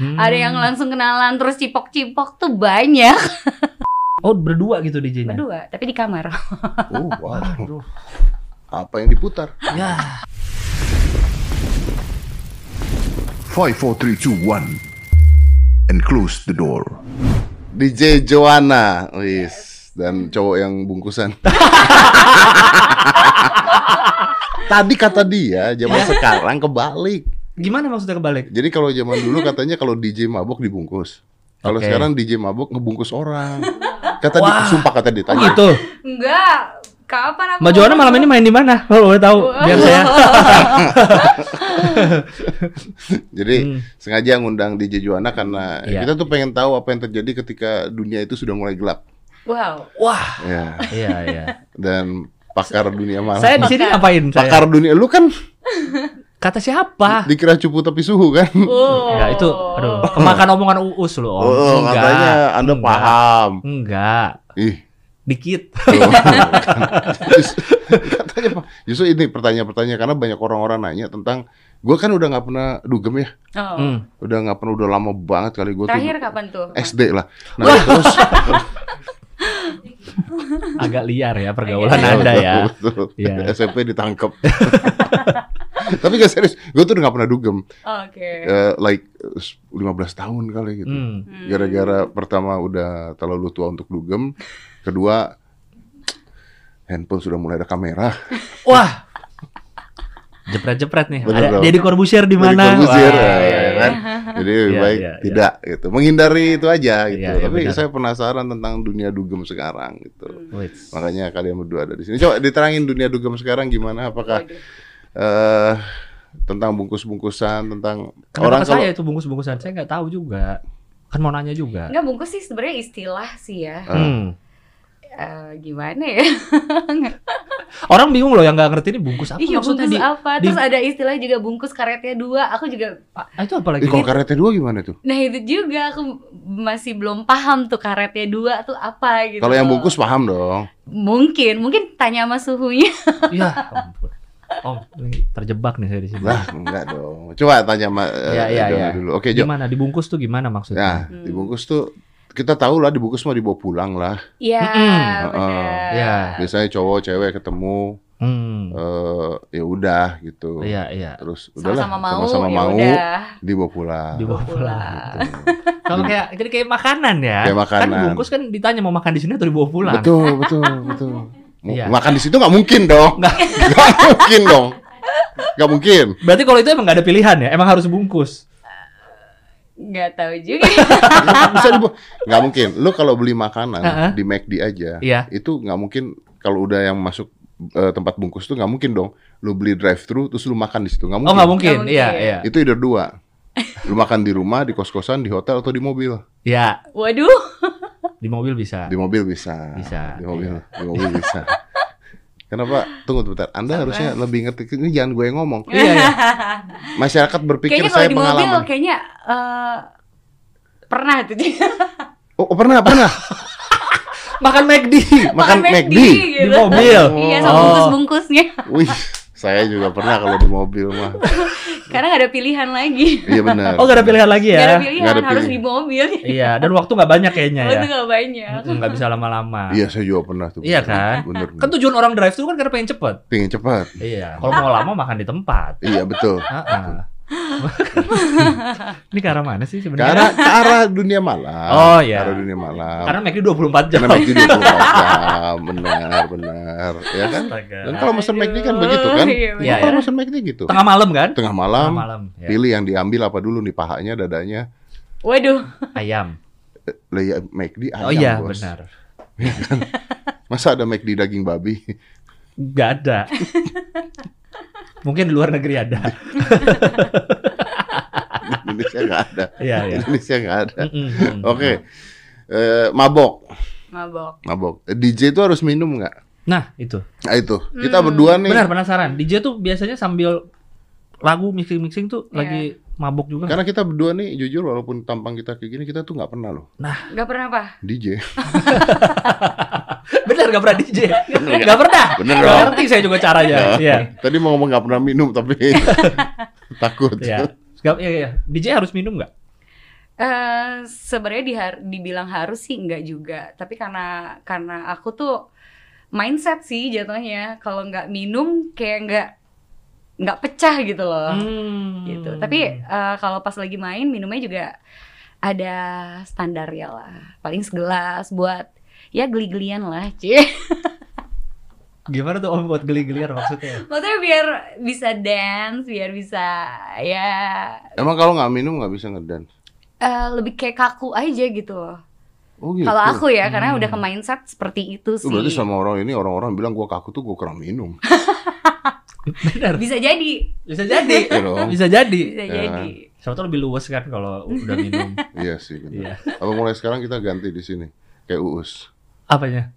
Hmm. Ada yang langsung kenalan terus cipok-cipok tuh banyak. Oh, berdua gitu DJ-nya. Berdua, tapi di kamar. Oh, wow. Aduh. Apa yang diputar? Ya. 5, 4, 3, 2, 1. And close the door. DJ Joanna, wis dan cowok yang bungkusan. Tadi kata dia, zaman sekarang kebalik. Gimana maksudnya kebalik? Jadi kalau zaman dulu katanya kalau DJ mabuk dibungkus. Kalau Oke. sekarang DJ mabuk ngebungkus orang. Kata dia, Wah. sumpah kata dia Oh tanya. gitu. Enggak. Kapan aku Mbak Joanna malam ini main di mana? Kalau boleh tahu, biar saya. Jadi Hmm. sengaja ngundang DJ Joanna karena Iya. kita tuh pengen tahu apa yang terjadi ketika dunia itu sudah mulai gelap. Wow. Wah. Ya. Iya, iya. Dan pakar dunia malam. Saya di sini ngapain saya? pakar dunia lu kan Kata siapa? dikira cupu tapi suhu kan? Oh. Enggak itu, aduh, kemakan omongan uus lu, Om. Oh, Enggak. katanya Anda Enggak. paham. Enggak, Ih. dikit. tuh. Just- katanya Pak. Justru ini pertanyaan-pertanyaan karena banyak orang-orang nanya tentang gue kan udah nggak pernah dugem ya, Oh. Hmm. udah nggak pernah udah lama banget kali gue tuh Terakhir kapan tuh? SD lah. Nah terus Agak liar ya pergaulan Iya. Anda ya. Betul. Iya. SMP ditangkap. Tapi gak serius, gue tuh udah gak pernah dugem. Oke. Eh, like eh, 15 tahun kali gitu. Hmm. Gara-gara pertama udah terlalu tua untuk dugem, kedua handphone sudah mulai ada kamera. Wah. Jepret-jepret nih. Bener Ada. Deddy Corbuzier di mana? Wah, ya, iya, ya iya. kan? Jadi lebih Iya, baik iya, iya. tidak gitu. Menghindari itu aja gitu. Iya, iya, Tapi benar. saya penasaran tentang dunia dugem sekarang gitu. Wait. Makanya kalian berdua ada di sini. Coba diterangin dunia dugem sekarang gimana? Apakah Waduh. Eh tentang bungkus-bungkusan, tentang Kenapa orang kalau saya itu bungkus-bungkusan? Saya nggak tahu juga. Kan mau nanya juga. Enggak bungkus sih sebenarnya istilah sih ya. Hmm. Eh, gimana ya? Orang bingung loh yang nggak ngerti ini bungkus apa Iya maksudnya bungkus di. apa? di- Terus ada istilah juga bungkus karetnya dua. Aku juga Ah, itu apa lagi? Kalau karetnya dua gimana tuh? Nah itu juga aku masih belum paham tuh karetnya dua tuh apa gitu. Kalau yang bungkus paham dong. mungkin mungkin tanya sama suhunya. Iya. ampun. Om, ini terjebak nih saya di sini. Lah, enggak dong. Coba tanya sama eh, Iya, iya, Jona iya. dulu. Oke, Jo. Gimana dibungkus tuh gimana Nah, maksudnya? Hmm. dibungkus tuh kita tahu lah dibungkus mah dibawa pulang lah. Iya benar. Iya. Biasanya cowok cewek ketemu Hmm. eh ya udah gitu. Iya, iya. Terus udahlah Sama-sama mau, sama-sama ya mau dibawa pulang. Dibawa pulang. pulang. gitu. Kalau kayak jadi kayak makanan ya. Kayak makanan. Kan bungkus kan ditanya mau makan di sini atau dibawa pulang. Betul, betul, betul. Iya. Makan di situ nggak mungkin dong. Nggak. Nggak mungkin dong. Nggak mungkin. Berarti kalau itu emang gak ada pilihan ya? Emang harus bungkus. Nggak tahu juga. Nggak bisa. Nggak mungkin. Lu kalau beli makanan Uh-uh. di McD aja, Iya. itu nggak mungkin kalau udah yang masuk eh, tempat bungkus tuh nggak mungkin dong. Lu beli drive thru terus lu makan di situ nggak Oh mungkin. nggak mungkin. Nggak mungkin. Iya, iya. Itu either dua. Lu makan di rumah, di kos-kosan, di hotel atau di mobil. Ya, Waduh. Di mobil bisa. Di mobil bisa. Bisa, Di mobil, iya. di mobil bisa. Kenapa? Tunggu sebentar. Anda harusnya lebih ngerti. Ini jangan gue yang ngomong. Iya, iya. Masyarakat berpikir kayaknya kalau saya di mobil kayaknya eh, pernah tuh. Oh, oh, pernah, pernah. Makan McD. Makan McD. gitu. Di mobil. Iya sama Oh. bungkus-bungkusnya. Wih, saya juga pernah kalau di mobil mah. Karena nggak ada pilihan lagi. Iya benar. Oh, gak ada pilihan lagi Nggak ada ya? pilihan Nggak ada harus pilihan. di mobil. Iya, dan waktu nggak banyak kayaknya Oh, ya. itu nggak banyak. Nggak bisa lama-lama. Iya, saya juga pernah tuh. Iya kan? Bener. Kan tujuan orang drive itu kan karena pengen cepet. Pengen cepat. Iya. Kalau mau lama makan di tempat. Iya betul. Ah, ah. Ini ke arah mana sih Ke sebenarnya? arah, ke arah dunia malam. Oh, iya. Ke arah dunia malam. Karena McD 24 jam. Karena McD 24 jam. Benar, benar. Ya kan? Astaga. Dan kalau mesen McD kan begitu kan? iya, Iya, Kalau iya. mesen McD gitu. Tengah malam kan? Tengah malam, Tengah malam. ya. pilih yang diambil apa dulu nih pahanya, dadanya. Waduh. Ayam. Lah ya McD ayam, Oh iya, bos. benar. Masa ada McD daging babi? Gak ada. Mungkin di luar negeri ada. Di Indonesia nggak ada. Iya, Di iya. Indonesia nggak ada. Mm-mm, mm-mm. Oke. Eh, mabok, Mabok. mabok. Eh, DJ itu harus minum nggak? Nah, itu. Nah itu, kita Hmm. berdua nih. Benar penasaran. DJ tuh biasanya sambil lagu mixing-mixing tuh Iya. lagi mabuk juga. Karena kita berdua nih, jujur walaupun tampang kita kayak gini, kita tuh nggak pernah loh Gak pernah apa? DJ. Bener gak pernah DJ? Bener Gak pernah? Bener Gak dong. ngerti saya juga caranya. Iya. Tadi mau ngomong nggak pernah minum tapi takut. Iya. Gak, iya, iya. DJ harus minum gak? Eh sebenarnya dihar- dibilang harus sih enggak juga, tapi karena karena aku tuh mindset sih jatuhnya kalau nggak minum kayak nggak nggak pecah gitu loh. Hmm. gitu. Tapi eh, kalau pas lagi main minumnya juga ada standar ya lah. Paling segelas buat ya geli-gelian lah, cie. Gimana tuh om buat geli-gelian maksudnya? Maksudnya biar bisa dance, biar bisa ya Emang kalau nggak minum nggak bisa ngedance? eh, lebih kayak kaku aja gitu loh. Oh gitu. Kalau aku ya, karena Hmm. udah ke mindset seperti itu sih. berarti sama orang ini orang-orang bilang gua kaku tuh gua kurang minum. Benar. Bisa jadi, Bisa jadi. Iya. Bisa jadi. bisa Ya. jadi. Siapa tuh lebih luwes kan kalau udah minum. iya sih. Iya. Apa mulai sekarang kita ganti di sini kayak Uus. Apanya?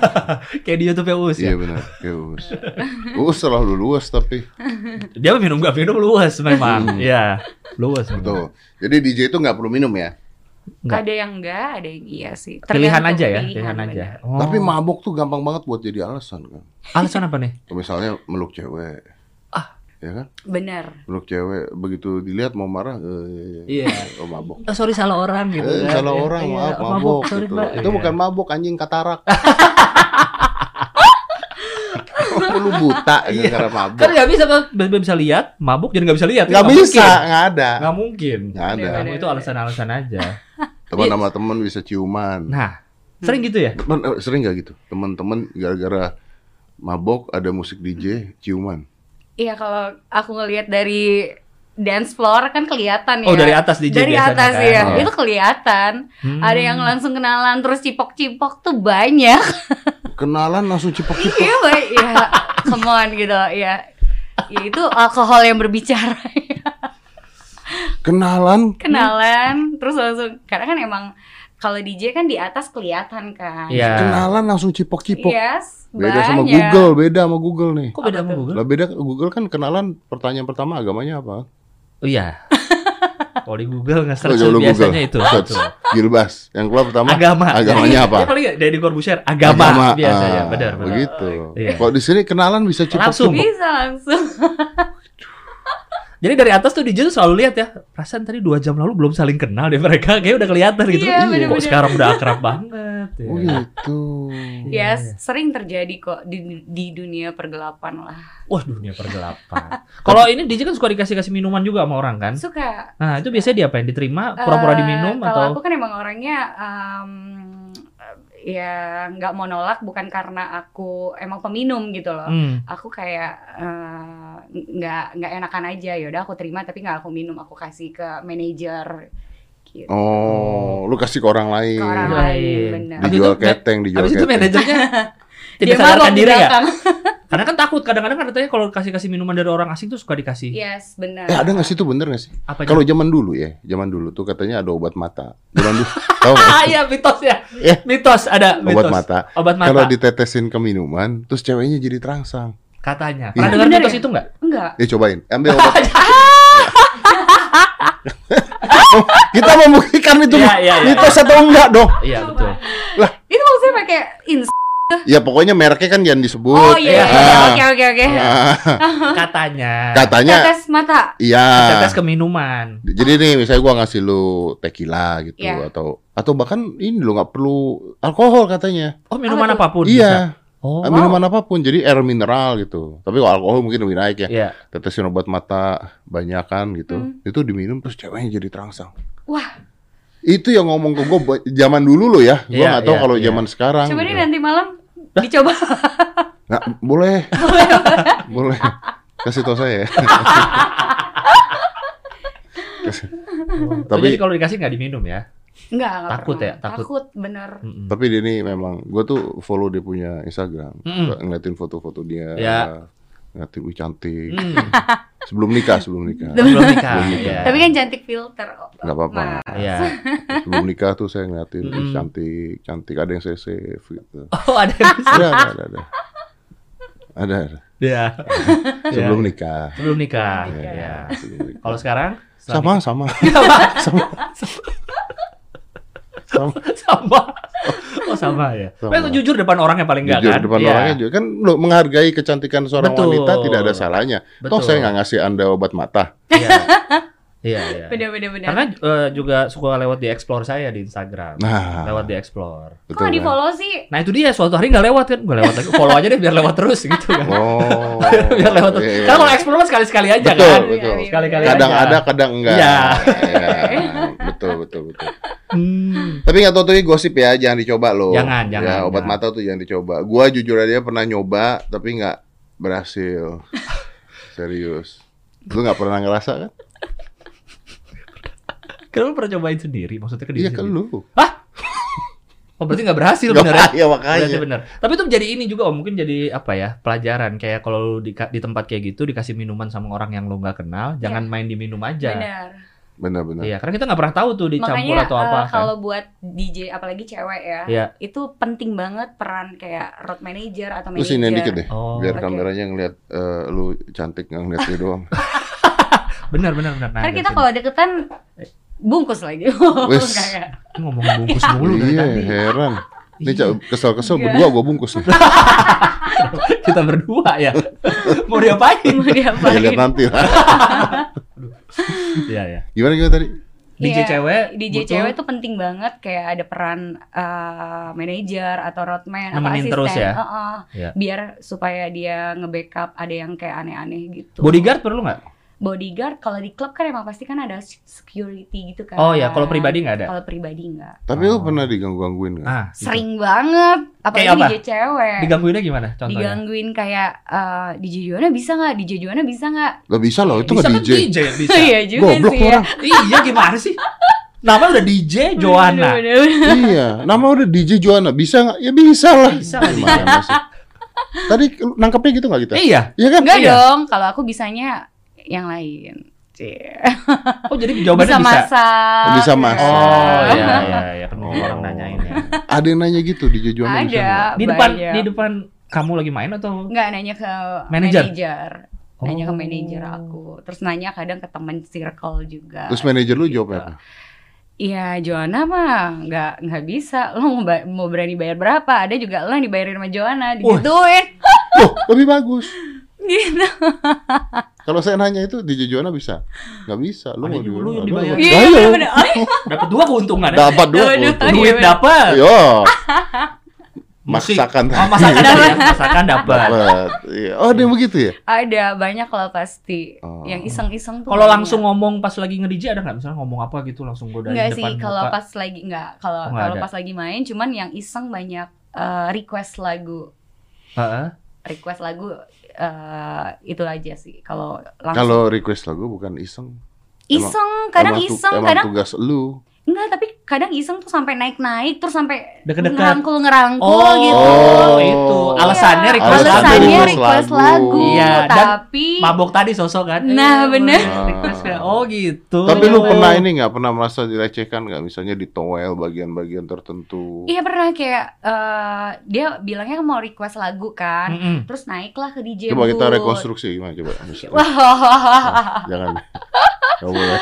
Kayak di YouTube ya Us ya. Iya benar, kayak Uus. Uus selalu luas tapi Dia minum gak minum luwes memang. Iya. Luwes. memang. betul. Jadi DJ itu nggak perlu minum ya. Nggak. Ada yang enggak, ada yang iya sih. Pilihan Tergantung aja ya, pilihan, pilihan aja. Oh. Tapi mabuk tuh gampang banget buat jadi alasan kan. alasan apa nih? Misalnya meluk cewek. Ya kan? Benar. Meluk cewek begitu dilihat mau marah eh, Iya. oh mabuk. Oh, sorry salah orang gitu. Eh, kan. salah Iya, orang, iya, maaf, mabuk, sorry, gitu. Itu Iya. bukan mabuk, anjing katarak. Lu buta Iya. gara-gara mabuk. Kan nggak bisa kan bisa, bisa lihat, mabuk jadi nggak bisa lihat. Nggak Nggak bisa, nggak ada. Nggak mungkin. Nggak ada. Kamu itu alasan-alasan aja. Teman sama teman bisa ciuman. Nah, sering gitu ya? Temen, eh, sering gak gitu? Teman-teman gara-gara mabok ada musik DJ ciuman. Iya kalau aku ngelihat dari dance floor kan kelihatan ya. Oh, dari atas DJ Dari biasanya atas kan? ya. Oh. Itu kelihatan. Hmm. Ada yang langsung kenalan terus cipok-cipok tuh banyak. Kenalan langsung cipok-cipok. Iya, baik. Ya, come on gitu. Ya. Ya itu alkohol yang berbicara. Kenalan. kenalan terus langsung karena kan emang kalau DJ kan di atas kelihatan kan. Iya. Kenalan langsung cipok-cipok. Yes, Beda sama banyak. Google, beda sama Google nih. Kok beda sama? Google? Lah beda Google kan kenalan pertanyaan pertama agamanya apa? Oh iya. Kalau di Google nggak Oh, search biasanya itu. Search. Gilbas. Yang keluar pertama Agama. agamanya apa? Ya, paling Deddy Corbuzier agama, biasanya. Ah, Benar, benar. Begitu. Iya. Kok di sini kenalan bisa Langsung. cipok-cipok. Bisa langsung. Jadi dari atas tuh DJ tuh selalu lihat ya. Perasaan tadi dua jam lalu belum saling kenal deh mereka. Kayak udah kelihatan gitu. Iya, Kok bener-bener. sekarang udah akrab banget. ya. Oh gitu. Iya. Yes, sering terjadi kok di, di dunia pergelapan lah. Wah dunia pergelapan. Kalau ini DJ kan suka dikasih kasih minuman juga sama orang kan. Suka. Nah itu biasanya diapain? Diterima pura-pura Eh, diminum Kalau atau? aku kan emang orangnya em, ya nggak mau nolak bukan karena aku emang peminum gitu loh. Hmm. Aku kayak eh, nggak nggak enakan aja ya udah aku terima tapi nggak aku minum aku kasih ke manajer gitu. Oh, lu kasih ke orang lain. Ke orang lain iya. Habis Dijual itu, keteng, dijual Habis itu keteng. manajernya Dia tidak sadarkan di diri ya. Karena kan takut kadang-kadang kan katanya kalau kasih-kasih minuman dari orang asing tuh suka dikasih. Yes, benar. Eh ada nggak sih itu bener nggak sih? Apa Kalau zaman dulu ya, zaman dulu tuh katanya ada obat mata. Zaman dulu, tahu nggak? Ah iya mitos ya. Iya. Mitos ada mitos. Obat mata. Obat mata. Kalau ditetesin ke minuman, terus ceweknya jadi terangsang. Katanya. Iya. Pernah dengar Bener mitos ya? itu enggak? Enggak. Ya cobain, ambil obat. Kita membuktikan itu Iya, iya, iya. mitos atau enggak dong? Iya betul. Itu maksudnya pakai ins. Ya pokoknya mereknya kan jangan disebut. Oh iya, iya. Ah. oke oke oke. Ah, Katanya. katanya, Tetes mata. iya. Tetes ke minuman. Jadi nih, misalnya gua ngasih lu tequila gitu Iya. atau atau bahkan ini lo nggak perlu alkohol katanya. Oh minuman Apa apa pun bisa. iya, Oh. Ah, minuman apa pun. Jadi air mineral gitu. Tapi kalau alkohol mungkin lebih naik ya. Iya. Tetesin obat mata banyakan gitu. Hmm. Itu diminum terus ceweknya jadi terangsang. Wah, Itu yang ngomong ke gue zaman dulu loh ya. Gue Iya, nggak tahu iya, kalau iya. zaman sekarang. coba gitu. nanti malam dicoba. Nggak, boleh. boleh. Kasih tau saya. ya. Kasih. Oh, Tapi- jadi kalau dikasih nggak diminum ya? Enggak, enggak Takut pernah. ya, takut. Takut bener. Mm-mm. Tapi dia ini memang gue tuh follow dia punya Instagram. Mm-mm. Suka ngeliatin foto-foto dia. Ya. Ngeliatin wih cantik. Hmm. Sebelum nikah, sebelum nikah. Belum nikah. Belum nikah. Iya. Tapi kan cantik filter. Nggak apa-apa. Mas. Iya. Sebelum nikah tuh saya ngeliatin wih Mm. cantik, cantik ada yang saya save gitu. Oh ada. yang bisa. Ada, ada, ada, ada. Ada, ada. Iya. Sebelum Iya. nikah. Sebelum nikah. Sebelum nikah. Iya. Sebelum nikah. Kalau sekarang Sama, sama. sama. Sama. sama. Oh sama ya. Sama. Tapi itu jujur depan orang yang paling enggak Jujur kan? depan Iya. orangnya juga kan lo menghargai kecantikan seorang Betul. wanita tidak ada salahnya. Toh Betul. saya nggak ngasih anda obat mata. Iya. Iya, iya. Bener bener bener. Karena eh, juga suka lewat di explore saya di Instagram. Nah, Lewat di explore. Kok nggak di kan? follow sih? Nah itu dia suatu hari nggak lewat kan, gue lewat lagi, follow aja deh biar lewat terus gitu kan. Oh. biar lewat terus. Iya, iya. Karena kalau explore kan sekali-sekali aja Betul, kan. betul. Iya, Sekali-kali Kadang aja. ada, kadang enggak. Iya. Iya, betul, betul, betul. Hmm. Tapi nggak tahu tuh ini gosip ya, jangan dicoba loh. Jangan, jangan, Ya, obat jangan. mata tuh jangan dicoba. Gua jujur aja pernah nyoba, tapi nggak berhasil. Serius. Lu nggak pernah ngerasa kan? Kenapa pernah cobain sendiri? Maksudnya ke diri Iya ke sendiri? lu. Oh berarti nggak berhasil bener ya? Iya makanya. Berarti bener. Tapi itu jadi ini juga om, mungkin jadi apa ya pelajaran kayak kalau lu di, di tempat kayak gitu dikasih minuman sama orang yang lu nggak kenal, jangan main di minum aja. Bener. Benar-benar. Iya, karena kita nggak pernah tahu tuh dicampur Makanya atau eh, apa kan. kalau buat DJ apalagi cewek ya, Iya. itu penting banget peran kayak road manager atau Lu manager. sini dikit deh. Oh, Biar Oke. kameranya ngeliat eh, lu cantik nggak ngeliat dia doang. benar benar benar. Nah, Karena kita kalau deketan bungkus lagi. Wes. Ngomongin bungkus mulu dari iya, tadi. heran. Ini Iya. kesel-kesel Enggak. berdua gua bungkus nih. kita berdua ya. Mau diapain? mau Ya, lihat diapain? nanti lah. Iya ya. Gimana gimana tadi? DJ Iya, cewek DJ butuh- cewek tuh penting banget kayak ada peran eh, manajer atau roadman atau asisten. terus ya? Heeh. Iya. Biar supaya dia nge-backup ada yang kayak aneh-aneh gitu. Bodyguard perlu nggak? Bodyguard kalau di klub kan emang pasti kan ada security gitu kan. Oh ya, kalau pribadi nggak ada. Kalau pribadi nggak. Tapi Oh. lu pernah diganggu-gangguin nggak? Ah, gitu. Sering banget, apalagi Kayak apa? DJ cewek. Digangguinnya gimana? Contohnya? Digangguin kayak eh, DJ Juana bisa nggak? DJ Juana bisa nggak? Gak bisa loh, itu nggak kan DJ. DJ bisa. Iya juga Goblok sih ya. orang. iya gimana sih? Nama udah DJ Joanna. Bener, bener, bener. iya, nama udah DJ Joanna. Bisa nggak? Ya bisa lah. Bisa nggak Gimana sih? Tadi nangkepnya gitu nggak kita? Iya. Iya kan? Enggak Iya. dong, kalau aku bisanya yang lain. Oh jadi jawabannya bisa bisa. masak. Oh, bisa masak. Oh ya. iya iya iya kan Oh. orang nanyain ya. Ada yang nanya gitu bisa nggak? Ada. Di depan banyak. di depan kamu lagi main atau? Enggak nanya ke Manajer? manajer. Nanya ke Oh. manajer aku. Terus nanya kadang ke temen circle juga. Terus manajer lu Gitu. jawab apa? Iya, Joanna mah nggak nggak bisa. Lo mau, ba- mau berani bayar berapa? Ada juga lo yang dibayarin sama Joanna, digituin. Oh, lebih bagus. gitu. Kalau saya nanya itu DJ Joanna bisa? Nggak bisa. Lu mau juga di- lu yang dibayar. aduh. Iya, Ayo. bener-bener. Oh, iya. Dapat dua keuntungan ya. Dapat dua. Aduh, untung. aduh. Duit Iya, dapat. Yo, Musik. Masakan. Oh, masakan dapat ya. Masakan dapat. Iya. Oh, ada yang begitu ya? Ada banyak kalau pasti. Oh. Yang iseng-iseng tuh. Kalau langsung ngomong pas lagi nge-DJ ada nggak? Misalnya ngomong apa gitu langsung godain Enggak depan sih, kalau pas lagi enggak. Kalau Oh, nggak kalau pas lagi main cuman yang iseng banyak eh, request lagu. Heeh. Request lagu eh itu aja sih. Kalau langsung Kalau request lagu bukan iseng. iseng, kadang Emang tu- iseng, emang kadang tugas lu. Enggak, tapi kadang iseng tuh sampai naik-naik terus sampai Deket-deket. ngerangkul-ngerangkul Oh, gitu. Oh. itu. Alasannya Iya, request lagu. alasannya request request lagu. lagu, Iya, dan tapi Mabok tadi sosok kan. Nah, Eh, bener. request ya. Oh gitu. Tapi lu pernah ini nggak pernah merasa dilecehkan nggak? Misalnya di towel bagian-bagian tertentu. Iya pernah kayak eh, dia bilangnya mau request lagu kan, Mm-mm. terus naiklah ke DJ Coba kita rekonstruksi gimana coba. Misalnya. Wah, Jangan. Gak boleh.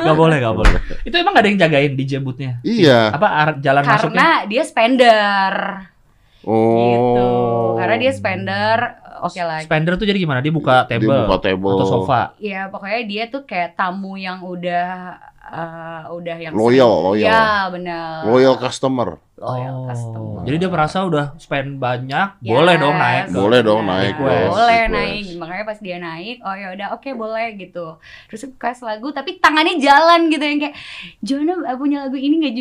Gak boleh, gak boleh. Itu emang gak ada yang jagain DJ booth-nya? Iya. Apa jalan masuknya? karena dia spender Oh. gitu. Karena dia spender, oke lah. Spender tuh jadi gimana? Dia buka Dia table buka table. atau sofa. Ya pokoknya dia tuh kayak tamu yang udah eh, udah yang Loyal, loyal. Ya benar. Loyal customer. Loyal customer. Oh. Jadi dia merasa udah spend banyak, boleh Yes. dong naik. Boleh dong Nah, naik, request, Boleh request. naik. Makanya pas dia naik, oh ya udah oke boleh gitu. Terus request lagu tapi tangannya jalan gitu yang kayak Jona punya lagu ini gak?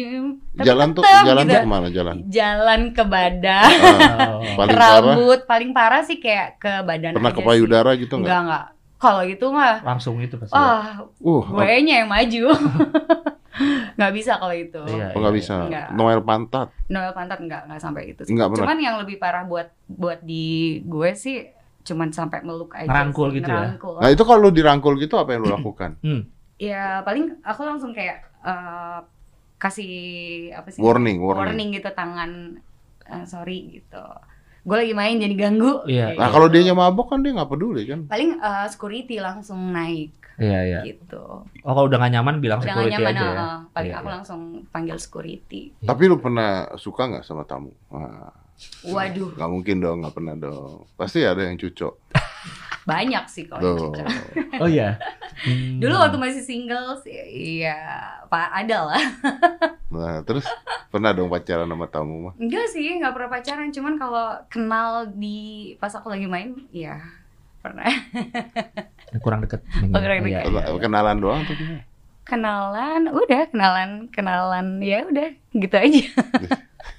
Tapi jalan tuh tetep jalan gitu. tuh ke mana jalan? Jalan ke badan, Oh. paling ke parah. rambut, paling parah sih kayak ke badan Pernah aja ke payudara gitu sih. nggak? Enggak, enggak. Kalau gitu mah Langsung itu pasti. ah Uh, gue nya yang maju. nggak bisa kalau itu. Iya, oh, nggak iya. bisa. Nggak. Noel pantat. Noel pantat enggak enggak sampai itu sih. Nggak pernah. Cuman yang lebih parah buat buat di gue sih cuman sampai meluk aja. Ngerangkul sih, gitu ya? Nah itu kalau lu dirangkul gitu apa yang lu lakukan? Hmm. Ya paling aku langsung kayak eh, kasih apa sih? Warning, warning. gitu tangan eh, sorry gitu. Gue lagi main jadi ganggu. Iya. Nah gitu. kalau dia mabok kan dia nggak peduli kan? paling eh, security langsung naik Iya, iya. gitu. Oh, kalau udah gak nyaman bilang Udah gak security nyaman, aja ya. paling Iya, aku iya. langsung panggil security. Iya. Tapi lu pernah suka nggak sama tamu? Wah, Waduh. nggak mungkin dong, nggak pernah dong. Pasti ada yang cucok. Banyak sih kalau cocok. Oh iya. Hmm. Dulu waktu masih single sih, iya, Pak ada lah. Nah, terus pernah dong pacaran sama tamu mah? Enggak sih, nggak pernah pacaran. Cuman kalau kenal di pas aku lagi main, ya pernah. kurang deket. Oh, kurang Iya, deket. iya, iya. Kenalan doang tuh gimana? Kenalan, udah kenalan, kenalan, ya udah gitu aja.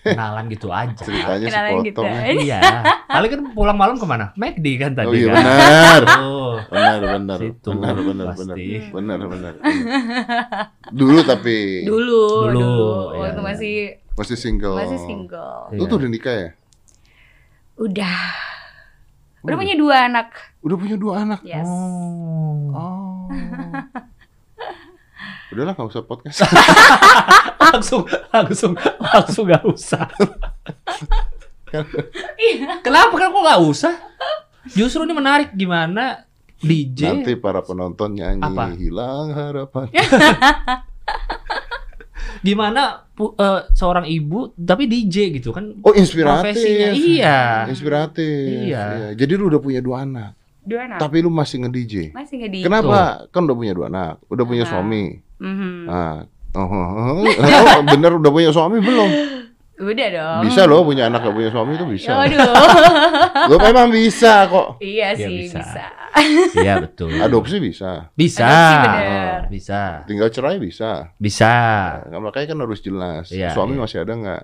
Kenalan gitu aja. Ceritanya Kenalan gitu ya. Iya. Kali kan pulang malam ke mana? McD kan tadi Oh iya kan. benar. Oh, Benar, benar. Situ, Benar, benar, benar. pasti. Benar, benar. Dulu tapi Dulu, Dulu, dulu, iya, waktu iya. masih masih single. masih single. Lu tuh udah nikah ya? Udah, udah Udah. punya dua anak. Udah punya dua anak. Yes. Oh. Oh. Udahlah nggak usah podcast. langsung langsung langsung nggak usah. Iya. Kenapa kan kok nggak usah? Justru ini menarik gimana DJ Nanti para penonton nyanyi Apa? hilang harapan. gimana eh, seorang ibu tapi DJ gitu kan Oh inspiratif. profesinya iya Inspiratif. Iya. Jadi lu udah punya dua anak, Dua anak. tapi lu masih nge-DJ. Masih nggak di. Kenapa? Kan udah punya dua anak, udah punya Ah. suami. Mhm. Ah. Oh, oh, oh. Oh, bener udah punya suami belum? Udah dong. Bisa loh punya anak gak punya suami itu bisa. Waduh. Lo memang bisa kok. iya Iya, sih bisa. bisa. iya betul Adopsi bisa. bisa Adopsi bener. bisa Tinggal cerai bisa. bisa Nah, makanya kan harus jelas. Iya, suami iya. masih ada nggak?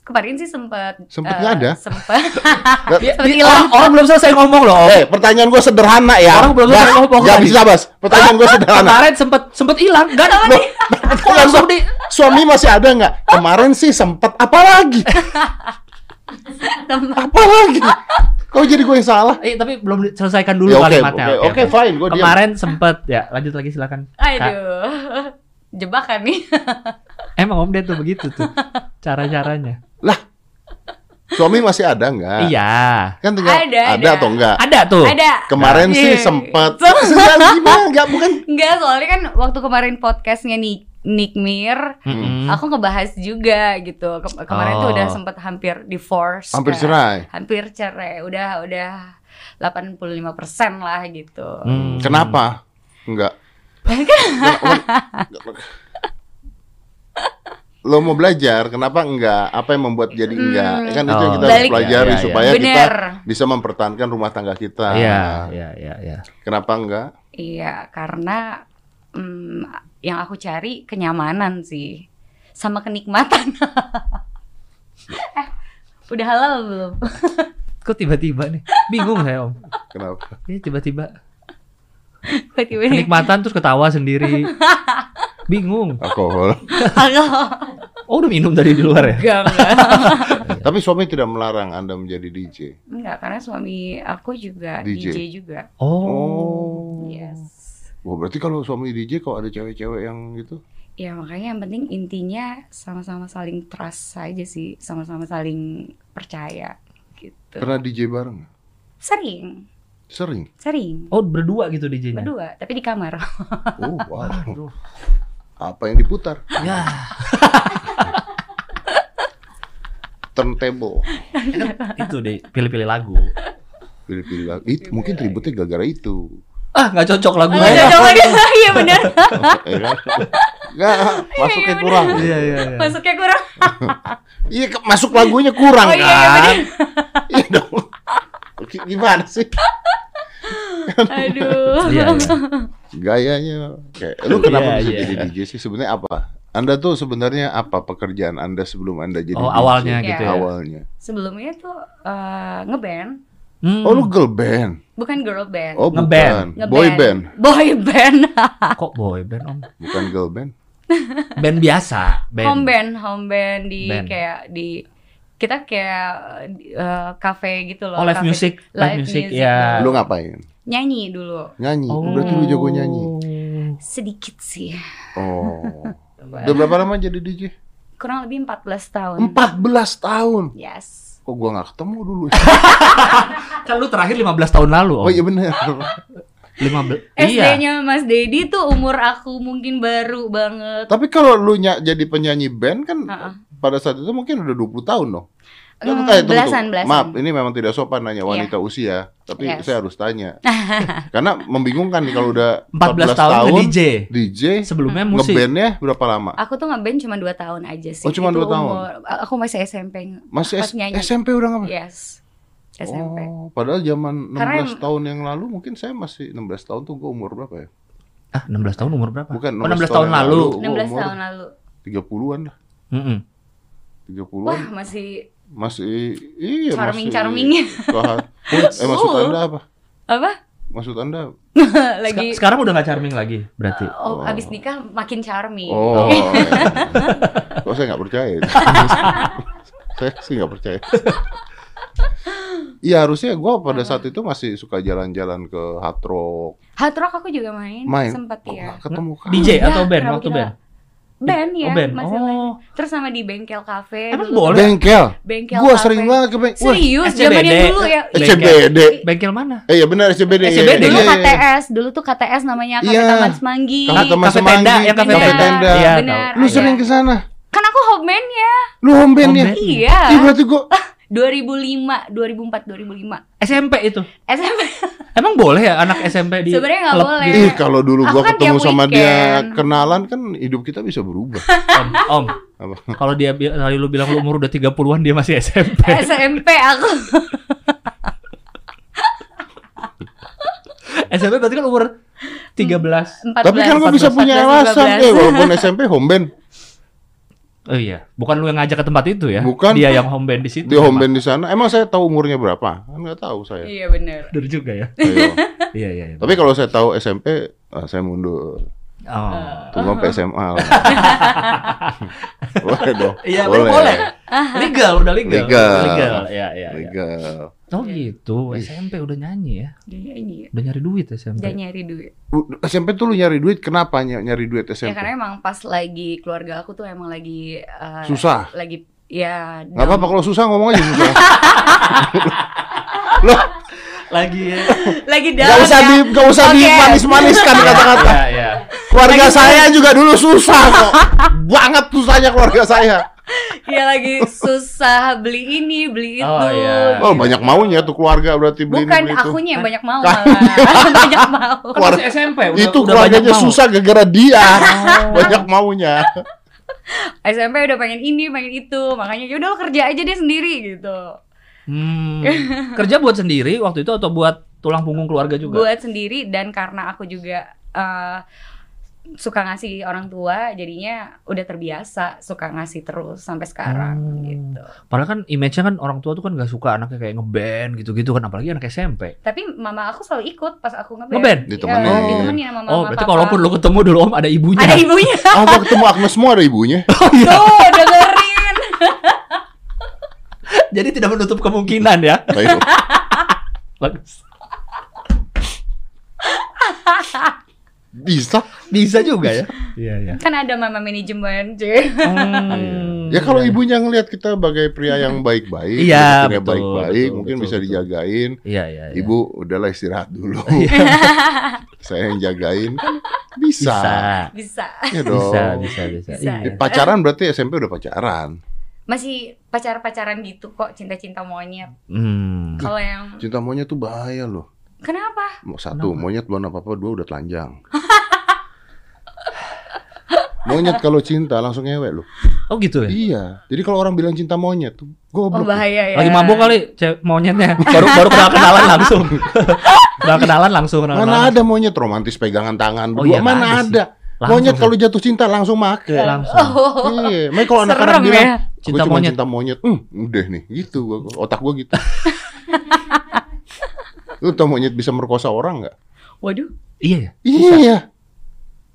Kemarin sih sempat. Sempet eh, nggak ada? Sempat. Orang, orang belum selesai ngomong loh Eh, pertanyaan gue sederhana ya. Orang belum Nggak- selesai ngomong nggak bisa, Bas. Pertanyaan gue sederhana. kemarin sempet sempet hilang kan Loh, kok langsung di Suami masih ada nggak? Kemarin sih sempet apa lagi? Tempat. Apa lagi? Kok jadi gue yang salah? eh tapi belum diselesaikan dulu Ya, oke, kalimatnya oke, oke, fine, gue diam. kemarin sempet ya lanjut lagi silakan Aduh. Jebakan nih. emang om Ded tuh begitu tuh cara caranya Suami masih ada nggak? iya Kan tinggal Ada, ada, ada. atau enggak? ada tuh Ada. Kemarin Iya. sih sempet. Enggak, gimana? Enggak, bukan. Enggak, soalnya kan waktu kemarin podcastnya Nick, Nick Mir, Mm-mm. aku ngebahas juga gitu. Ke- kemarin tuh Oh. udah sempat hampir divorce. Hampir kan. cerai. Hampir cerai. Udah udah 85% lah gitu. Hmm. Kenapa? Enggak. Lo mau belajar, kenapa enggak? Apa yang membuat jadi enggak? Hmm. Kan itu yang Oh, kita harus balik- pelajari Iya, iya, supaya kita Bener. bisa mempertahankan rumah tangga kita. iya iya iya iya Kenapa enggak? Iya, karena mm, yang aku cari kenyamanan sih. Sama kenikmatan. eh, udah halal belum? kok tiba-tiba nih bingung saya om Kenapa? ini tiba-tiba Tiba-tiba kenikmatan terus ketawa sendiri bingung Alkohol. oh udah minum tadi di luar ya Enggak, enggak. Tapi suami tidak melarang Anda menjadi DJ. Enggak, karena suami aku juga DJ. DJ, juga. oh, Oh. Yes. Wah, berarti kalau suami DJ kalau ada cewek-cewek yang gitu? Ya makanya yang penting intinya sama-sama saling trust aja sih, sama-sama saling percaya gitu. Pernah DJ bareng? Sering, Sering. sering. oh berdua gitu DJ-nya Berdua, tapi di kamar. Oh, wow. Apa yang diputar? ya Turntable. itu deh pilih-pilih lagu Pilih-pilih lagu. Itu mungkin ributnya gara-gara itu. ah nggak cocok lagunya iya, coba dia. Iya benar. Eh, kan? Nggak, masuknya kurang. iya iya iya Masuknya kurang. Iya, masuk lagunya kurang Oh, iya, iya, kan? Iya dong. Gimana sih? Aduh. iya iya Gayanya kayak lu kenapa Iya, bisa iya. jadi DJ sih sebenarnya apa? Anda tuh sebenarnya apa pekerjaan Anda sebelum Anda jadi oh DJ? awalnya Iya. gitu ya Awalnya. Sebelumnya tuh eh, ngeband, Hmm. Oh, lu girl band. bukan girl band. Oh, Ngeband. bukan. Boy band. Boy band. kok boy band om Bukan girl band. band biasa band Home band, home band di Band. kayak di kita kayak eh, cafe gitu loh. oh live cafe. music live, Live music, music, ya Lu ngapain? Nyanyi dulu. Nyanyi. oh Berarti lu jago nyanyi. Sedikit sih. Oh. Udah berapa lama jadi DJ? Kurang lebih 14 tahun. 14 tahun. Yes. Kok gua nggak ketemu dulu? kan lu terakhir 15 tahun lalu om Oh iya bener. 15 iya SD-nya Mas Dedi tuh umur aku mungkin baru banget. Tapi kalau lu ny- jadi penyanyi band kan Heeh. Pada saat itu mungkin udah 20 tahun dong. Ya, Hmm, eh, belasan, belasan. Maaf, ini memang tidak sopan nanya Iya. wanita usia, tapi Yes. saya harus tanya. Karena membingungkan nih kalau udah 14 tahun nge-DJ. DJ Sebelumnya musik. ngebandnya berapa lama? Aku tuh ngeband cuma 2 tahun aja sih. Oh, cuma Itu dua tahun? umur- Aku masih SMP. Masih S- nyanyi. SMP udah nggak? Yes. SMP. Oh, padahal zaman 16 Karena tahun yang lalu mungkin saya masih 16 tahun tuh gue umur berapa ya? Ah, 16 tahun umur berapa? Bukan oh, 16 tahun yang lalu. Gua 16 umur tahun lalu. 30-an lah. Mm-mm. 30-an Wah, masih masih iya charming masih charmingnya. Kehat- eh maksud Uh. Anda apa? Apa? Maksud Anda? Lagi Sek- sekarang udah gak charming lagi berarti. Oh, abis nikah makin charming. Oh. iya. Kok saya nggak percaya? saya sih nggak percaya. Iya harusnya gue pada saat itu masih suka jalan-jalan ke Hard Rock, Hard rock aku juga main, main. sempat ya. ketemu kan? DJ Ya, atau band kenapa waktu band? Band ya, Oh, band. masih Oh. Terus sama di bengkel cafe Emang dulu. boleh? Bengkel. Bengkel Gue cafe. sering banget ke bengkel. Wah, Serius, SCBD. zamannya dulu ya. SCBD. Bengkel mana? Eh ya benar SCBD. iya, SCBD, Dulu iya, iya. KTS, dulu tuh KTS namanya Kafe Iya. Taman Semanggi. Kafe Taman Kafe Semanggi, tenda, yang kafe kafe Benar, tenda. Iya, benar. Lu sering ke sana? Kan aku home band-nya. Lu home band ya? Band. Iya. Ih, berarti gue 2005, 2004, 2005. SMP itu. SMP. Emang boleh ya anak SMP di Sebenarnya nggak boleh. gitu? Ih, kalau dulu gua kan ketemu sama dia weekend. kenalan kan hidup kita bisa berubah. Om, om. Apa? Kalau dia kali lu bilang lu umur udah 30-an dia masih SMP. SMP aku. SMP berarti kan umur 13. 14. Tapi kan gua bisa 14, punya 15. alasan eh walaupun SMP home band. Oh iya, bukan lu yang ngajak ke tempat itu ya? Bukan. Dia yang home band di situ. Di home band di sana. Emang saya tahu umurnya berapa? Kan nggak tahu saya. Iya bener. Bener juga ya. Ayo. Iya, iya, iya. Tapi kalau saya tahu SMP, ah, saya mundur. Oh. Tunggu sampai SMA lah. boleh dong. Iya, boleh. Legal, udah legal. Legal. Legal, ya, ya. ya. Legal. Oh gitu, SMP udah nyanyi ya? Nyanyi ya. Udah nyari duit SMP. Dia nyari duit. SMP tuh lu nyari duit, kenapa ny- nyari duit Ya SMP? karena emang pas lagi keluarga aku tuh emang lagi eh, Susah. Lagi ya Gak apa-apa kalau susah ngomong aja susah. Loh, Lagi ya. lagi gak down usah ya. di gak usah Oke. dimanis-maniskan kata-kata. ya, ya. Keluarga saya juga dulu susah kok. Banget susahnya keluarga saya. Ya lagi susah beli ini, beli itu. Oh, iya. Oh, banyak maunya tuh keluarga berarti beli Bukan ini, beli itu. akunya yang banyak mau Kan. malah. banyak mau. Kan masih SMP udah, itu udah keluarganya susah gara-gara dia. banyak maunya. SMP udah pengen ini, pengen itu. Makanya ya udah lo kerja aja deh sendiri gitu. Hmm. Kerja buat sendiri waktu itu atau buat tulang punggung keluarga juga? Buat sendiri dan karena aku juga eh, suka ngasih orang tua, jadinya udah terbiasa suka ngasih terus sampai sekarang Hmm. gitu. Padahal kan image-nya kan orang tua tuh kan gak suka anaknya kayak ngeband gitu-gitu kan apalagi anak SMP. Tapi mama aku selalu ikut pas aku ngeband. Ngeband? Ditemenin. Ya, ditemenin sama mama oh, berarti papa. kalaupun lu ketemu dulu Om ada ibunya. ada ibunya. Ah, gua ketemu Agnes semua ada ibunya. Tuh, dengerin. Jadi tidak menutup kemungkinan ya. Bagus. Bisa. Bisa juga ya. Iya, iya. kan ada mama manajemen, cuy. Hmm, Ya kalau iya. ibunya ngelihat kita sebagai pria yang baik-baik, Iya, betul, baik-baik, betul, mungkin betul, bisa betul. dijagain. Iya, iya, iya. Ibu, udahlah istirahat dulu. Iya. Saya yang jagain. Kan bisa. bisa. Bisa. Ya dong. Bisa, bisa, bisa. Bisa. Pacaran berarti SMP udah pacaran. Masih pacar-pacaran gitu kok, cinta-cinta monyet. Hmm. Kalau yang Cinta monyet tuh bahaya loh. Kenapa? Mau Satu, Kenapa? monyet belum apa-apa, dua udah telanjang. monyet kalau cinta langsung ngewek loh. Oh gitu ya? Iya. Jadi kalau orang bilang cinta monyet tuh Oh goblok. bahaya ya. Lagi mabuk kali cewek monyetnya. Baru baru kenal kenalan langsung. kenal kenalan langsung kenal Mana ada monyet romantis pegangan tangan Oh berdua? iya, Mana ada ada? Langsung monyet ya? kalau jatuh cinta langsung make. langsung. Oh. Iya, makanya kalau anak-anak Serem bilang ya. cinta monyet." cinta monyet, hmm, udah nih, gitu, gua- otak gua gitu. Lu tau monyet bisa merkosa orang nggak? Waduh. Iya ya? Iya,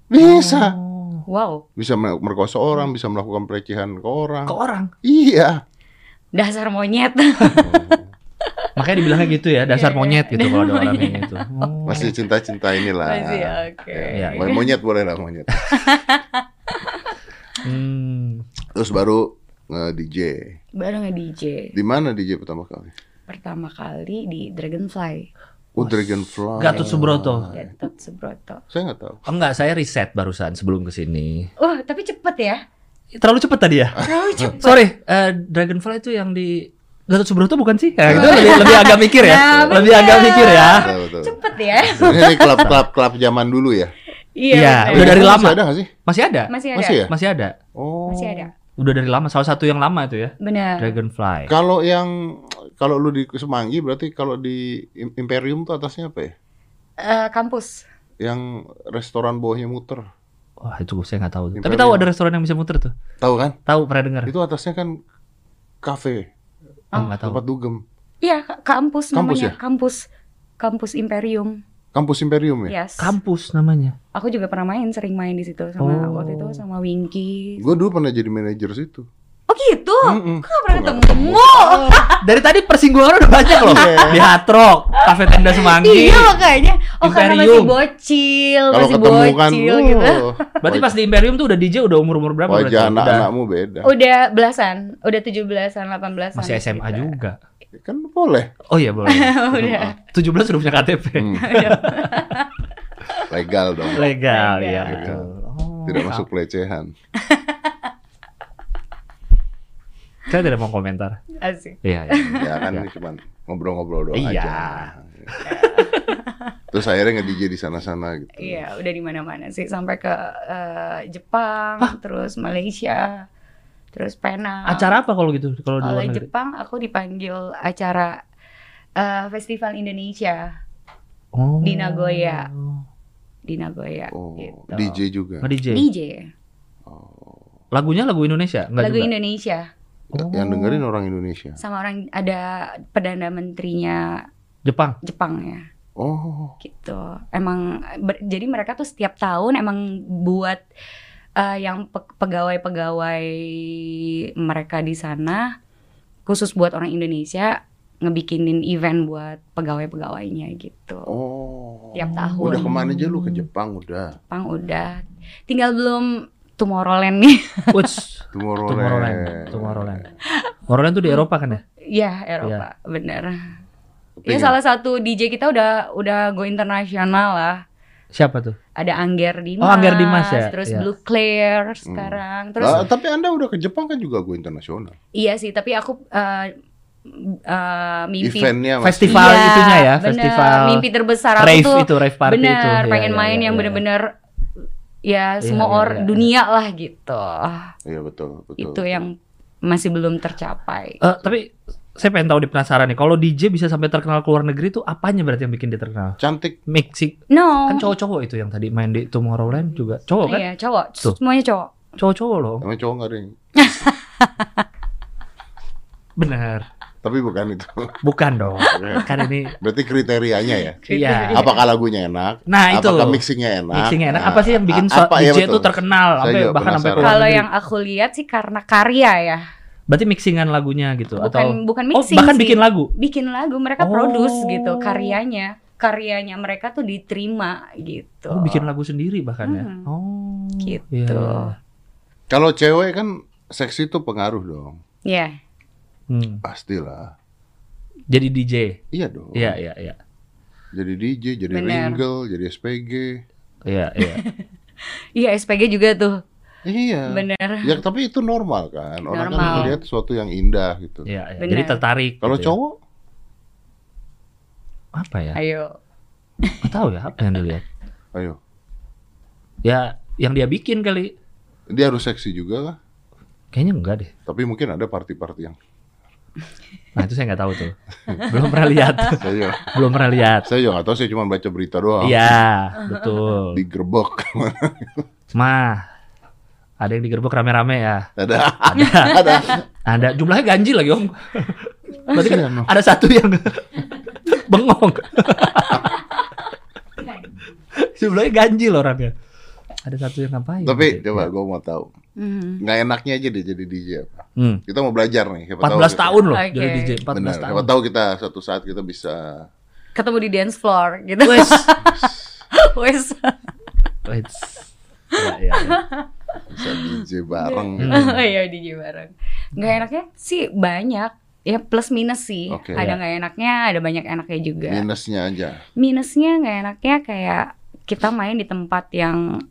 bisa. Oh. Wow. Bisa mer- merkosa orang, bisa melakukan pelecehan ke orang. Ke orang. Iya. Dasar monyet. Makanya dibilangnya gitu ya, dasar Iya, monyet gitu kalau ada orang yang gitu. Oh. Masih cinta-cinta inilah. Masih oke. Iya, Main monyet boleh lah monyet. Hmm. Terus baru nge-DJ. Baru nge-DJ. Di mana DJ pertama kali? Pertama kali di Dragonfly. Oh, Dragonfly. Gatot Subroto. Gatot Subroto. Saya nggak tahu. Oh, enggak, saya riset barusan sebelum ke sini. Oh, tapi cepet ya. Terlalu cepet tadi ya? Terlalu cepet. Sorry, eh, Dragonfly itu yang di Gatot Subroto bukan sih? Ya, itu lebih, lebih agak mikir ya. Nah, lebih bener. agak mikir ya. Betul, betul. Cepet ya. Ini klub-klub klub zaman dulu ya? Iya, bener. udah dari Masih lama. ada nggak sih? Masih ada. Masih ada. Masih ya? Masih ada. Oh. Masih ada. Udah dari lama. Salah satu yang lama itu ya. Benar. Dragonfly. Kalau yang kalau lu di Semanggi berarti kalau di Im- Imperium tuh atasnya apa ya? Eh, kampus. Yang restoran bawahnya muter. Wah, itu saya nggak tahu. tuh. Imperium. Tapi tahu ada restoran yang bisa muter tuh. Tahu kan? Tahu pernah dengar? Itu atasnya kan kafe, Oh, nggak tahu. tempat dugem. Iya, ka- kampus, Kampus namanya. ya? Kampus. Kampus Imperium. Kampus Imperium ya? Yes. Kampus namanya. Aku juga pernah main, sering main di situ sama Oh. waktu itu sama Winky. Gue dulu pernah jadi manajer situ. Oh gitu. Mm-mm. Kok nggak pernah ketemu? Dari tadi persinggungan udah banyak loh. Di Hard Rock, Cafe Tenda Semanggi. Iya makanya. Oh karena masih Imperium. bocil, Kalau masih ketemu bocil kan, gitu. oh, Berarti pas di Imperium tuh udah DJ udah umur-umur berapa berarti? wajah Udah- anak-anakmu beda. Udah belasan, udah 17-an, 18-an. Masih SMA gitu. juga. Kan boleh. Oh iya boleh. udah. 17 udah punya KTP. Hmm. Legal dong. Legal Legal. ya betul. Oh, Tidak masuk pelecehan. Saya tidak mau komentar. Asik. Iya, iya. Ya kan ini cuma ngobrol-ngobrol doang Iya. aja. Terus akhirnya nge-DJ di sana-sana gitu. Iya, udah di mana-mana sih sampai ke eh, Jepang, terus Malaysia, terus Penang. Acara apa kalau gitu? Kalau di luar negeri? Jepang aku dipanggil acara eh, Festival Indonesia Oh. di Nagoya. di Nagoya Oh, gitu. DJ juga. Oh, DJ. DJ. Lagunya lagu Indonesia? Enggak Lagu juga? Indonesia Oh. Yang dengerin orang Indonesia. sama orang ada perdana menterinya Jepang. Jepang ya. Oh, gitu. Emang ber- jadi mereka tuh setiap tahun emang buat eh, yang pe- pegawai-pegawai mereka di sana khusus buat orang Indonesia ngebikinin event buat pegawai-pegawainya gitu. oh. Tiap tahun. Udah ke mana aja lu ke Jepang udah. Jepang udah. Tinggal belum Tomorrowland nih. Tomorrowland. Tomorrowland. Tomorrowland. Tomorrowland tuh di Eropa kan ya? Iya, Eropa, bener. Tapi Ya salah satu DJ kita udah udah go internasional lah. Siapa tuh? Ada Angger Dimas, Oh, Angger Dimas ya, terus iya. Blue Claire sekarang. Terus Lah, tapi Anda udah ke Jepang kan juga gue internasional. Iya sih, tapi aku eh, eh, mimpi Eventnya Festival Iya, itunya ya, bener. festival mimpi terbesar aku rave tuh itu, rave party bener itu. Iya, pengen iya, main iya, yang iya. bener-bener ya semua iya, or iya. dunia lah gitu. Iya betul, betul. Itu yang masih belum tercapai. Eh, tapi saya pengen tahu di penasaran nih, kalau DJ bisa sampai terkenal ke luar negeri tuh apanya berarti yang bikin dia terkenal? cantik. Mixing No. kan cowok-cowok itu yang tadi main di Tomorrowland juga cowok kan? Iya, cowok. Tuh. Semuanya cowok. Cowok-cowok loh. Namanya cowok nggak ada yang. Benar. Tapi bukan itu. Bukan dong. kan ini Berarti kriterianya ya. iya. Apakah lagunya enak? Nah, itu. Apakah mixingnya enak? Mixingnya enak. Nah, Apa sih yang bikin a- so- apa, ya, DJ betul. tuh terkenal Saya sampai bahkan sampai Kalau yang aku lihat sih karena karya ya. Berarti mixingan lagunya gitu Bukan atau bukan Oh, mixing bahkan sih. bikin lagu. Bikin lagu, mereka Oh. produce gitu karyanya. Karyanya mereka tuh diterima gitu. Oh, bikin lagu sendiri bahkan ya. Hmm. Oh. Gitu. iya, iya. Kalau cewek kan seksi itu pengaruh dong. Ya. Hmm. Pastilah. Jadi DJ. Iya dong. Iya, iya, iya. Jadi DJ, jadi Bener. ringle, jadi SPG. Iya, iya. Iya, SPG juga tuh. Iya. Bener. Ya tapi itu normal kan. Orang kan Normal. melihat sesuatu yang indah gitu. Iya, iya. Jadi tertarik. Kalau gitu ya. cowok apa ya? Ayo. Nggak tahu ya apa yang dilihat. ayo. Ya, yang dia bikin kali. Dia harus seksi juga kah? Kayaknya enggak deh. Tapi mungkin ada party-party yang Nah, itu saya nggak tahu tuh. Belum pernah lihat. saya Belum pernah lihat. saya juga nggak tahu. Saya cuma baca berita doang. Iya, betul. Digerebek. Mah, ada yang digerebek rame-rame ya. ada. Ada. ada. Ada jumlahnya ganjil lagi, Om. Berarti kan Om. ada satu yang bengong. jumlahnya ganjil orangnya. Ada satu yang ngapain? Tapi gitu. coba gue mau tahu. Mhm. Nggak enaknya aja deh jadi DJ apa? Hmm. Kita mau belajar nih. Siapa 14 tahu kita- tahun loh Oke. jadi DJ, 14 Benar. tahun. Siapa tahu kita suatu saat kita bisa Ketemu di dance floor gitu. Wes. Wes. Wes. Ya, ya, ya. bisa DJ bareng. Hmm. Iya DJ bareng. Nggak enaknya sih banyak. Ya plus minus sih. Oke. ada nggak enaknya, ada banyak enaknya juga. Minusnya aja. Minusnya nggak enaknya kayak kita main di tempat yang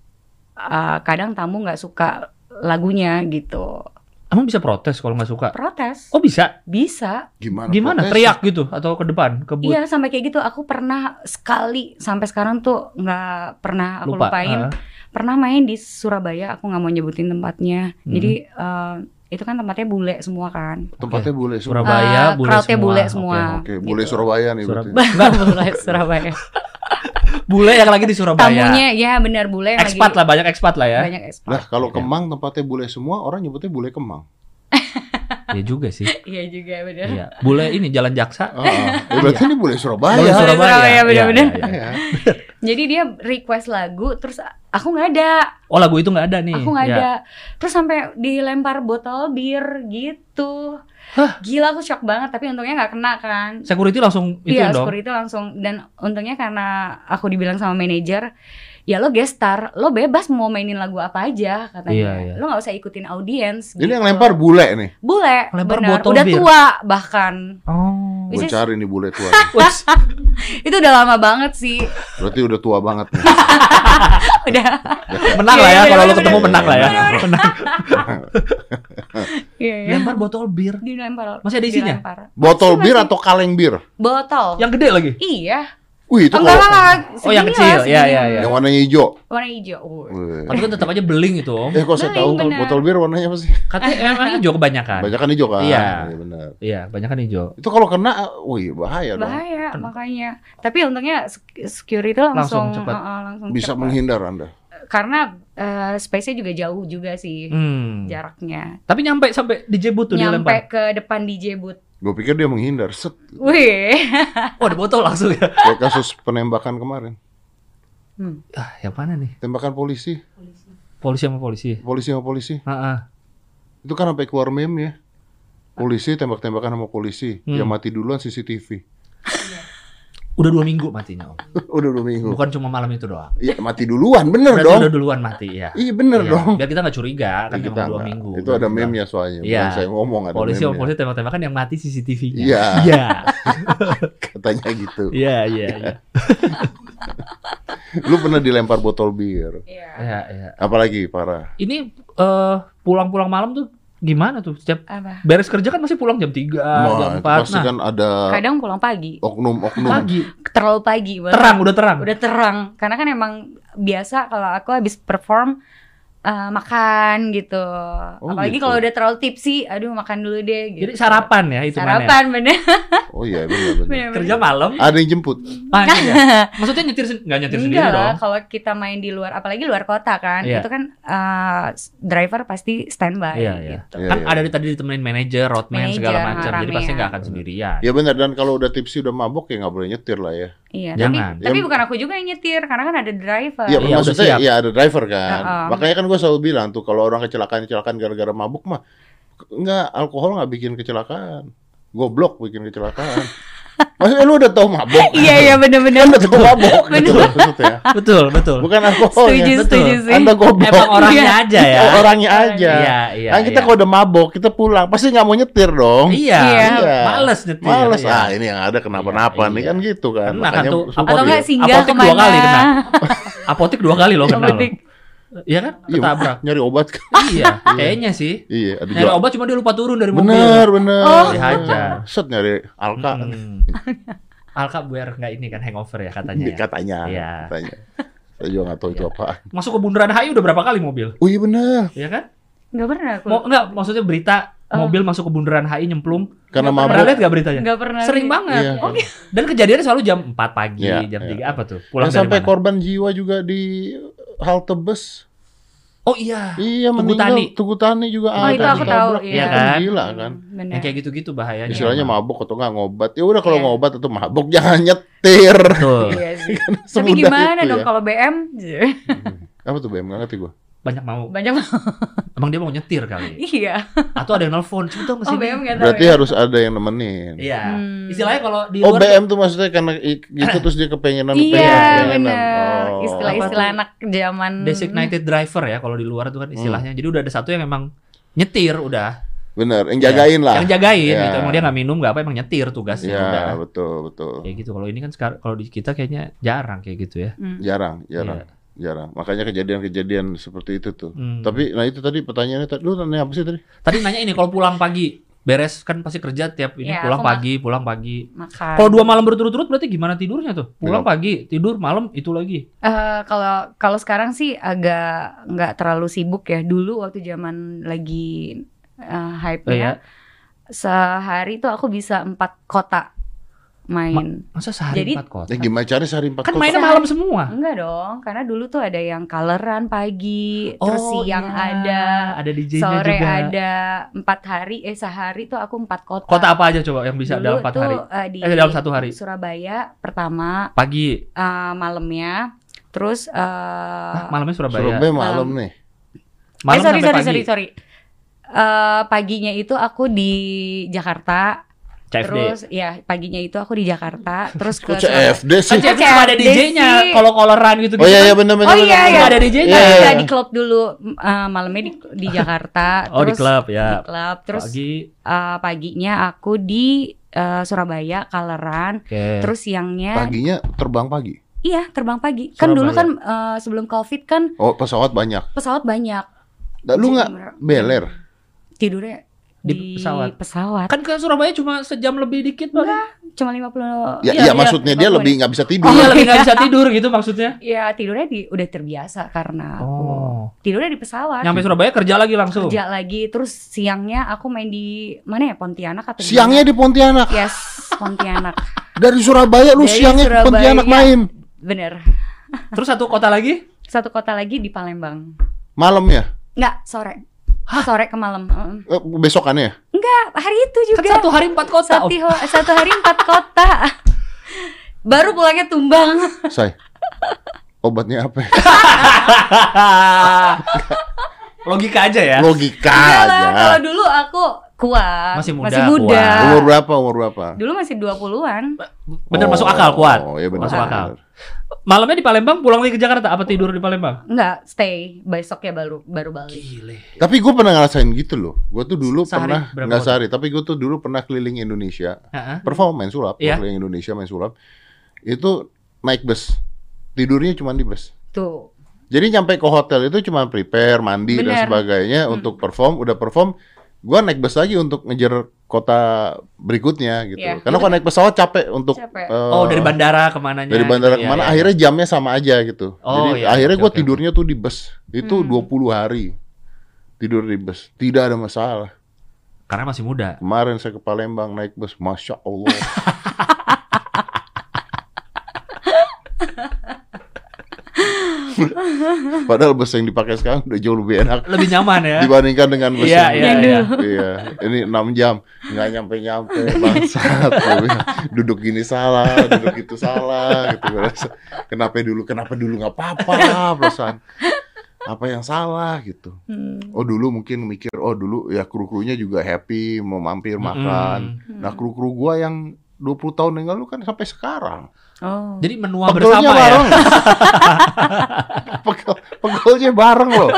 uh, kadang tamu nggak suka lagunya gitu. Emang bisa protes kalau nggak suka? protes Oh bisa? bisa Gimana? Gimana? protes? Teriak gitu atau ke depan, ke iya sampai kayak gitu aku pernah sekali sampai sekarang tuh nggak pernah aku Lupa. lupain Ah. pernah main di Surabaya aku nggak mau nyebutin tempatnya Hmm. jadi eh, itu kan tempatnya bule semua kan Tempatnya bule semua. Surabaya, Eh, bule semua. bule Oke. semua Oke, bule gitu. Surabaya nih Surab- berarti. Enggak bule Surabaya Bule yang lagi di Surabaya. tamunya ya benar bule yang Expat lagi lah, banyak expat lah ya. banyak ekspat Nah, kalau. Kemang tempatnya bule semua, orang nyebutnya bule Kemang. Iya juga sih. iya juga benar Iya. Bule ini Jalan Jaksa. Ah, ya berarti ini bule Surabaya. Bule Surabaya. Surabaya, Iya, bener-bener. iya, iya. Ya. jadi dia request lagu terus aku nggak ada Oh lagu itu nggak ada nih. aku nggak Iya. ada terus sampai dilempar botol bir gitu gila aku shock banget tapi untungnya nggak kena kan Security langsung itu iya dong. security langsung dan untungnya karena aku dibilang sama manajer ya lo guest star lo bebas mau mainin lagu apa aja katanya Iya, iya. lo nggak usah ikutin audiens Ini yang gitu. lempar bule nih. bule Lempar benar botol udah bir. tua bahkan Oh. Gue cari nih bule tua. itu udah lama banget sih Berarti udah tua banget nih. udah menang lah ya Iya, iya, kalau lo bener, ketemu menang lah ya. Menang. iya iya Lempar botol bir. dilempar Masih ada isinya? dilempar. Botol Masih, bir masih. atau kaleng bir? botol Yang gede lagi. iya Wih, itu enggak kalau lah Oh, yang kecil. lah, Iya, segini. iya, iya. yang warnanya hijau. warna hijau Oh. Tapi kan tetap aja beling itu om. Eh, kok saya tahu bener. botol bir warnanya apa sih? Katanya emang hijau kebanyakan. Banyak kan hijau kan? Iya. benar. Iya, banyak kan hijau. Itu kalau kena, wih bahaya dong. bahaya makanya tapi untungnya security langsung Langsung cepat. uh-uh, langsung Bisa cepat. menghindar Anda. karena uh, space-nya juga jauh juga sih Hmm. jaraknya Tapi nyampe sampai di jebut tuh nyampe lempar. ke depan DJ booth Gue pikir dia menghindar. Set, wih Oh, ada botol langsung ya. kayak kasus penembakan kemarin. Hmm. Ah, yang mana nih? Tembakan polisi, Polisi sama polisi. polisi sama polisi. Heeh. Itu kan sampai keluar meme ya. Polisi tembak-tembakan sama polisi. Hmm. Yang mati duluan CCTV. Udah dua minggu matinya om. udah dua minggu. Bukan cuma malam itu doang. Iya mati duluan, bener Berarti dong. udah duluan mati ya. Iya bener Iya, dong. Biar kita nggak curiga kan Kita dua minggu. Itu ada meme-nya soalnya. Iya. Bukan saya ngomong ada Polisi sama meme-nya. polisi tembak-tembakan yang mati CCTV-nya. Iya. Iya. Katanya gitu. Iya, iya, iya. Lu pernah dilempar botol bir. Iya. Iya, iya. Apalagi parah. Ini eh, pulang-pulang malam tuh gimana tuh? Setiap apa beres kerja kan masih pulang jam 3, jam Wah, 4. itu pasti Nah, kan ada kadang pulang pagi oknum-oknum. pagi. terlalu pagi banget. Terang, udah terang. udah terang karena kan emang biasa kalau aku habis perform eh, makan gitu apalagi gitu. kalau udah terlalu tipsy aduh makan dulu deh gitu. Jadi sarapan ya itu sarapan bener Oh iya benar. bener, Kerja malam. Ada yang jemput. Ah, iya. Maksudnya nyetir sen- nggak nyetir sendiri Enggak lah, dong. kalau kita main di luar, apalagi luar kota kan, Iya. itu kan eh, driver pasti standby. Iya, iya. gitu. Iya, Kan iya. ada di tadi ditemenin manajer, roadman segala Manajer, macam. Jadi pasti nggak akan sendirian. Ya benar dan kalau udah tipsi udah mabok ya nggak boleh nyetir lah ya. Iya, Jangan. tapi tapi Ya- bukan aku juga yang nyetir, karena kan ada driver. Iya udah maksudnya ya ada driver kan. Uh-uh. Makanya kan gue selalu bilang tuh kalau orang kecelakaan kecelakaan gara-gara mabuk mah nggak alkohol nggak bikin kecelakaan. Goblok bikin kecelakaan. Maksudnya lu udah tahu mabok? Iya iya bener-bener. Kan udah tahu mabok gitu Bener. maksudnya. Betul, betul. Bukan alkoholnya. Setuju, betul. setuju sih. Anda goblok. Emang orangnya Iya. aja ya. Orangnya aja. Iya, iya. kan kita iya. kalau udah mabok kita pulang pasti nggak mau nyetir dong. Iya, Iya. males nyetir. Males iya. ah ini yang ada kenapa-napa Iya, nih iya. kan gitu kan. Kena kan tuh, support Atau ya. enggak singgah Apotek ke mana? dua kali kena. Apotek dua kali loh kena. Apotek. Iya kan? Iya, Ketabrak. nyari obat kan. iya, kayaknya sih. iya, ada Nyari jual. obat cuma dia lupa turun dari mobil. Bener, bener. Oh. Dihajar. Set nyari alka. Hmm. Alka biar nggak ini kan hangover ya katanya. Ya. Katanya. Iya. Katanya. Saya juga nggak tahu itu apa. Masuk ke bundaran HI udah berapa kali mobil? Oh iya bener. Iya kan? Enggak pernah aku. Mau enggak maksudnya berita Oh. mobil masuk ke bundaran HI nyemplung. Karena Nggak Pernah mabuk. lihat gak beritanya? Enggak pernah. Sering lihat. banget. Iya. Oh, Dan kejadiannya selalu jam 4 pagi, Iya, jam iya. 3 apa tuh? Pulang Yang dari sampai mana? korban jiwa juga di halte bus. Oh iya. Iya Tugu meninggal. Tani. Tugu Tani juga Oh, ada. itu aku tahu, iya. Itu kan? Gila kan. Bener. Yang kayak gitu-gitu bahayanya. Istilahnya emang. mabuk atau nggak ngobat. Ya udah kalau Iya. ngobat atau mabuk jangan nyetir. Betul. Iya sih. Tapi Semudah gimana dong ya. kalau BM? Apa tuh BM? Nggak ngerti gue. Banyak mau. Banyak Emang dia mau nyetir kali. iya. Atau ada yang nelfon, cepet dong Oh. BM tahu. Berarti ya. harus ada yang nemenin. Iya. Hmm. Istilahnya kalau di Oh luar BM tuh maksudnya karena gitu terus dia kepengenan Iya, kepengenan. bener. Oh. Istilah-istilah Apa tuh? anak zaman designated driver ya kalau di luar itu kan istilahnya. Jadi udah ada satu yang emang nyetir udah. Bener, yang jagain lah. Yang jagain Iya. gitu. Emang dia nggak minum nggak apa emang nyetir tugasnya Iya, udah. betul, betul. Kayak gitu. Kalau ini kan sekarang kalau di kita kayaknya jarang kayak gitu ya. Hmm. Jarang, jarang. Iya. Jarang. Makanya kejadian-kejadian seperti itu tuh. Hmm. Tapi nah itu tadi pertanyaannya tadi lu nanya apa sih tadi? Tadi nanya ini kalau pulang pagi, beres kan pasti kerja tiap ini Iya, pulang pagi, pulang pagi. Makan. Kalau dua malam berturut-turut berarti gimana tidurnya tuh? Pulang pagi, tidur malam itu lagi. Eh, kalau kalau sekarang sih agak nggak terlalu sibuk ya. Dulu waktu zaman lagi eh, hype Oh, iya. sehari tuh aku bisa empat kota main. Masa sehari Jadi- empat kota? Ya gimana cari sehari empat Kan kota? mainnya malam semua. Enggak dong, karena dulu tuh ada yang coloran pagi, terus siang iya. ada, ada DJ-nya sore juga. ada, empat hari, eh sehari tuh aku empat kota. Kota apa aja coba yang bisa Dulu dalam empat tuh, hari? eh, di Eh, dalam satu hari. Surabaya pertama, Pagi. eh, malamnya, terus eh, Ah, malamnya Surabaya. Surabaya malam nih. Malam eh sorry sampai sorry pagi. sorry sorry. Eh, paginya itu aku di Jakarta, CFD. terus ya paginya itu aku di Jakarta, terus ke Kok CFD Kan sih? CFD CFD cuma ada DJ-nya kalau coloran gitu Oh iya iya benar benar. Oh iya iya. Ada DJ-nya. Iya, iya. Kita di klub dulu eh, malamnya di di Jakarta. Oh, di terus klub, ya. Di klub. Terus Pagi. eh, paginya aku di eh, Surabaya Kaleran. Oke. Terus siangnya Paginya terbang pagi. iya terbang pagi. Kan dulu kan Surabaya. eh, sebelum Covid kan Oh pesawat banyak. pesawat banyak. Nah, lu nggak beler? Tidurnya Di di, pesawat. pesawat. Kan ke Surabaya cuma sejam lebih dikit Bang. Cuma 50 Ya, Iya, iya, iya. maksudnya dia lebih nggak bisa tidur. Iya lebih nggak bisa tidur gitu maksudnya. Ya tidurnya di udah terbiasa karena aku Oh. tidurnya di pesawat. Nyampe Surabaya kerja lagi langsung. kerja lagi terus siangnya aku main di mana ya Pontianak atau di Siangnya di Pontianak. mana? yes Pontianak Dari Surabaya lu Dari siangnya ke Surabaya. Pontianak main. bener Terus satu kota lagi? satu kota lagi di Palembang Malamnya. nggak sore sore ke malam Heeh. Eh, besokannya. nggak hari itu Kan juga satu hari empat kota. satu, satu hari empat kota baru pulangnya tumbang Say. Obatnya apa? ya? Logika aja ya. Logika Enggak lah, kalau aja. dulu aku kuat Masih muda, kuat. Umur berapa? Umur berapa? dulu masih 20-an Bener masuk akal kuat. Oh, iya benar. Masuk akal. Malamnya di Palembang pulang lagi ke Jakarta apa tidur di Palembang? nggak stay besoknya baru baru balik Gile. Tapi gue pernah ngerasain gitu loh. Gue tuh dulu Sehari pernah nggak sehari, tapi gue tuh dulu pernah keliling Indonesia, Heeh. perform main sulap, Iya. keliling Indonesia main sulap. Itu naik bus, tidurnya cuma di bus. tuh Jadi nyampe ke hotel itu cuma prepare, mandi dan Bener. sebagainya untuk perform. Udah perform, gue naik bus lagi untuk ngejar kota berikutnya gitu. Iya. Karena kalau naik pesawat capek untuk Capek. eh, Oh dari bandara ke mananya? dari bandara gitu, ya, ke mana ya, ya. akhirnya jamnya sama aja gitu. Oh, Jadi iya, akhirnya gue tidurnya tuh di bus. Itu Hmm. 20 hari. Tidur di bus. Tidak ada masalah. Karena masih muda. Kemarin saya ke Palembang naik bus. Masya Allah. Padahal bus yang dipakai sekarang udah jauh lebih enak Lebih nyaman ya. dibandingkan dengan bus Iya, yang iya, iya. Iya, ini 6 jam nggak nyampe nyampe bangsat. Duduk gini salah, duduk itu salah gitu. Kenapa dulu, kenapa dulu nggak apa-apa perasaan. Apa yang salah gitu. Hmm. Oh dulu mungkin mikir, oh dulu ya kru-krunya juga happy mau mampir makan. Hmm. Nah kru-kru gua yang 20 tahun yang lalu kan sampai sekarang. Oh. Jadi menua Pegelnya bersama ya. bareng. Pegel, pegelnya bareng loh.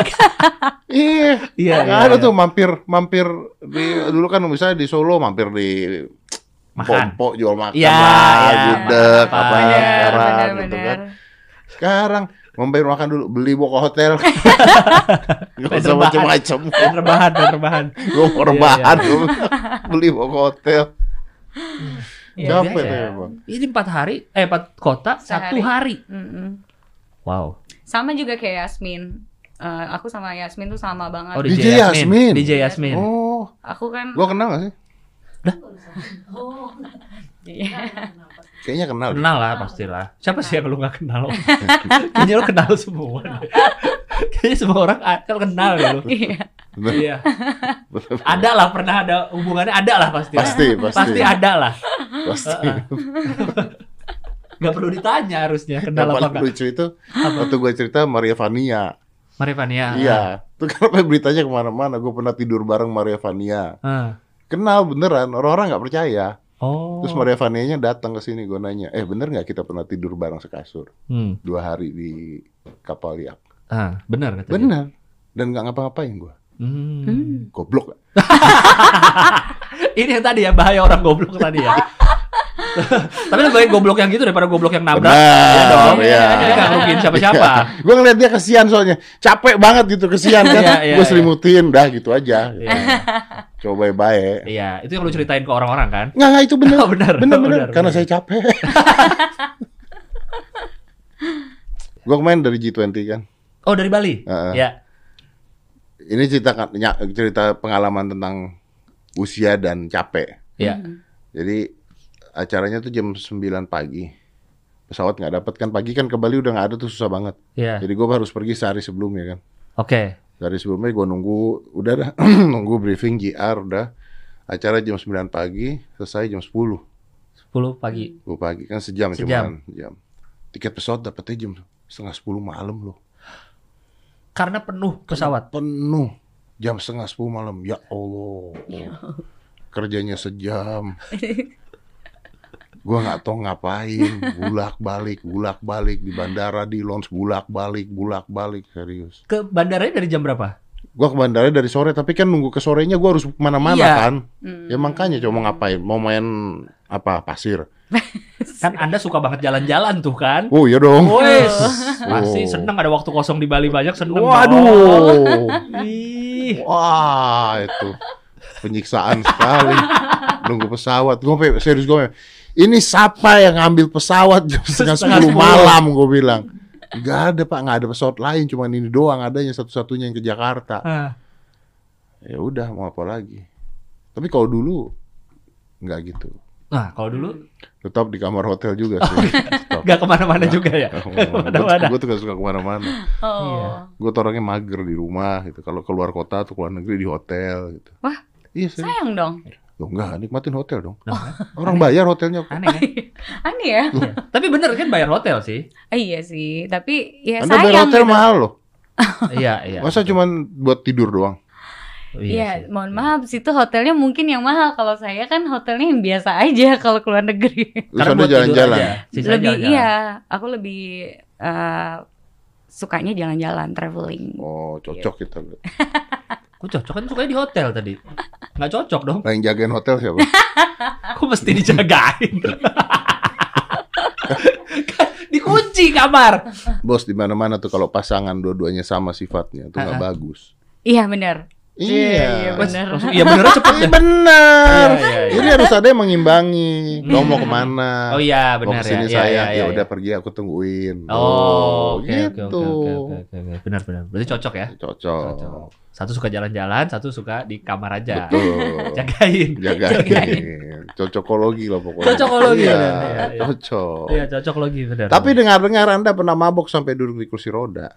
Iya. Iya, iya, ada iya. tuh mampir mampir di dulu kan misalnya di Solo mampir di Makan. Pompo jual makan Iya, lah, iya, gudeg, makan. apa Bener, sekarang bener, gitu bener. kan. Sekarang mampir makan dulu, beli ke hotel. Gak usah macam-macam. Rebahan, rebahan. Gue mau Iya, rebahan, beli ke hotel. Iya, Capek biasa. tuh emang. Ini empat hari, eh empat kota, satu Sehari. hari. Mm-mm. Wow. Sama juga kayak Yasmin. Eh, aku sama Yasmin tuh sama banget. Oh DJ DJ, Yasmin. Yasmin. DJ Yasmin. Oh, Aku kan gua kenal gak sih? Iya. Kayaknya kenal. deh. Kenal lah pastilah. Siapa sih yang lu gak kenal? Kayaknya lu kenal semua. Kayaknya semua orang kalau kenal ya lu. Iya. Iya. Ada lah pernah ada hubungannya ada lah pasti. Pasti, pasti. Pasti ada lah. Pasti. Gak perlu ditanya harusnya kenal apa enggak. lucu itu waktu gue cerita Maria Vania. Mari Fania. Iya, itu kenapa beritanya ke mana-mana. Gue pernah tidur bareng Maria Vania. Kenal beneran, orang-orang nggak percaya. Oh. Terus Maria Vanianya datang ke sini, gue nanya, eh bener nggak kita pernah tidur bareng sekasur Hmm. dua hari di kapal liak? Ah, benar katanya. Bener. Dan nggak ngapa-ngapain gue. Hmm. Hmm. Goblok. Ini yang tadi ya bahaya orang goblok tadi ya. Tapi lebih baik goblok yang gitu daripada goblok yang nabrak. Benar, Iya dong. iya. Jadi nggak ngerugiin siapa-siapa. gue ngeliat dia kesian soalnya capek banget gitu kesian kan Iya, iya, gue iya. selimutin dah gitu aja Iya. coba baik Iya, itu yang lu ceritain ke orang-orang kan? nggak nggak itu bener Oh, benar. bener bener Benar, karena benar. saya capek gue kemarin dari G20 kan Oh, dari Bali. Heeh. Ya. ini cerita cerita pengalaman tentang usia dan capek Ya. jadi acaranya tuh jam 9 pagi pesawat nggak dapet kan pagi kan ke Bali udah nggak ada tuh susah banget Ya. jadi gue harus pergi sehari sebelumnya kan Oke. dari sebelumnya gue nunggu udah dah nunggu briefing GR udah acara jam 9 pagi selesai jam 10 10 pagi. 10 pagi kan sejam, Sejam. cuman jam tiket pesawat dapetnya jam setengah 10 malam loh Karena penuh pesawat. penuh jam setengah 10 malam ya Allah kerjanya sejam gua nggak tahu ngapain bulak balik bulak balik di bandara di lounge bulak balik bulak balik serius Ke bandaranya dari jam berapa? Gua ke bandara dari sore, tapi kan nunggu ke sorenya gua harus ke mana-mana Iya. kan. Hmm. Ya makanya mau ngapain? Mau main apa? Pasir? Kan Anda suka banget jalan-jalan tuh kan? Oh iya dong. Wes, pasti Oh. seneng ada waktu kosong di Bali banyak seneng. Waduh. Ih. Wah, itu penyiksaan sekali. Nunggu pesawat. Gue serius gue. Ini siapa yang ngambil pesawat jam setengah sepuluh malam? Gue bilang. Gak ada pak, nggak ada pesawat lain, cuman ini doang adanya satu-satunya yang ke Jakarta. Ah, Ya udah, mau apa lagi? Tapi kalau dulu nggak gitu. Nah, kalau dulu Tetap di kamar hotel juga sih. Tetap. nggak ke mana-mana juga ya. Ke mana-mana. gue tuh gak suka ke mana-mana. Oh. Iya. Gue tuh orangnya mager di rumah gitu. Kalau keluar kota atau keluar negeri di hotel gitu. Wah, Iya sih. Sayang dong. Loh enggak, nikmatin hotel dong. Nah, Orang bayar hotelnya. kok. aneh kan? Aneh ya? Iya. Tapi bener kan bayar hotel sih. Eh, iya sih, tapi ya Anda sayang bayar hotel gitu. mahal loh. Iya, iya. Masa cuman buat tidur doang? Oh, Iya, sih. mohon maaf, situ hotelnya mungkin yang mahal. Kalau saya kan hotelnya yang biasa aja kalau keluar negeri. Karena tidur jalan-jalan. lebih jalan-jalan. iya, aku lebih eh, sukanya jalan-jalan, traveling. Oh, cocok kita. Kok cocok kan sukanya di hotel tadi. Nggak cocok dong. Yang jagain hotel siapa? Kok mesti dijagain? Dikunci kamar. Bos di mana-mana tuh kalau pasangan dua-duanya sama sifatnya tuh nggak Ah, ah. bagus. Iya benar. Iya, Iya. benar. Langsung, iya benernya cepet Iya ya. benar. Iya, iya, iya. Jadi harus ada yang mengimbangi. Kamu mau ke mana? Oh iya benar ya. ke sini Iya, saya, iya, ya iya, udah iya. pergi aku tungguin. Oh, gitu. oke, oke, oke, oke, oke. Benar, benar. Berarti cocok ya. Cocok. Cocok. Satu suka jalan-jalan, satu suka di kamar aja. Betul. Jagain. Jagain. Cocokologi lah pokoknya. Cocokologi, Iya, benar, iya, iya. cocok. Iya, cocok lagi benar. Tapi dengar-dengar Anda pernah mabok sampai duduk di kursi roda.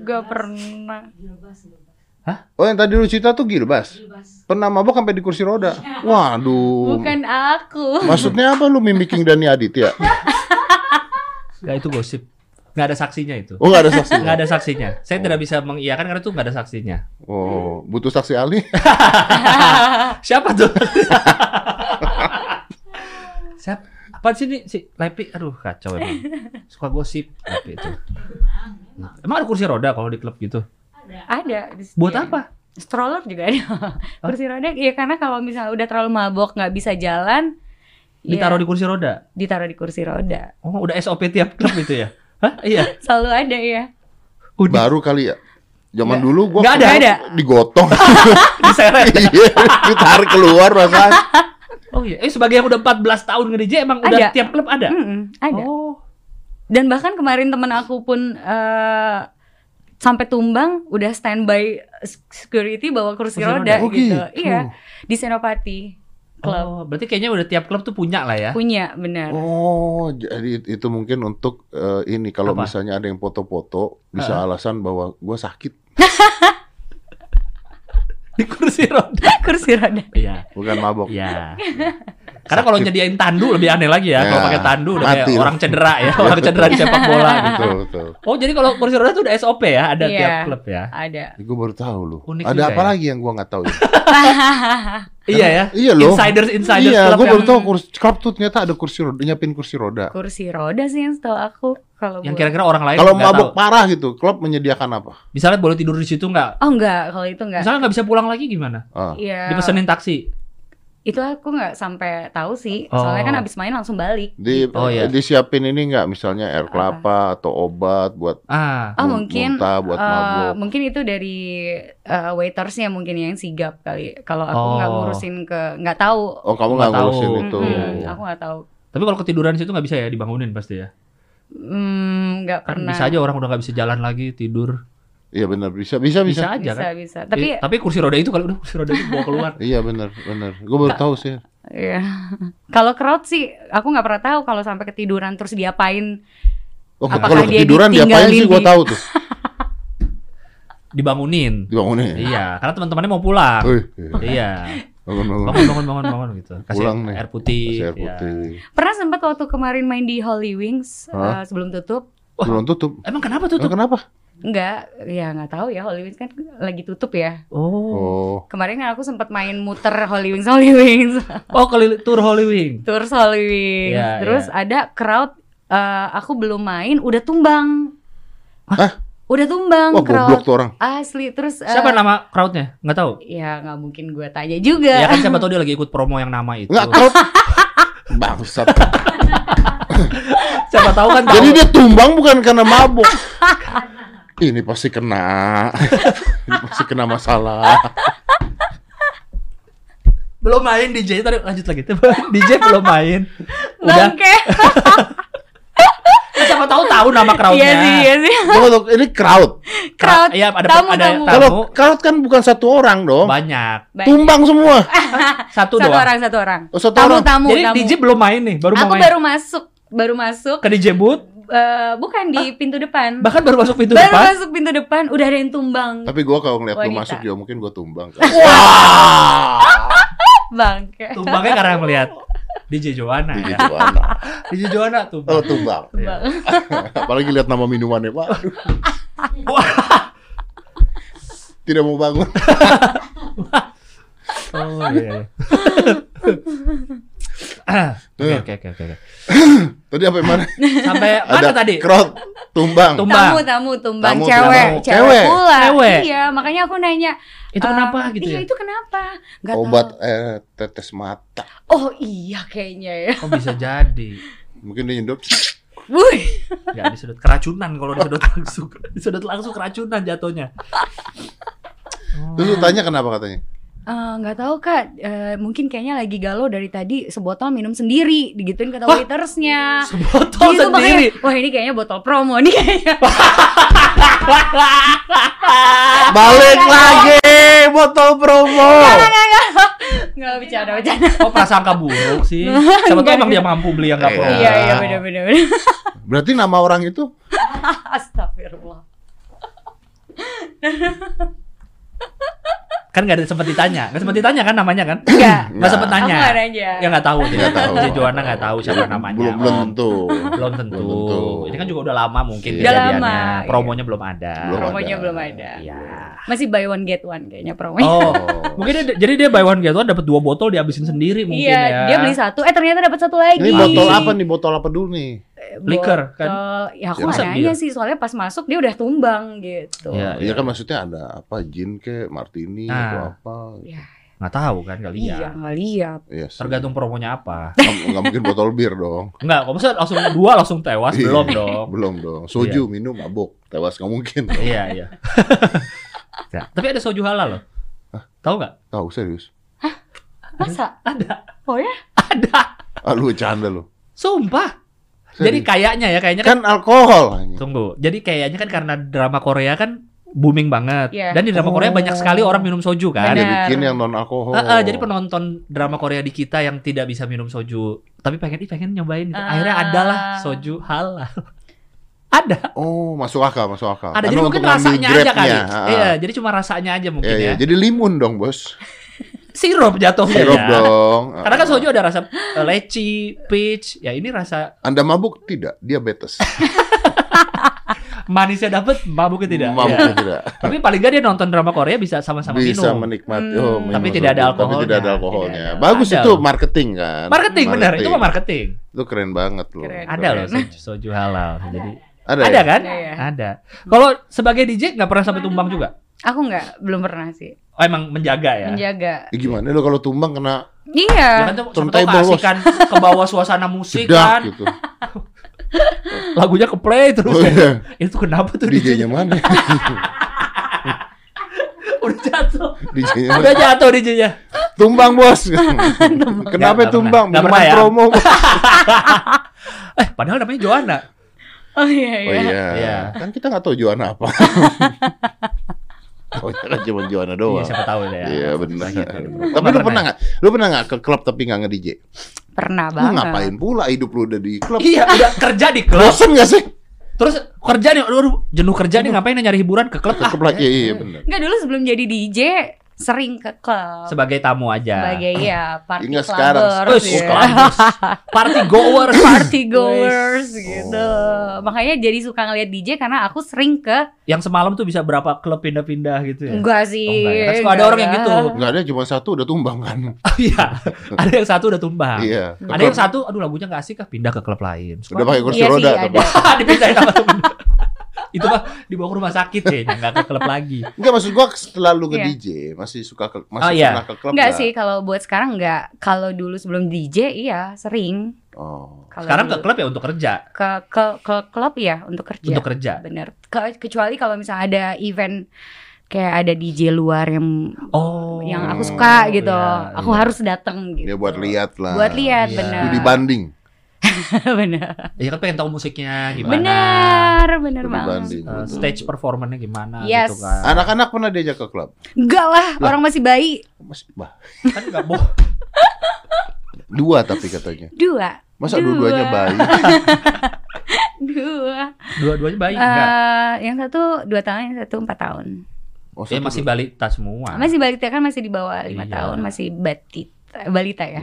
Enggak pernah. Oh yang tadi lu cerita tuh Gilbas? Pernah mabok sampai di kursi roda? Waduh. Bukan aku. Maksudnya apa lu mimicking Dani Aditya? Nggak itu gosip. Nggak ada saksinya itu. Oh nggak ada saksi? Nggak ada saksinya. Saya tidak bisa mengiyakan karena itu nggak ada saksinya. Oh butuh saksi ahli? Siapa tuh? Siapa? Apa sih nih si Lepi? Aduh kacau emang. Suka gosip Lepi itu. Emang ada kursi roda kalau di klub gitu? Ada. di- Buat ya. apa? Stroller juga ada. Kursi roda ya karena kalau misalnya udah terlalu mabok nggak bisa jalan, Ditaruh ya, di kursi roda. ditaruh di kursi roda. Oh, udah SOP tiap klub itu ya? Hah? Iya. Selalu ada ya. Udah Baru kali ya? Zaman Nggak- dulu gua nggak ada. ada. digotong. diseret. Iya, ditarik keluar perasaan. Oh iya. Eh sebagai yang udah 14 tahun nge-DJ emang udah Ada. tiap klub ada? Mm-mm, ada. Oh. Dan bahkan kemarin temen aku pun eh, sampai tumbang udah standby security bawa kursi, Kursi roda, roda. Oh, gitu. gitu. Iya, di Senopati Club. Oh, berarti kayaknya udah tiap klub tuh punya lah ya. Punya, benar. Oh, jadi itu mungkin untuk eh, ini kalau Apa? misalnya ada yang foto-foto bisa alasan bahwa gua sakit, Di kursi roda. kursi roda. Iya. bukan mabok. Iya. Karena kalau nyediain tandu lebih aneh lagi ya. Kalau Ya, pakai tandu udah kayak orang cedera ya, orang cedera di sepak bola gitu. Betul, betul. Oh, jadi kalau kursi roda tuh udah SOP ya, ada Iya. tiap klub ya. Ada. Gue baru tahu loh. Unik ada apa ya. lagi yang gua nggak tahu? Ya? Iya ya. Iya loh. Insiders insiders iya, klub gue baru tahu kursi klub tuh ternyata ada kursi roda, nyiapin kursi roda. kursi roda sih yang setahu aku kalau yang kira-kira orang lain Kalau nggak mabok tahu. parah gitu, klub menyediakan apa? Misalnya boleh tidur di situ nggak? Oh enggak, kalau itu enggak. Misalnya nggak bisa pulang lagi gimana? Ah. Iya. Dipesenin taksi. Itu aku nggak sampai tahu sih. Oh. Soalnya kan abis main langsung balik. Di, Oh, iya. disiapin ini nggak misalnya air kelapa atau obat buat Ah, Oh mun- mungkin muntah buat eh, mabuk. mungkin itu dari eh, waitersnya mungkin yang sigap kali. Kalau aku nggak Oh. ngurusin ke nggak tahu. Oh kamu nggak ngurusin tahu. itu. Mm-mm, aku nggak tahu. tapi kalau ketiduran situ nggak bisa ya dibangunin pasti ya. Hmm, nggak Kan pernah. bisa aja orang udah nggak bisa jalan lagi tidur. Iya benar bisa bisa Bisa, bisa. aja bisa kan. bisa. Tapi Eh, tapi kursi roda itu kalau udah kursi roda itu bawa keluar. Iya benar benar. Gue baru tahu sih. Iya. Kalau crowd sih, aku nggak pernah tahu kalau sampai ketiduran terus diapain. Oh Apakah kalau dia ketiduran diapain sih gue di- tahu tuh. Dibangunin. Dibangunin. Iya, karena teman-temannya mau pulang. Wih, iya. Iya. bangun bangun. Bangun bangun bangun bangun gitu. Kasih Pulang nih. air putih. Kasih air Iya. putih. Pernah sempat waktu kemarin main di Holy Wings eh, sebelum tutup. Belum tutup. Emang kenapa tuh? Oh, kenapa? Enggak, ya nggak tahu ya Holy Wings kan lagi tutup ya. Oh. Oh. Kemarin kan aku sempat main muter Holy Wings Holy Wings. Oh, keliling tour Holy Wing. Tour Holy Wings. Iya, Terus ada crowd eh, aku belum main udah tumbang. Hah? Udah tumbang Wah crowd. goblok tuh orang. Asli terus eh, Siapa nama crowdnya? Nggak tahu. Ya nggak mungkin gue tanya juga. Ya kan siapa tahu dia lagi ikut promo yang nama itu. Enggak crowd. Bangsat. Siapa tahu kan tahu. Jadi dia tumbang bukan karena mabuk. Ini pasti kena. Ini pasti kena masalah. belum main DJ tadi lanjut lagi. DJ belum main. Udah. Bangke. Siapa tahu tahu nama crowdnya. Iya sih, iya sih. Tunggu, tunggu, ini crowd. Crowd. Iya, ada tamu, ada tamu. Kalau crowd kan bukan satu orang dong. Banyak. Banyak. Tumbang semua. Satu, Satu doang. orang, satu orang. Oh, satu tamu, orang. tamu, Jadi tamu. DJ belum main nih, baru mau Aku main. baru masuk, baru masuk. Ke DJ booth, eh, bukan di pintu depan. bahkan baru masuk pintu baru depan. masuk pintu depan, udah ada yang tumbang. Tapi gua kalau ngeliat lu masuk juga mungkin gua tumbang. Bangke. Tumbangnya karena melihat DJ Joanna Di ya. Joanna. DJ Joanna Oh tumbang. tumbang. Tumbang. Apalagi lihat nama minumannya, Pak. Tidak mau bangun. Oh iya. iya. Ah, Oke oke oke oke. Tadi apa mana? Sampai mana Ada tadi? crowd tumbang. Tumbang. Tamu, tamu, tumbang, Tamu, cewek, tamu. cewek, Cewek. pula. Cewek. Iya, makanya aku nanya. Itu eh, kenapa gitu iya, ya? itu kenapa? Gak Obat tahu. eh, tetes mata. Oh iya kayaknya ya. Oh bisa jadi. Mungkin dia nyedot. Wih. Enggak disedot keracunan kalau disedot langsung. Disedot langsung keracunan jatuhnya. Terus lu tanya kenapa katanya? Eh, nggak tahu kak, Eh, mungkin kayaknya lagi galau dari tadi sebotol minum sendiri, digituin kata Wah, waitersnya. Sebotol Gitu, sendiri. makanya, wah ini kayaknya botol promo nih kayaknya. Balik lagi botol promo. Nggak bercanda bercanda. Oh prasangka buruk sih. Siapa tahu emang dia mampu beli yang nggak Iya. promo. Iya iya benar. benar. Berarti nama orang itu Astagfirullah. Kan nggak ada sempat ditanya, nggak sempat ditanya kan namanya kan? Enggak. Nggak sempat nanya. nggak nanya. Ya nggak tahu dia. Nggak tahu. DJ Joanna nggak tahu siapa namanya. belum tentu. Belum tentu. Ini kan juga udah lama mungkin Iya. Udah lama, Promonya belum ada. Promonya belum ada. Iya. Masih buy one get one kayaknya promonya. Oh, mungkin dia, jadi dia buy one get one dapat dua botol dihabisin sendiri mungkin iya, ya. dia beli satu, eh ternyata dapat satu lagi. Ini botol apa nih? Botol apa dulu nih? Liquor, kan? Ya aku Ya, nggak nanya bir? sih, soalnya pas masuk dia udah tumbang gitu. Iya, Iya kan maksudnya ada apa? Gin ke, martini Nah. atau apa? Ya, Nggak tahu kan kali iya ya. nggak lihat. Iya. sih. Tergantung promonya apa. Nggak nggak mungkin botol bir dong. Enggak, kok bisa langsung dua langsung tewas Iya. belum dong. Belum dong. Soju minum mabuk. Tewas nggak mungkin. iya, iya. Ya, tapi ada soju halal loh. Tahu nggak? Tahu serius. Masa? Ada. Oh ya? Ada. Ah lu bercanda lu. Sumpah. Jadi kayaknya ya, kayaknya kan, kan alkohol. tunggu. Jadi kayaknya kan karena drama Korea kan booming banget. Iya. Dan di drama Korea Oh. banyak sekali orang minum soju kan. Dia Benar. bikin yang non alkohol. Eh, eh, jadi penonton drama Korea di kita yang tidak bisa minum soju, tapi pengen ih pengen nyobain. gitu. Akhirnya Ah. adalah soju halal. Ada. Oh, masuk akal, masuk akal. Ada Karena jadi mungkin rasanya aja kali. Iya, jadi cuma rasanya aja mungkin Iya, iya. ya. Jadi limun dong, Bos. Sirup jatuhnya Sirup ya. dong. Karena kan soju ada rasa leci, peach, ya ini rasa Anda mabuk? Tidak, diabetes. manisnya dapet, mabuknya tidak. Mabuk Ya. tidak. Tapi paling nggak dia nonton drama Korea bisa sama-sama Bisa minum. menikmati. Hmm. Oh, minum Tapi tidak ada soju. Tapi tidak ada alkoholnya. alkoholnya. Tidak ada. Bagus Ada itu loh. marketing kan. Marketing benar, itu mah marketing. Itu keren banget loh. Keren. Ada loh soju, soju halal. Jadi Ada, ada ya? kan? Iya, iya. Ada. Kalau sebagai DJ nggak pernah sampai tumbang juga? Aku nggak, belum pernah sih. Oh emang menjaga ya? menjaga. Ya gimana lo kalau tumbang kena Iya. Ya kan tuh kan ke bawah suasana musik jedak kan. gitu. Lagunya ke play terus. Oh iya. Itu kenapa tuh DJ-nya mana? Udah jatuh. DJ-nya Udah jatuh DJ-nya. Tumbang bos. Kenapa nggak tumbang? pernah ya? promo. Eh, padahal namanya Joanna. Oh iya Oh iya. iya. Iya. Kan kita nggak tahu Joanna apa. oh iya kan cuma Joanna Iya, doang. siapa tahu ya. Iya benar. Gitu. Tapi lu pernah nggak? Lu pernah nggak ke klub tapi nggak nge DJ? Pernah Lu banget. ngapain pula hidup lu udah di klub? Iya, udah kerja di klub. Bosan gak sih? Terus kerja nih, aduh, aduh, jenuh kerja nih ngapain nih nyari hiburan ke klub Ke klub lagi, iya, iya benar. Enggak dulu sebelum jadi DJ sering ke klub. Sebagai tamu aja. Sebagai ya party Ingat sekarang. clubbers Wih, ya. clubbers. Party goers. party goers gitu. Oh. Makanya jadi suka ngeliat DJ karena aku sering ke Yang semalam tuh bisa berapa klub pindah-pindah gitu ya. enggak sih. Oh, enggak ya? Kan suka ada orang yang gitu. Nggak ada cuma satu udah tumbang kan? Iya. Ada yang satu udah tumbang. Iya. Ada yang satu, aduh lagunya gak asik kah pindah ke klub lain. udah pakai kursi Iya sih, roda. ada. tapi- Dipindahin sama temen. Itu mah dibawa ke rumah sakit kayaknya, nggak ke klub lagi. Enggak maksud gua setelah lu nge Iya. DJ masih suka ke Oh, masih iya. pernah ke klub Enggak nggak? sih kalau buat sekarang enggak. Kalau dulu sebelum DJ iya sering. Oh. Kalau Sekarang ke dulu- klub ya untuk kerja, ke ke ke klub ya untuk kerja. untuk kerja. Bener. Ke- kecuali kalau misalnya ada event kayak ada DJ luar yang Oh. yang aku suka gitu. iya, aku iya. harus datang gitu. Ya buat lihat lah. Buat lihat Iya. bener. Studi banding. bener. Iya kan pengen tahu musiknya gimana. Bener, bener Studi banget. banding. Eh, stage performance-nya gimana Yes. gitu kan. Anak-anak pernah diajak ke klub? Enggak lah, orang masih bayi. Masih bah. Kan nggak boh. Dua tapi katanya. Dua. Masa Dua. dua-duanya bayi? Dua. Dua-duanya bayi Eh, enggak. yang satu dua tahun, yang satu empat tahun. Oh, Ya masih dua. balita semua. Masih balita kan masih di bawah lima Iya. tahun, masih batita, balita ya.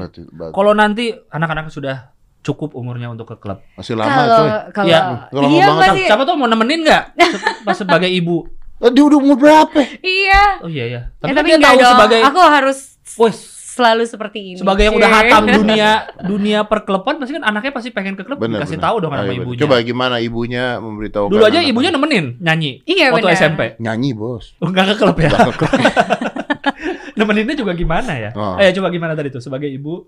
Kalau nanti anak-anak sudah cukup umurnya untuk ke klub. Masih lama Kalau coy. kalau Iya. Lama iya banget. masih Siapa tuh mau nemenin nggak? Se- Pas sebagai ibu. Eh, dia udah umur berapa? iya. Oh iya ya. Eh, Tapi, tapi dia enggak tahu dong. sebagai Aku harus Wih, selalu seperti ini. sebagai yang udah hatam dunia dunia perklepan pasti kan anaknya pasti pengen ke klub Bener, dikasih bener. tahu dong sama iya, bener. ibunya. Coba gimana ibunya memberitahu Dulu aja ibunya nemenin nyanyi Iya waktu. SMP. nyanyi bos. Oh, enggak ke klub ya. Nggak ke klub. Nemeninnya juga gimana ya? Oh. Eh coba gimana tadi tuh sebagai ibu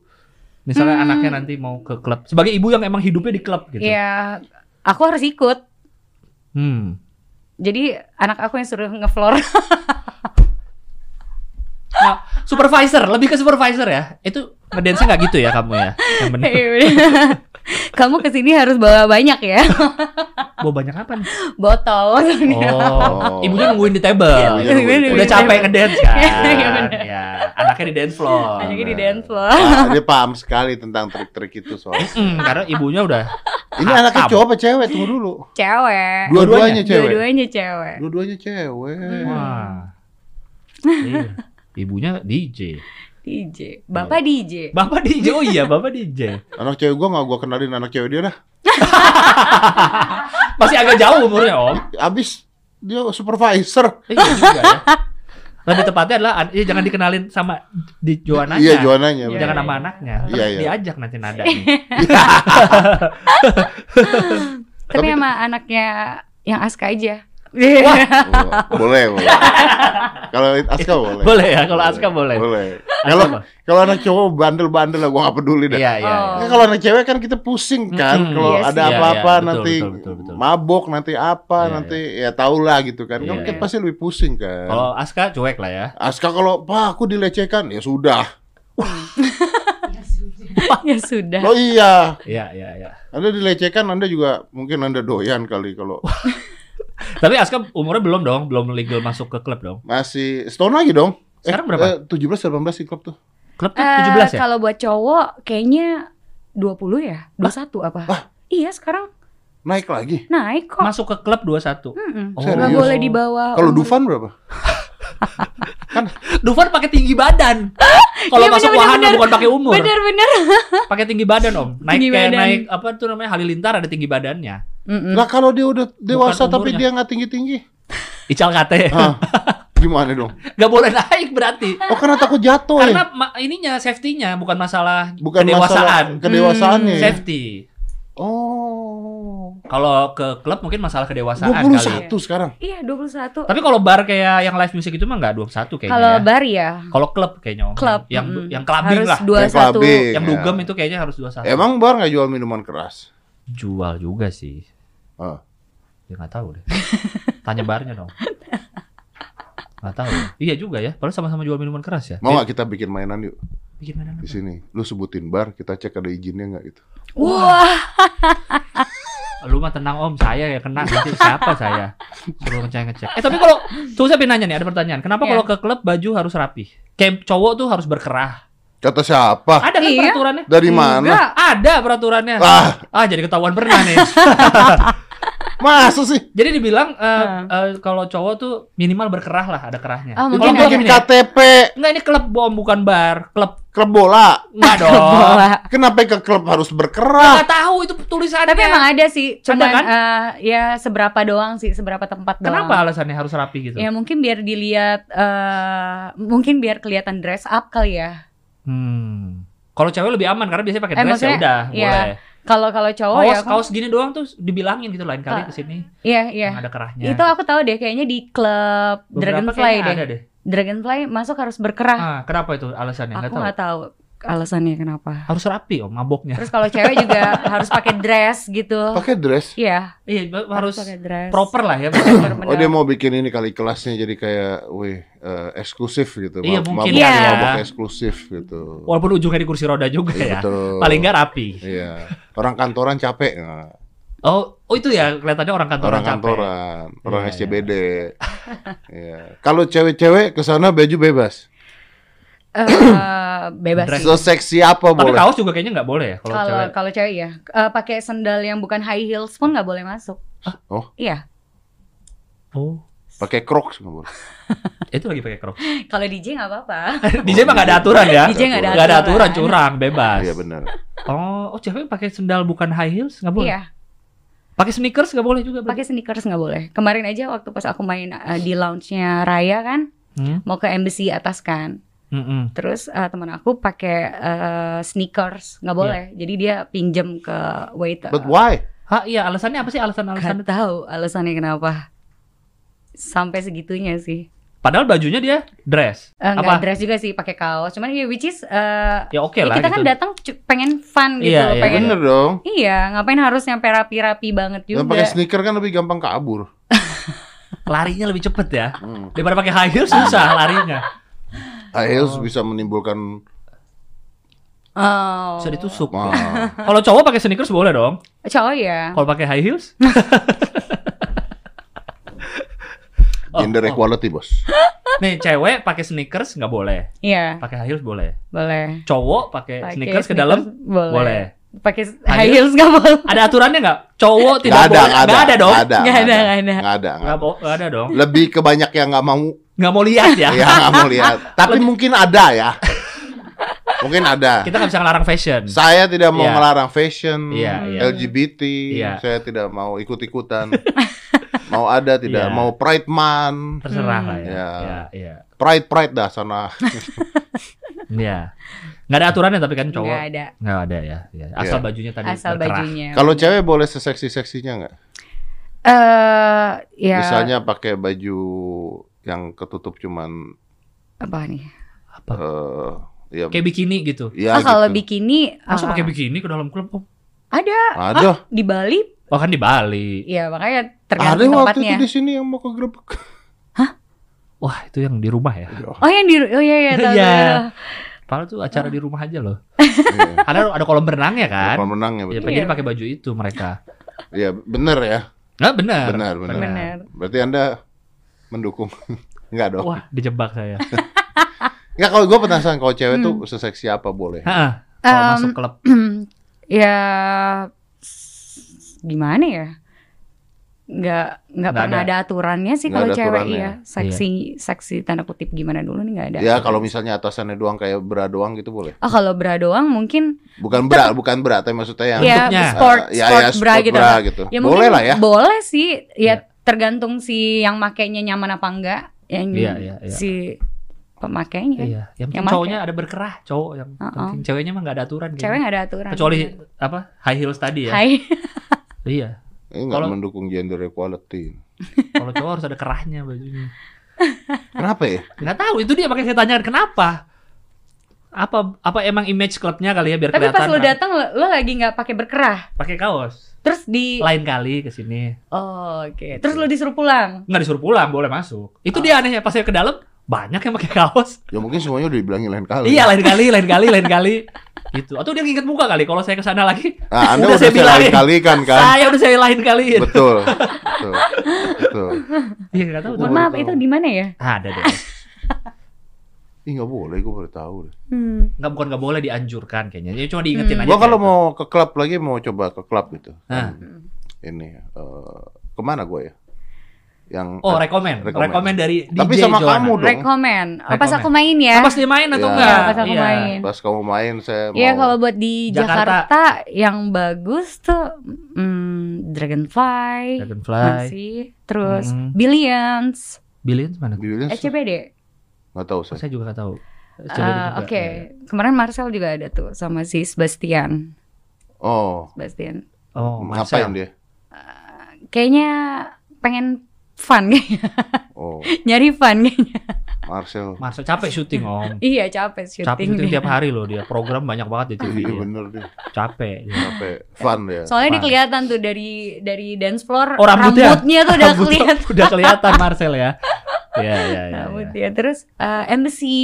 misalnya Hmm. anaknya nanti mau ke klub. Sebagai ibu yang emang hidupnya di klub gitu. Iya, aku harus ikut. Hmm. Jadi anak aku yang suruh ngefloor. Nah, supervisor, lebih ke supervisor ya. Itu ngedance nggak gitu ya kamu ya? Yang bener. Kamu ke sini harus bawa banyak ya, Bawa banyak apa nih? botol. Oh, ibunya nungguin di table. Ibunya nungguin Udah table. capek ngedance kan? Iya, bener. ya, anaknya di dance floor. Anaknya di dance floor. Ah, dia paham sekali tentang trik-trik itu soalnya. Hmm, karena ibunya udah Ini anaknya cowok apa cewek? Tunggu dulu. Cewek. Dua-duanya cewek. Dua-duanya cewek. Dua-duanya cewek. wah. Iya. Ibunya DJ. DJ. Bapak DJ. Bapak DJ. Oh iya, Bapak DJ. Anak cewek gua nggak gua kenalin anak cewek dia dah. Masih agak jauh umurnya, Om. Abis dia supervisor. Eh, Iya juga ya. Lebih tepatnya adalah ya, jangan dikenalin sama di Joananya. Iya, Joananya. Iya, Jangan iya. sama anaknya. Iya, iya. Diajak nanti nada. Tapi Tapi- sama anaknya yang Aska aja. Oh, boleh, boleh. Kalau Aska boleh. Boleh ya, kalau Aska boleh. Boleh. Kalau kalau anak cowok bandel-bandel lah gua nggak peduli dah. Iya, iya. Oh. iya. Kalau anak cewek kan kita pusing kan Mm-mm. kalau Iya ada. Iya, apa-apa iya, betul, nanti betul, betul, betul. mabok nanti apa Iya, nanti ya tau lah gitu kan. Iya, kan kita iya. pasti lebih pusing kan. Kalau Aska cuek lah ya. Aska kalau pak aku dilecehkan ya sudah. ya sudah. Oh iya, Iya, iya, iya. Anda dilecehkan Anda juga mungkin Anda doyan kali kalau Tapi Aska umurnya belum dong, belum legal masuk ke klub dong. masih setahun lagi dong. Sekarang berapa? Eh, 17 18 sih klub tuh. Klub tuh Eh, 17 ya? Kalau buat cowok kayaknya 20 ya? 21 apa? Iya, sekarang Naik lagi. naik kok. Masuk ke klub 21. Mm-mm. Oh. Nggak Serius? boleh di bawah. Kalau. Dufan berapa? Dufan pakai tinggi badan. Kalau Iya, masuk bener, wahana bener. bukan pakai umur. Bener-bener. Pakai tinggi badan, Om. Naik Tinggi kayak badan. naik apa tuh namanya Halilintar ada tinggi badannya. Mm-mm. Lah kalau dia udah dewasa tapi umurnya. dia nggak tinggi-tinggi. Ical kate. Ah, gimana dong? Gak boleh naik berarti. Oh karena takut jatuh Karena ya? ininya safety-nya bukan masalah Bukan kedewasaan. masalah kedewasaannya ya? Safety. Oh. Kalau ke klub mungkin masalah kedewasaan 21 kali. sekarang. Iya 21. Tapi kalau bar kayak yang live music itu mah nggak 21 kayaknya. Kalau ya. bar ya Kalau klub kayaknya Om. klub Yang mm, yang clubbing harus lah. 21. Yang clubbing. Yang ya. dugem itu kayaknya harus 21. Emang bar nggak jual minuman keras? jual juga sih. Oh. Ya nggak tahu deh. Tanya barnya dong. Nggak tahu. Iya juga ya. Padahal sama-sama jual minuman keras ya. Mau nggak kita bikin mainan yuk Bikin di apa? sini? Lu sebutin bar, kita cek ada izinnya nggak gitu. Wah, Lu mah tenang om, saya ya kena nanti siapa saya suruh ngecek ngecek. Eh tapi kalau tuh saya pengen nanya nih ada pertanyaan. Kenapa Iya. kalau ke klub baju harus rapi? Kayak cowok tuh harus berkerah. Kata siapa? Ada kan Iya. peraturannya? Dari mana? enggak. Ada peraturannya. Ah, Ah jadi ketahuan pernah nih. masa sih? jadi dibilang eh, Ah. eh, kalau cowok tuh minimal berkerah lah, ada kerahnya. Ah, mungkin Kalau bikin? KTP Enggak ini klub bom bukan bar, klub klub bola. enggak dong. bola. Kenapa ke klub harus berkerah? Enggak tahu itu tulisannya. Tapi emang ada sih, cuman kan? eh, ya seberapa doang sih, seberapa tempat doang. Kenapa alasannya harus rapi gitu? Ya mungkin biar dilihat, eh mungkin biar kelihatan dress up kali ya. Hmm. Kalau cewek lebih aman karena biasanya pakai Eh, dress ya udah, iya. boleh. Kalau kalau cowok kaos ya, kaos gini doang tuh dibilangin gitu lain kali ke sini iya iya. ada kerahnya. Itu aku tahu deh, kayaknya di klub Beberapa Dragonfly deh. Ada deh. Dragonfly masuk harus berkerah. Ah, kenapa itu alasannya? Enggak aku tahu. nggak tahu alasannya kenapa. Harus rapi om maboknya. Terus kalau cewek juga harus pakai dress gitu. Pakai dress. Iya, Iya, harus pakai dress. proper lah ya. Oh dia mau bikin ini kali kelasnya jadi kayak, wih eh, eksklusif gitu. Iya, Mab- mungkin mabok- ya. mabok eksklusif gitu. Walaupun ujungnya di kursi roda juga Iya, ya. betul. Paling nggak rapi. Iya. Orang kantoran capek. Nah, Oh, oh itu ya kelihatannya orang kantoran orang capek. kantoran, orang Iya, SCBD. Iya. Kalau cewek-cewek ke sana baju bebas. Eh, bebas Dress. sih. Seseksi apa Tapi boleh? kaos juga kayaknya nggak boleh ya kalau cewek. kalau cewek ya, Eh, pakai sandal yang bukan high heels pun nggak boleh masuk. Oh. Iya. Oh, Pakai Crocs nggak boleh. itu lagi pakai crocs. Kalau DJ nggak apa-apa. DJ mah nggak ada aturan ya. DJ nggak ada ada aturan. aturan, curang, bebas. Iya benar. Oh, oh cewek pakai sendal bukan high heels nggak boleh. Iya, Pakai sneakers nggak boleh juga. pakai sneakers nggak boleh. Kemarin aja waktu pas aku main eh, di lounge-nya Raya kan, Hmm? mau ke embassy atas kan. Mm-mm. Terus eh, teman aku pakai eh, sneakers, nggak boleh. Jadi dia pinjem ke waiter. But why? Hah, iya alasannya apa sih alasan-alasan? Gak tahu alasannya kenapa. Sampai segitunya sih. Padahal bajunya dia dress. Eh, apa? Nggak dress juga sih pakai kaos. Cuman ya which is eh, Ya oke ya lah kita gitu. kan datang pengen fun gitu, Iya, iya, pengen Bener dong. Iya, ngapain harus nyampe rapi-rapi banget Yang juga. pakai sneaker kan lebih gampang kabur. Larinya lebih cepet ya. Hmm. Daripada pakai high heels susah larinya. High heels bisa menimbulkan Oh. Bisa ditusuk. wah, Kalau cowok pakai sneakers boleh dong. Cowok ya. Kalau pakai high heels? Oh, gender oh. equality bos. Nih cewek pakai sneakers nggak boleh. Iya, Pakai high heels boleh. boleh. Cowok pakai Pakai sneakers ke dalam boleh. boleh. Pakai High heels nggak boleh. Ada aturannya nggak? Cowok tidak ada, boleh. nggak ada, Nggak ada dong. Nggak ada, Nggak nggak ada, nggak ada. nggak ada, nggak Nggak ada. nggak ada dong. Lebih ke banyak yang nggak mau, Nggak mau lihat ya. ya nggak mau lihat. Tapi mungkin ada ya. Mungkin ada. Kita nggak bisa ngelarang fashion. Saya tidak mau Iya. melarang fashion, Iya, iya. LGBT. Iya. Saya tidak mau ikut-ikutan. mau ada tidak, Iya. mau Pride Man, Terserah Hmm. lah ya. Iya. Iya, iya. Pride Pride dah sana. Iya. Nggak ada aturannya tapi kan cowok. Nggak ada. Nggak ada ya. ya. Asal Iya. bajunya tadi Asal berkerah. bajunya. Kalau cewek boleh seseksi-seksinya nggak? eh ya Misalnya pakai baju yang ketutup cuman apa nih? Apa? eh ya, Kayak bikini gitu. ya ah, kalau gitu. bikini Masa ah, pakai bikini ke dalam klub? Oh, ada Ada. di Bali. Oh kan di Bali. Ya makanya Ada tergantung waktu tempatnya. itu di sini yang mau ke grebek. Wah, itu yang di rumah ya. Oh yang di oh iya iya tahu. Iya. Padahal tuh acara di rumah aja loh. Iya. Ada ada kolam renang ya kan? Kalau menang ya Ya, betul. pengen Iya. pakai baju itu mereka. Iya, bener ya. Nggak benar. Benar, benar. Benar. Berarti Anda mendukung. Enggak dong. Wah, dijebak saya. Enggak kalau gue penasaran kalau cewek Hmm. tuh seseksi apa boleh. Heeh. Kalau Em, masuk klub. ya gimana ya? Nggak nggak pernah ada. ada. aturannya sih kalau cewek aturannya. iya. Seksi seksi tanda kutip gimana dulu nih nggak ada. Ya kalau misalnya atasannya doang kayak bra doang gitu boleh. Oh kalau bra doang mungkin Bukan bra, bukan bra, tapi maksudnya yang ya Bentuknya. sport ya, sport ya, bra sport gitu. bra gitu. Ya boleh lah ya. Boleh sih. Ya Iya. tergantung si yang makainya nyaman apa enggak. Yang Iya, iya, iya. si pemakainya. Iya, yang penting Yang make. cowoknya ada berkerah, cowok yang Uh-uh. penting ceweknya mah nggak ada aturan. Cewek nggak ada aturan. Kecuali apa? High heels tadi ya. Hai. Iya. Ini nggak Kalau- mendukung gender equality. Kalau cowok harus ada kerahnya bajunya. Kenapa ya? Nggak tahu, itu dia makanya saya tanyakan kenapa. Apa apa emang image klubnya kali ya biar Tapi pas kelihatan lo kan? datang lo, lo lagi nggak pakai berkerah. pakai kaos. Terus di Lain kali ke sini. Oh, oke. Terus lo disuruh pulang. Nggak disuruh pulang, boleh masuk. Itu dia anehnya pas saya ke dalam banyak yang pakai kaos. Ya mungkin semuanya udah dibilangin lain kali. Iya, lain kali, lain kali, lain kali. Gitu. Atau dia nginget muka kali kalau saya ke sana lagi. Nah, Anda Udah udah, saya saya lain kali kan kan? Saya udah saya lain kali. Betul. Betul. Betul. Iya, nggak tahu. Mohon maaf, itu di mana ya? Ada deh. Ih nggak boleh, gue baru tahu deh. Hmm. Nggak bukan nggak boleh dianjurkan kayaknya. Jadi cuma diingetin Hmm. aja. Gua kalau kayak mau ke klub lagi mau coba ke klub gitu. Nah. Ini eh, ke mana gue ya? Yang. Oh, rekomen. Rekomen. Rekomen dari DJ Tapi sama Joanna. kamu dong. Rekomen. Oh, pas aku main ya. Ah, pas dia main atau Iya. enggak? Iya, pas aku main. pas kamu main saya Iya mau kalau buat di Jakarta. Jakarta, yang bagus tuh hmm, Dragonfly, Dragonfly. masih, terus Mm-mm. Billions, Billions mana? Billions SCBD. nggak tahu Oh, saya. saya juga nggak tahu. Eh, Coba deh juga. Oke, kemarin Marcel juga ada tuh sama si Sebastian. Oh, Sebastian. Oh, ngapain Marcel. dia? Kayaknya pengen fun kayaknya. Oh, Nyari fun kayaknya. Marcel. Marcel capek syuting om. iya, capek syuting. Capek syuting dia. tiap hari loh dia. Program banyak banget di TV Iya dia. bener deh. Capek. dia. Capek. Fun ya. Soalnya dia Fun. kelihatan tuh dari dari dance floor Oh, rambutnya? rambutnya tuh udah Rambutnya kelihatan. udah kelihatan Marcel ya. Iya, iya, iya. Rambutnya. ya. Terus eh, embassy,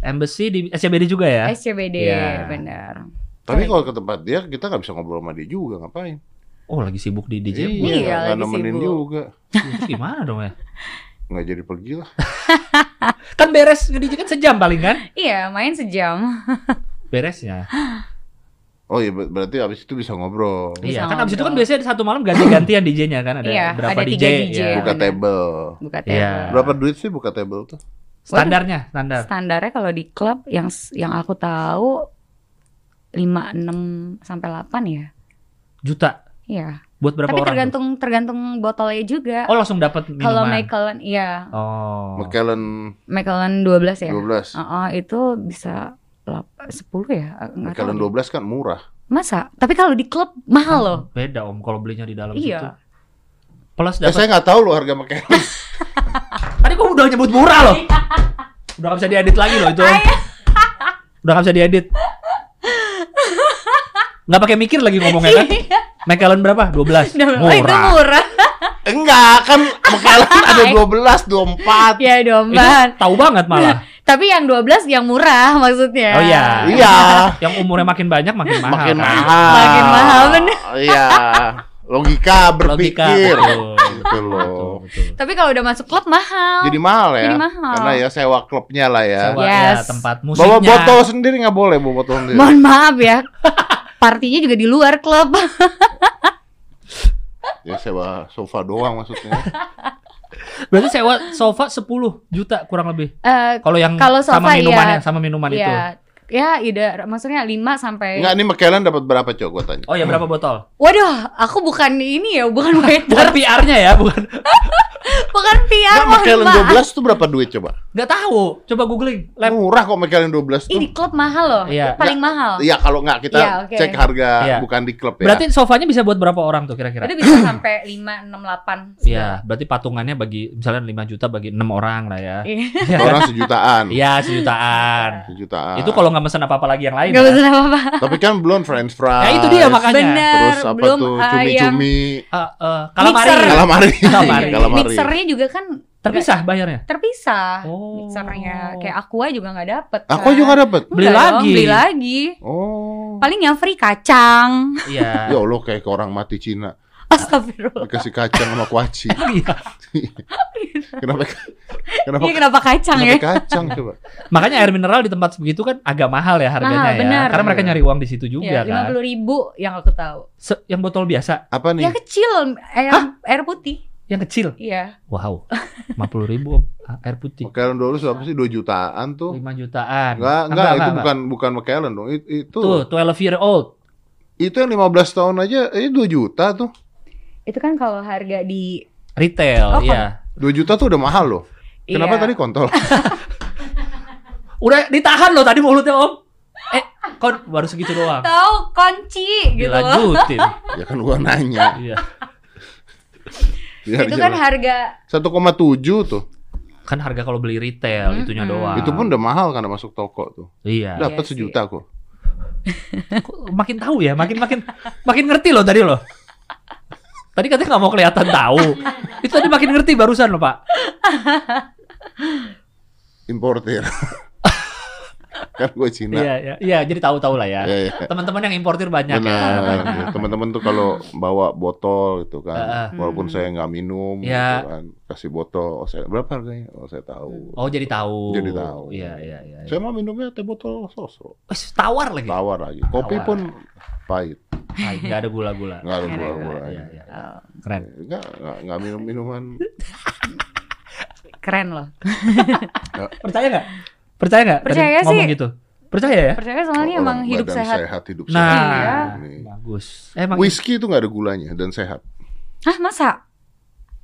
Embassy di SCBD juga ya? SCBD, Iya. benar. Tapi kalau ke tempat dia kita nggak bisa ngobrol sama dia juga ngapain? Oh, lagi sibuk di DJ. Iya, nggak lagi nemenin sibuk. juga. Terus gimana dong ya? Nggak jadi pergi lah. Kan beres nge-DJ kan sejam paling kan? Iya, main sejam. Beresnya. Oh iya ber- berarti abis itu bisa ngobrol. Bisa iya, kan abis itu kan biasanya satu malam ganti-gantian DJ-nya kan ada Iya, berapa ada DJ, DJ. ya. Buka bener. table. Buka Iya. table. Berapa duit sih buka table tuh? Standarnya, standar. Standarnya kalau di klub yang yang aku tahu 5 6 sampai 8 ya. Juta. Iya. Buat berapa Tapi orang? tergantung tergantung botolnya juga. tuh? Oh, langsung dapat minuman. Kalau Macallan iya, Oh. McKellen Macallan 12 ya. 12. Heeh, itu bisa lap- 10 ya? Enggak tahu. McKellen deh. 12 kan murah. Masa? Tapi kalau di klub mahal loh. Beda Om kalau belinya di dalam Iya. situ. Plus Eh, dapat. saya nggak tahu loh harga McKellen. Tadi kok udah nyebut murah loh. Udah gak bisa diedit lagi loh itu. Udah gak bisa diedit. Nggak pakai mikir lagi ngomongnya kan? McAllen berapa? 12. Oh, itu Murah. murah. Enggak, kan McKellen ada 12, 24. ya Itu domba. tahu banget malah. Tapi yang 12 yang murah maksudnya. Oh iya. Iya. Yang umurnya makin banyak makin mahal. Makin kan? mahal. Makin mahal, bener. Iya. Logika Logika berpikir. betul. Gitu loh. Betul, betul. Tapi kalau udah masuk klub mahal. Jadi mahal ya. Jadi mahal. Karena ya sewa klubnya lah ya. Sewa Yes. ya, tempat musiknya. Bawa botol sendiri nggak boleh bawa botol sendiri. Mohon maaf ya. Partinya juga di luar klub. Ya sewa sofa doang maksudnya. Berarti sewa sofa 10 juta kurang lebih. Eh, Kalau yang Kalau sama sofa, minumannya, iya. sama minuman itu. ya, ya ida maksudnya 5 sampai Enggak, ini McKellen dapat berapa cok gua tanya? Oh ya berapa botol? Waduh, aku bukan ini ya, bukan waiter, Bukan PR-nya ya, bukan. bukan mohon McKellen maaf. 12 itu berapa duit coba? Nggak tahu. Coba googling. Lab. Murah kok McKellen 12 Ih, tuh. di klub mahal loh. Iya. Paling mahal. Iya, kalau nggak kita Iya, oke. cek harga Iya. bukan di klub ya. Berarti sofanya bisa buat berapa orang tuh kira-kira? Itu bisa sampai 5 6 8. Iya, berarti patungannya bagi misalnya 5 juta bagi 6 orang lah ya. Iya. orang sejutaan. Iya, sejutaan. Sejutaan. Itu kalau nggak mesen apa-apa lagi yang lain. Enggak ya. bisa apa-apa. Tapi kan belum french fries. Ya itu dia makanya. Bener, Terus apa belum tuh ayam. cumi-cumi, Eh, eh, calamari. Mixer. calamari. Calamari. Mixernya juga kan Terpisah bayarnya. terpisah. Oh. Mixernya kayak Aqua juga nggak dapet. Aku kan. juga dapat. Beli Enggak dong, lagi. Beli lagi. Oh. Paling yang free kacang. Iya. Ya Allah kayak ke orang mati Cina Astagfirullah. dikasih kacang sama kuaci. Iya. kenapa kenapa Iya kenapa kacang ya? kenapa kacang coba? Makanya air mineral di tempat begitu kan agak mahal ya harganya Mahal, ya. benar. Karena mereka nyari uang di situ juga Ya, kan. puluh ribu yang aku tahu. Se- yang botol biasa, Apa nih? Yang kecil, air, air putih. Yang kecil. Iya. Wow. 50 ribu om. Ah, air putih. McKellen dulu berapa sih? 2 jutaan tuh. 5 jutaan. Enggak, enggak, itu bukan bukan McKellen dong. It- itu Tuh, 12 year old. itu yang 15 tahun aja ini 2 juta tuh. Itu kan kalau harga di Retail, Oh, iya. 2 juta tuh udah mahal loh. Kenapa Iya. tadi kontol? Udah ditahan loh tadi mulutnya om. Eh, kok baru segitu doang. tahu kunci gitu. Dilanjutin. ya kan gua nanya. Iya. Biar itu kan jelas. harga 1,7 tuh. Kan harga kalau beli retail Hmm, itunya hmm. doang. Itu pun udah mahal karena masuk toko tuh. Iya. Dapat sih. sejuta kok. Kok makin tahu ya, makin makin makin ngerti loh tadi loh. Tadi katanya nggak mau kelihatan tahu. Itu tadi makin ngerti barusan loh, Pak. Importir. kan gue Cina. Iya, iya, iya, jadi tahu-tahu lah ya. Iya, iya. Teman-teman yang importir banyak ya. Benar. Ya, Teman-teman tuh kalau bawa botol gitu kan, Heeh. walaupun Hmm. saya nggak minum, Iya. gitu kan, kasih botol, oh, saya berapa harganya? Oh saya tahu. Oh, jadi tahu. Jadi tahu. Iya, iya, iya. Saya mah minumnya teh botol sosro, Wes, tawar lagi. tawar lagi. Kopi Tawar. pun pahit, Ah, nggak ada gula-gula. nggak ada gula-gula. Iya, iya. oh, Keren. Nggak, nggak, nggak minum minuman. keren loh. Percaya nggak? Percaya nggak? tadi Percaya ngomong sih. gitu. Percaya ya? Percaya soalnya Orang emang hidup badan sehat. hidup Nah, sehat. Iya. Bagus. Emang Whisky itu nggak ada gulanya dan sehat. Hah masa?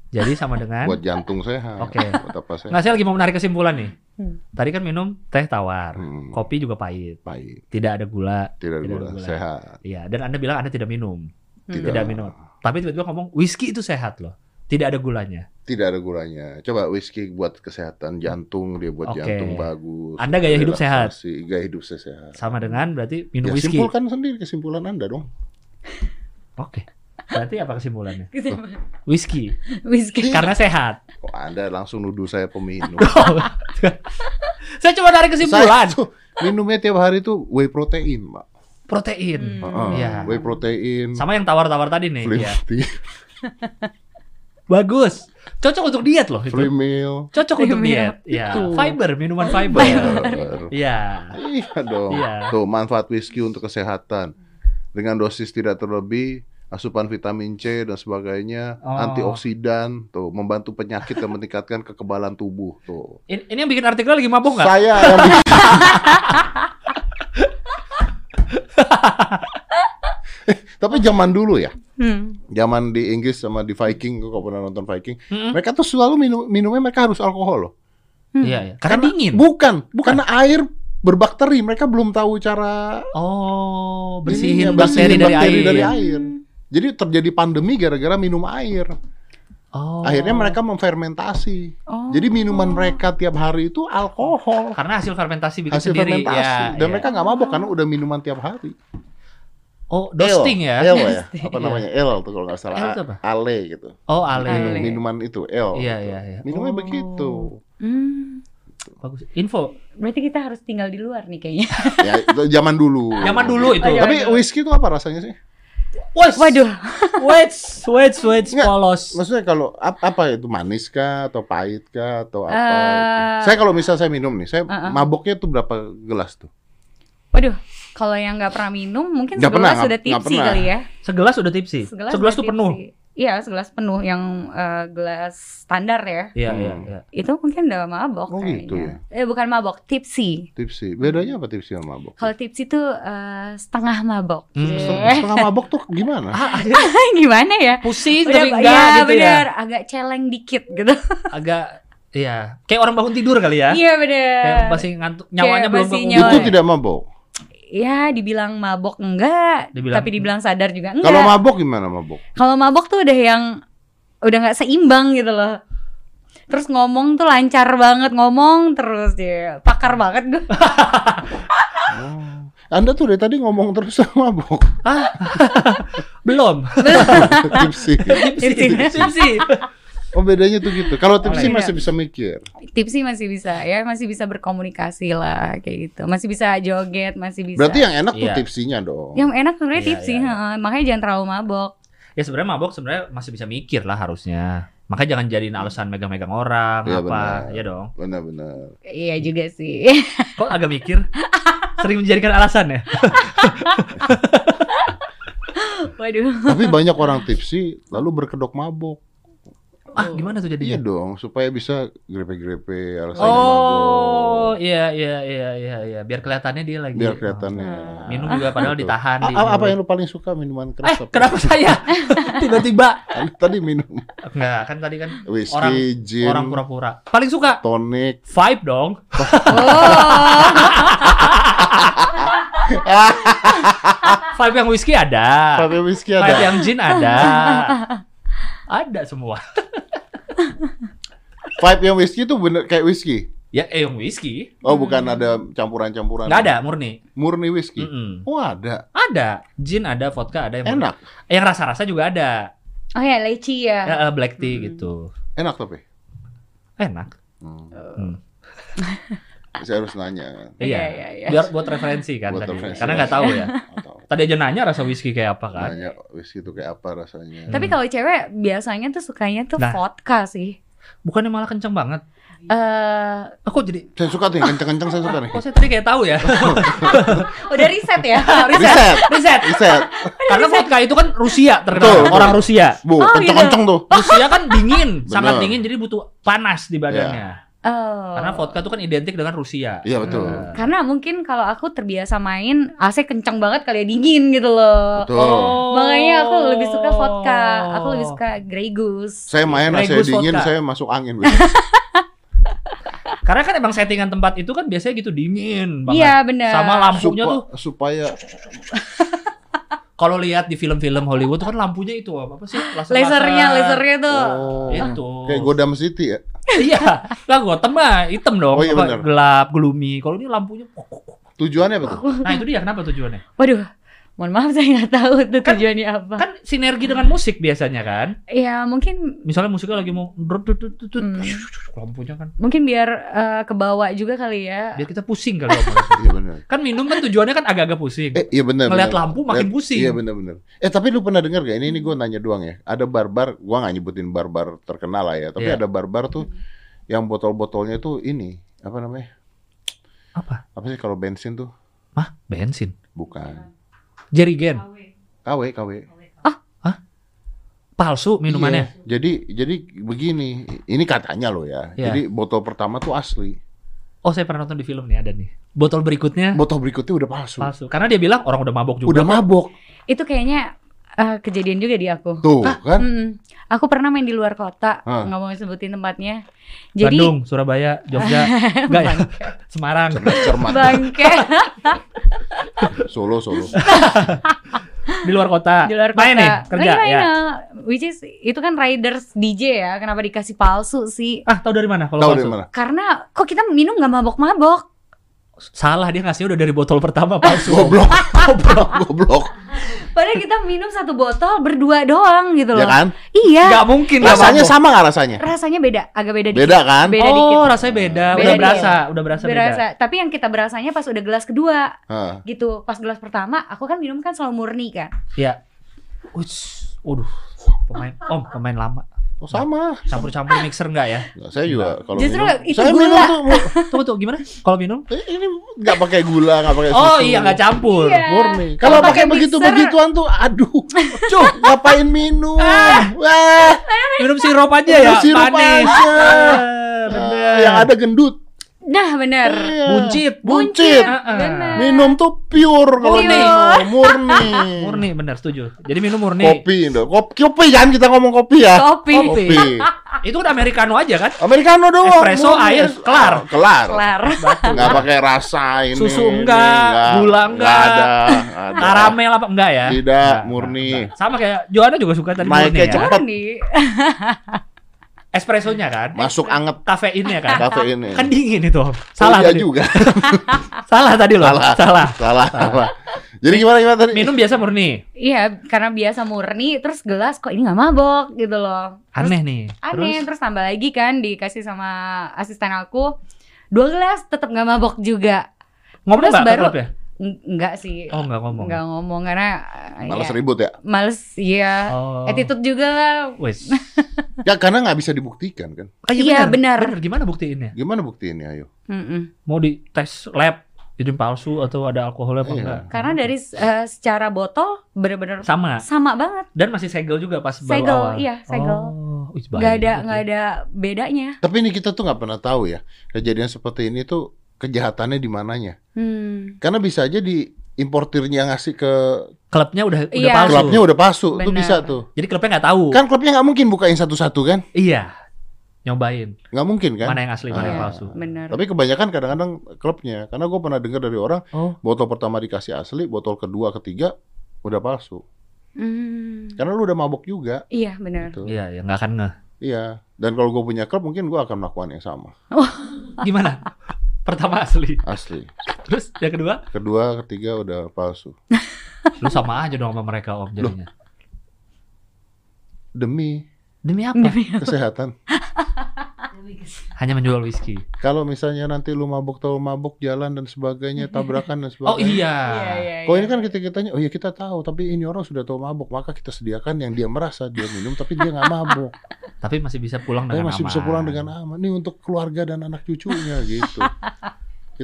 jadi sama dengan Buat jantung sehat. Oke. Buat apa sehat? Nah, saya lagi mau menarik kesimpulan nih. Hmm. Tadi kan minum teh tawar, Hmm, kopi juga pahit, pahit. tidak ada gula. Tidak ada Tidak ada gula. gula. Sehat. Iya, dan Anda bilang Anda tidak minum. Tidak. Tidak minum. Tapi tiba-tiba ngomong whisky itu sehat loh. Tidak ada gulanya. Tidak ada gulanya. Coba whisky buat kesehatan jantung, dia buat Oke. jantung bagus. Anda gaya hidup sehat. Relaksasi, Gaya hidup saya sehat. Sama dengan berarti minum Ya, whisky. simpulkan sendiri kesimpulan Anda dong. Oke. Berarti apa kesimpulannya? Whisky. Whisky. Karena sehat. Kok Anda langsung nuduh saya peminum? Saya cuma tarik kesimpulan. saya tuh minumnya tiap hari tuh whey protein, Pak. Protein. Hmm. Heeh, Iya. Whey protein, Sama yang tawar-tawar tadi nih. free Iya. Bagus. Cocok untuk diet loh itu. free meal. Cocok untuk Free diet. meal. Iya. Betul. Fiber, minuman fiber. Fiber. Iya. Iya dong. Iya. Tuh manfaat whisky untuk kesehatan. Dengan dosis tidak terlebih, asupan vitamin C dan sebagainya, Oh. antioksidan, tuh membantu penyakit dan meningkatkan kekebalan tubuh. Tuh. Ini, ini yang bikin artikel lagi mabuk nggak? Saya yang bikin. Tapi zaman dulu ya, Hmm. zaman di Inggris sama di Viking, kok pernah nonton Viking, Mm-mm. mereka tuh selalu minum minumnya mereka harus alkohol loh. Iya, iya. Karena dingin. Bukan, Bukan. karena air berbakteri, mereka belum tahu cara Oh, ininya, bersihin bakteri, dari, air. dari air. Jadi terjadi pandemi gara-gara minum air. Oh. Akhirnya mereka memfermentasi. Oh. Jadi minuman mereka tiap hari itu alkohol. karena hasil fermentasi bikin Hasil sendiri. fermentasi. Ya, Dan ya. mereka nggak mabok karena udah minuman tiap hari. Oh, dosting ya. El ya. Apa namanya? El tuh kalau nggak salah. El itu apa? Ale gitu. Oh, ale. Minum- Ale. Minuman itu El. Iya, gitu. iya, iya. Minumnya Oh. begitu. Hmm. Bagus. Info. Berarti kita harus tinggal di luar nih kayaknya. ya itu zaman dulu. Zaman dulu itu. Oh, iya. Tapi whisky itu apa rasanya sih? Wes. Waduh. Wait, wait, wait, Nggak. polos. Maksudnya kalau ap- apa itu manis kah atau pahit kah atau apa? Gitu? Saya kalau misal saya minum nih, saya Uh-uh. maboknya tuh berapa gelas tuh? Waduh. Kalau yang nggak pernah minum mungkin pernah, segelas sudah tipsi pernah. kali ya. Segelas udah tipsi. Segelas, Segelas tuh penuh. tipsi. Iya, segelas penuh yang eh, gelas standar ya. Iya, Hmm. iya, iya. Itu mungkin udah mabok Oh, kayaknya. gitu ya? Eh bukan mabok, tipsi. Tipsi. Bedanya apa tipsi sama mabok? Kalau tipsi tuh eh, setengah mabok. Hmm. Deh. Setengah mabok tuh gimana? Ah, Gimana ya? pusing Udah, tapi ya, enggak gitu bener. ya. agak celeng dikit gitu. Agak iya, kayak orang bangun tidur kali ya. Iya bener. Kayak masih ngantuk, nyawanya Kayak belum masih nyawa. Itu tidak mabok. Ya dibilang mabok enggak, Dibilang- tapi dibilang sadar juga enggak. Kalau mabok gimana mabok? Kalau mabok tuh udah yang udah nggak seimbang gitu loh. Terus ngomong tuh lancar banget ngomong terus dia pakar banget gue. Oh. Anda tuh dari tadi ngomong terus sama mabok. Belum. tipsi. Tipsi. Tipsi. Oh bedanya tuh gitu. Kalau tipsi masih bisa mikir. Tipsy masih bisa ya, masih bisa berkomunikasi lah kayak gitu. Masih bisa joget, masih bisa. Berarti yang enak tuh Iya. tipsinya dong. yang enak sebenarnya Iya, tipsy, iya, iya. heeh. makanya jangan terlalu mabok. Ya sebenarnya mabok sebenarnya masih bisa mikir lah harusnya. Makanya jangan jadiin alasan megang-megang orang Iya, apa, benar. ya dong. Benar-benar. Iya juga sih. Kok agak mikir? Sering menjadikan alasan ya? Waduh. Tapi banyak orang tipsi lalu berkedok mabok. Ah, gimana tuh Iya jadinya? dong, supaya bisa grepe-grepe mabok. Oh, iya iya iya iya iya, biar kelihatannya dia lagi. Biar kelihatannya. Ah. Minum juga padahal ditahan A- di apa mulut. yang lu paling suka minuman Eh, keras? apa? kenapa saya? Tiba-tiba. Anda tadi minum Enggak, kan tadi kan whisky, Orang- gin, orang pura-pura. Paling suka tonic. vibe dong. Oh. Vibe yang whisky ada. Tapi whisky Vibe ada. yang gin ada. Ada semua. Vibe yang whisky itu bener kayak whisky. Ya, eh yang whisky. Oh, bukan ada campuran-campuran. Nggak ada, murni. Murni whisky. Mm-mm. Oh, ada. Ada. Gin ada, vodka ada. Yang Enak. Yang rasa-rasa juga ada. Oh ya, leci ya. Ya, eh, black tea Mm. gitu. Enak tapi. Enak. Hmm. Hmm. Saya harus nanya. Iya, Iya. iya, iya. Biar buat referensi kan Buat tadi. referensi. Karena nggak tahu ya. Tadi aja nanya rasa whisky kayak apa kan. nanya whisky itu kayak apa rasanya. Tapi kalau cewek biasanya tuh sukanya tuh Nah. vodka sih. Bukannya malah kenceng banget. Eh, Aku jadi Saya suka tuh yang kenceng-kenceng saya suka nih. kok saya tadi kayak tahu ya. udah riset ya. Riset, Riset. riset. Karena vodka itu kan Rusia terkenal. Orang Rusia. Bu, Oh, kenceng-kenceng tuh. Rusia kan dingin, sangat dingin jadi butuh panas di badannya. Oh. Karena vodka itu kan identik dengan Rusia. Iya betul. Nah. Karena mungkin kalau aku terbiasa main AC kencang banget kali ya dingin gitu loh. Betul. Oh. Makanya aku lebih suka vodka. Aku lebih suka Grey Goose. Saya main Grey saya Goose dingin, vodka. saya masuk angin. Karena kan emang settingan tempat itu kan biasanya gitu dingin banget. Iya benar. Sama lampunya Supa- tuh supaya kalau lihat di film-film Hollywood tuh kan lampunya itu apa, sih? Lasernya, lasernya tuh. oh, Itu. kayak Godam City ya. iya. Lah Gotham mah hitam dong. Oh, iya gelap, gloomy. Kalau ini lampunya Tujuannya apa tuh? Nah, itu dia kenapa tujuannya? Waduh, mohon maaf saya nggak tahu tuh Kan- tujuannya apa. Kan sinergi dengan musik biasanya kan. Ya mungkin Misalnya musiknya lagi mau Hmm. lampunya kan mungkin biar eh, kebawa juga kali ya. biar kita pusing kali om. Iya benar. kan minum kan tujuannya kan agak-agak pusing. Eh, iya benar. Ngeliat benar. lampu makin Lihat- pusing. Iya benar-benar. Eh tapi lu pernah dengar gak? Ini ini gue nanya doang ya. Ada barbar, gua nggak nyebutin barbar terkenal lah ya. Tapi Iya. ada barbar tuh yang botol-botolnya tuh ini apa namanya? Apa? Apa sih kalau bensin tuh? Mah, bensin. Bukan. Jerigen. KW, KW. Palsu minumannya. Iya. Jadi jadi begini, ini katanya loh ya. Iya. Jadi botol pertama tuh asli. Oh, saya pernah nonton di film nih ada nih. Botol berikutnya Botol berikutnya udah palsu. palsu. Karena dia bilang orang udah mabok juga. Udah mabok. Itu kayaknya eh, kejadian juga di aku. Tuh, kan? Mm-mm. Aku pernah main di luar kota, Hah. nggak mau sebutin tempatnya. Jadi Bandung, Surabaya, Jogja, enggak ya? Semarang. Cermat, cermat. bangke Solo, Solo. Di luar kota. di luar kota. Main nih, kerja main, ya. nah. Which is itu kan riders DJ ya. Kenapa dikasih palsu sih? Ah, tahu dari mana kalau Tahu palsu? dari mana? Karena kok kita minum nggak mabok-mabok. Salah dia ngasihnya udah dari botol pertama palsu. Goblok, goblok, goblok. Padahal kita minum satu botol berdua doang gitu loh. Ya kan? Iya. Enggak mungkin nggak Rasanya mabok. sama nggak rasanya? Rasanya beda, agak beda dikit. Beda kan? Beda oh, dikit. rasanya beda. Beda udah dikit. berasa, udah berasa, Berasa. beda. Tapi yang kita berasanya pas udah gelas kedua Hah. gitu. Pas gelas pertama, aku kan minum kan selalu murni kan. Iya. Uts, waduh. Pemain, Om, pemain lama. Oh sama. Campur-campur mixer enggak ya? Nggak, saya juga kalau Justru minum. itu saya gula. minum tuh. Tunggu tuh, gimana? Kalau minum? eh, ini nggak pakai gula, nggak pakai susu. Oh iya, nggak campur. Iya. Murni. Kalau pakai pakai begitu mixer- begituan tuh, aduh, cuh, ngapain minum? Ah. Wah, Minum sirup aja Minum ya, sirup manis. aja. Ah, bener. yang ada gendut. Nah, bener. Iya. Buncit. Buncit. Ah. Bener. Minum tuh pure kalau Murni. minum, murni. Murni, bener setuju. Jadi minum murni. Kopi, Indo. kopi, kopi kan kita ngomong kopi ya. Kopi. Kopi. Kopi. Itu udah americano aja kan? Americano doang. Espresso, murni. air, kelar. Kelar. Kelar. Nggak pakai rasa ini. Susu ini, enggak, gula enggak. ada. ada. Karamel apa enggak ya? Tidak, Enggak, murni. enggak, enggak. Sama kayak Joanna juga suka tadi Naiknya murni ya. cepet. Espressonya kan? Masuk anget Kafeinnya kan? kafe ini. Kan dingin itu. Om. Salah Oh, iya tadi. juga. Salah tadi loh. Salah. Salah. salah, salah. Jadi gimana gimana tadi? Minum biasa murni. Iya, karena biasa murni, terus gelas kok ini nggak mabok gitu loh. Terus Aneh nih. aneh, Terus terus tambah lagi kan dikasih sama asisten aku dua gelas tetap nggak mabok juga. ngomong terus baru- ya? Enggak sih. Oh, enggak ngomong. Nggak ngomong karena eh, Malas ya, ribut ya? Males, iya. Oh. Attitude juga lah. Wes. Ya karena nggak bisa dibuktikan kan. Ah, Iya, benar. Benar, gimana buktiinnya? Gimana buktiinnya ayo? Mm-mm. Mau di tes lab jadi palsu atau ada alkoholnya apa Iya. enggak? Karena dari eh, secara botol bener-bener sama sama banget. dan masih segel juga pas baru Segel, awal. iya, segel. Oh, Nggak ada nggak ada bedanya. Tapi ini kita tuh nggak pernah tahu ya kejadian seperti ini tuh kejahatannya di mananya. Hmm. Karena bisa aja di importirnya ngasih ke klubnya udah udah Iya. palsu. klubnya udah palsu, Benar. bisa tuh. Jadi klubnya nggak tahu. Kan klubnya nggak mungkin bukain satu-satu kan? Iya. Nyobain Nggak mungkin kan? mana yang asli, mana yang Iya, palsu. Bener. Tapi kebanyakan kadang-kadang klubnya, karena gue pernah dengar dari orang Oh, botol pertama dikasih asli, botol kedua, ketiga udah palsu. Hmm. Karena lu udah mabok juga. Iya benar. Gitu. iya ya nggak akan ngeh. Iya. Dan kalau gue punya klub mungkin gue akan melakukan yang sama. Gimana? Pertama asli. Asli. Terus yang kedua? Kedua, ketiga udah palsu. Lu sama aja dong sama mereka om jadinya. Demi Demi apa? kesehatan. Hanya menjual whisky. Kalau misalnya nanti lu mabuk tahu mabuk jalan dan sebagainya, tabrakan dan sebagainya. Oh iya. Iya, iya, Kok iya. ini kan kita kitanya, oh iya kita tahu, tapi ini orang sudah tahu mabuk, maka kita sediakan yang dia merasa dia minum, tapi dia nggak mabuk, Tapi masih bisa pulang tapi dengan masih aman. bisa pulang dengan aman. Ini untuk keluarga dan anak cucunya gitu.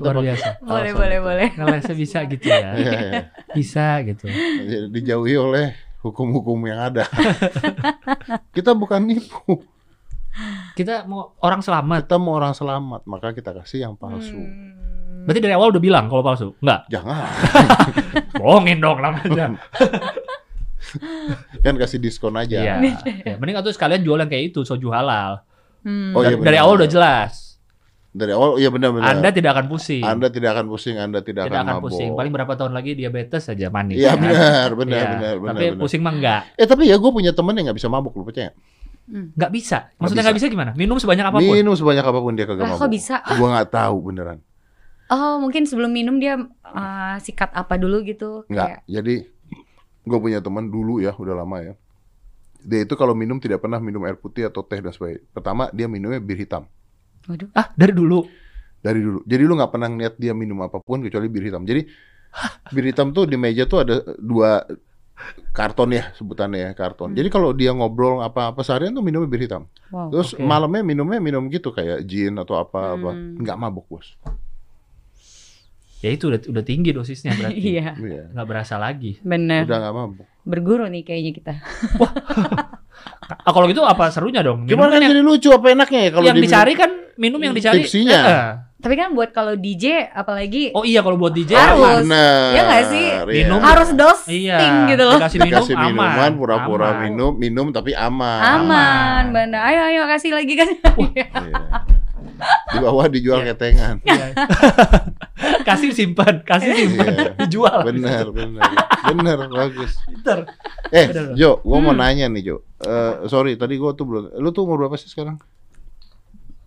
Luar pakai biasa. Boleh, boleh, itu. boleh. Ngelesnya bisa gitu ya. Iya, iya. Bisa gitu. Dijauhi oleh hukum-hukum yang ada. kita bukan nipu, Kita mau orang selamat. kita mau orang selamat, maka kita kasih yang palsu. Hmm. Berarti dari awal udah bilang kalau palsu? Enggak. Jangan, Bohongin dong namanya. kan kasih diskon aja. Iya. Ya, mending atau sekalian jual yang kayak itu, soju halal. Hmm. Oh, iya, dari, awal udah jelas. Dari awal, iya benar-benar. Anda tidak akan pusing. Anda tidak akan pusing, Anda tidak, tidak akan mabuk. pusing. Paling berapa tahun lagi diabetes aja manis. Iya kan? benar, benar, Iya. benar, benar. Tapi benar. pusing mah enggak. Eh tapi ya gue punya temen yang nggak bisa mabuk, lu percaya? Enggak bisa. Maksudnya enggak bisa. gimana? Minum sebanyak apa pun. Minum sebanyak apa pun dia kagak mabuk. kok bisa? Gue nggak tahu beneran. Oh, mungkin sebelum minum dia uh, sikat apa dulu gitu? Nggak. Jadi gue punya teman dulu ya, udah lama ya. Dia itu kalau minum tidak pernah minum air putih atau teh dan sebagainya. Pertama dia minumnya bir hitam Waduh. Ah, dari dulu. dari dulu. Jadi lu nggak pernah ngeliat dia minum apa pun kecuali bir hitam. Jadi bir hitam tuh di meja tuh ada dua karton ya sebutannya ya karton. Jadi kalau dia ngobrol apa-apa seharian tuh minumnya bir hitam. Wow. Terus Oke. malamnya minumnya minum gitu kayak gin atau apa apa. Hmm. Nggak mabuk bos. Ya itu udah udah tinggi dosisnya berarti. Iya, Iya. Nggak berasa lagi. bener. Udah nggak mabuk. Berguru nih kayaknya kita. Ah, kalau gitu apa serunya dong? Minum Cuma kan kan yang, jadi lucu apa enaknya ya kalau yang diminum- dicari kan minum yang dicari. Tipsinya. Eh, eh. Tapi kan buat kalau DJ apalagi Oh iya kalau buat DJ Harus. Bener. Iya nggak sih? Minum. harus dosing Iya. gitu loh. Dikasih minum Dikasih aman. minuman pura-pura Aman. minum, minum tapi aman. Aman, bener. Ayo ayo kasih lagi kasih. lagi. Iya. Di bawah dijual Iya. ketengan. Iya. kasih simpan, kasih simpan, Iya. dijual. Bener, bener. Bener, bagus. Pinter. Eh, Bener. Jo, gua mau Hmm. nanya nih, Jo. Eh, sorry, tadi gua tuh belum. Lu tuh umur berapa sih sekarang?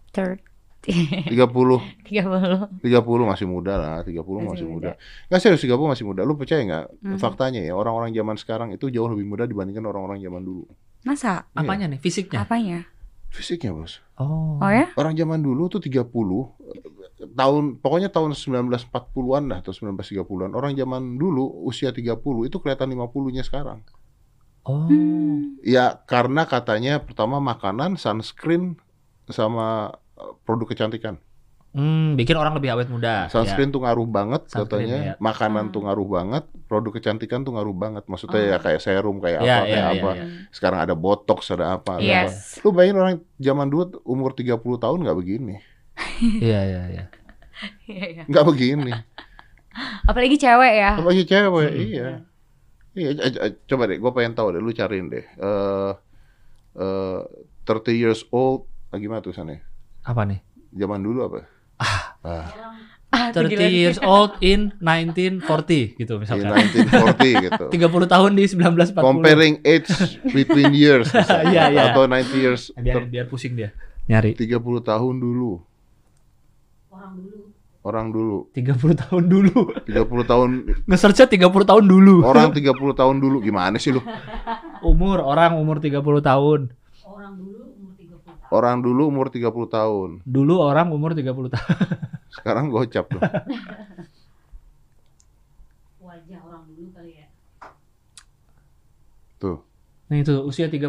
Third. 30. 30. 30 masih muda lah, 30 masih, Masih muda. muda. Nggak serius 30 masih muda. Lu percaya nggak Hmm. faktanya ya orang-orang zaman sekarang itu jauh lebih muda dibandingkan orang-orang zaman dulu. Masa? Apanya nih? Fisiknya? Apanya? Fisiknya, Bos. Oh. Oh ya? Orang zaman dulu tuh 30 eh, tahun pokoknya tahun 1940-an lah atau 1930-an. Orang zaman dulu usia 30 itu kelihatan 50-nya sekarang. Oh. Hmm. Ya karena katanya pertama makanan, sunscreen sama produk kecantikan. Hmm, bikin orang lebih awet muda. Sunscreen tuh ngaruh banget Sunscreen, katanya. ya. Makanan Hmm. tuh ngaruh banget, produk kecantikan tuh ngaruh banget. Maksudnya ya Oh. kayak serum, kayak Ya, apa, ya, kayak ya, apa. ya. Sekarang ada botox, ada apa, ada apa. Lu bayangin orang zaman dulu umur 30 tahun nggak begini. Iya, iya, iya. Iya, iya. Nggak begini. Apalagi cewek ya. Apalagi cewek, Hmm. iya. Iya, c- c- coba deh, gue pengen tahu deh, lu cariin deh. Eh eh 30 years old, ah, gimana tulisannya? Apa nih? Zaman dulu apa? Ah, Ah, tuh 30 gila. years old in 1940 gitu in misalkan. 1940 gitu. 30 tahun di 1940. Comparing age between years, misalnya. Iya, iya. atau 90 years, biar ter- biar pusing dia. Nyari 30 tahun dulu. Orang dulu. 30 tahun dulu. 30 tahun, Nge-searchnya 30 tahun dulu. orang 30 tahun dulu. Gimana sih lu? Umur orang umur 30 tahun. Orang dulu umur 30 tahun. Dulu orang umur 30 tahun. Sekarang gocap tuh. wajah orang dulu kali ya. Tuh. Nah itu usia 30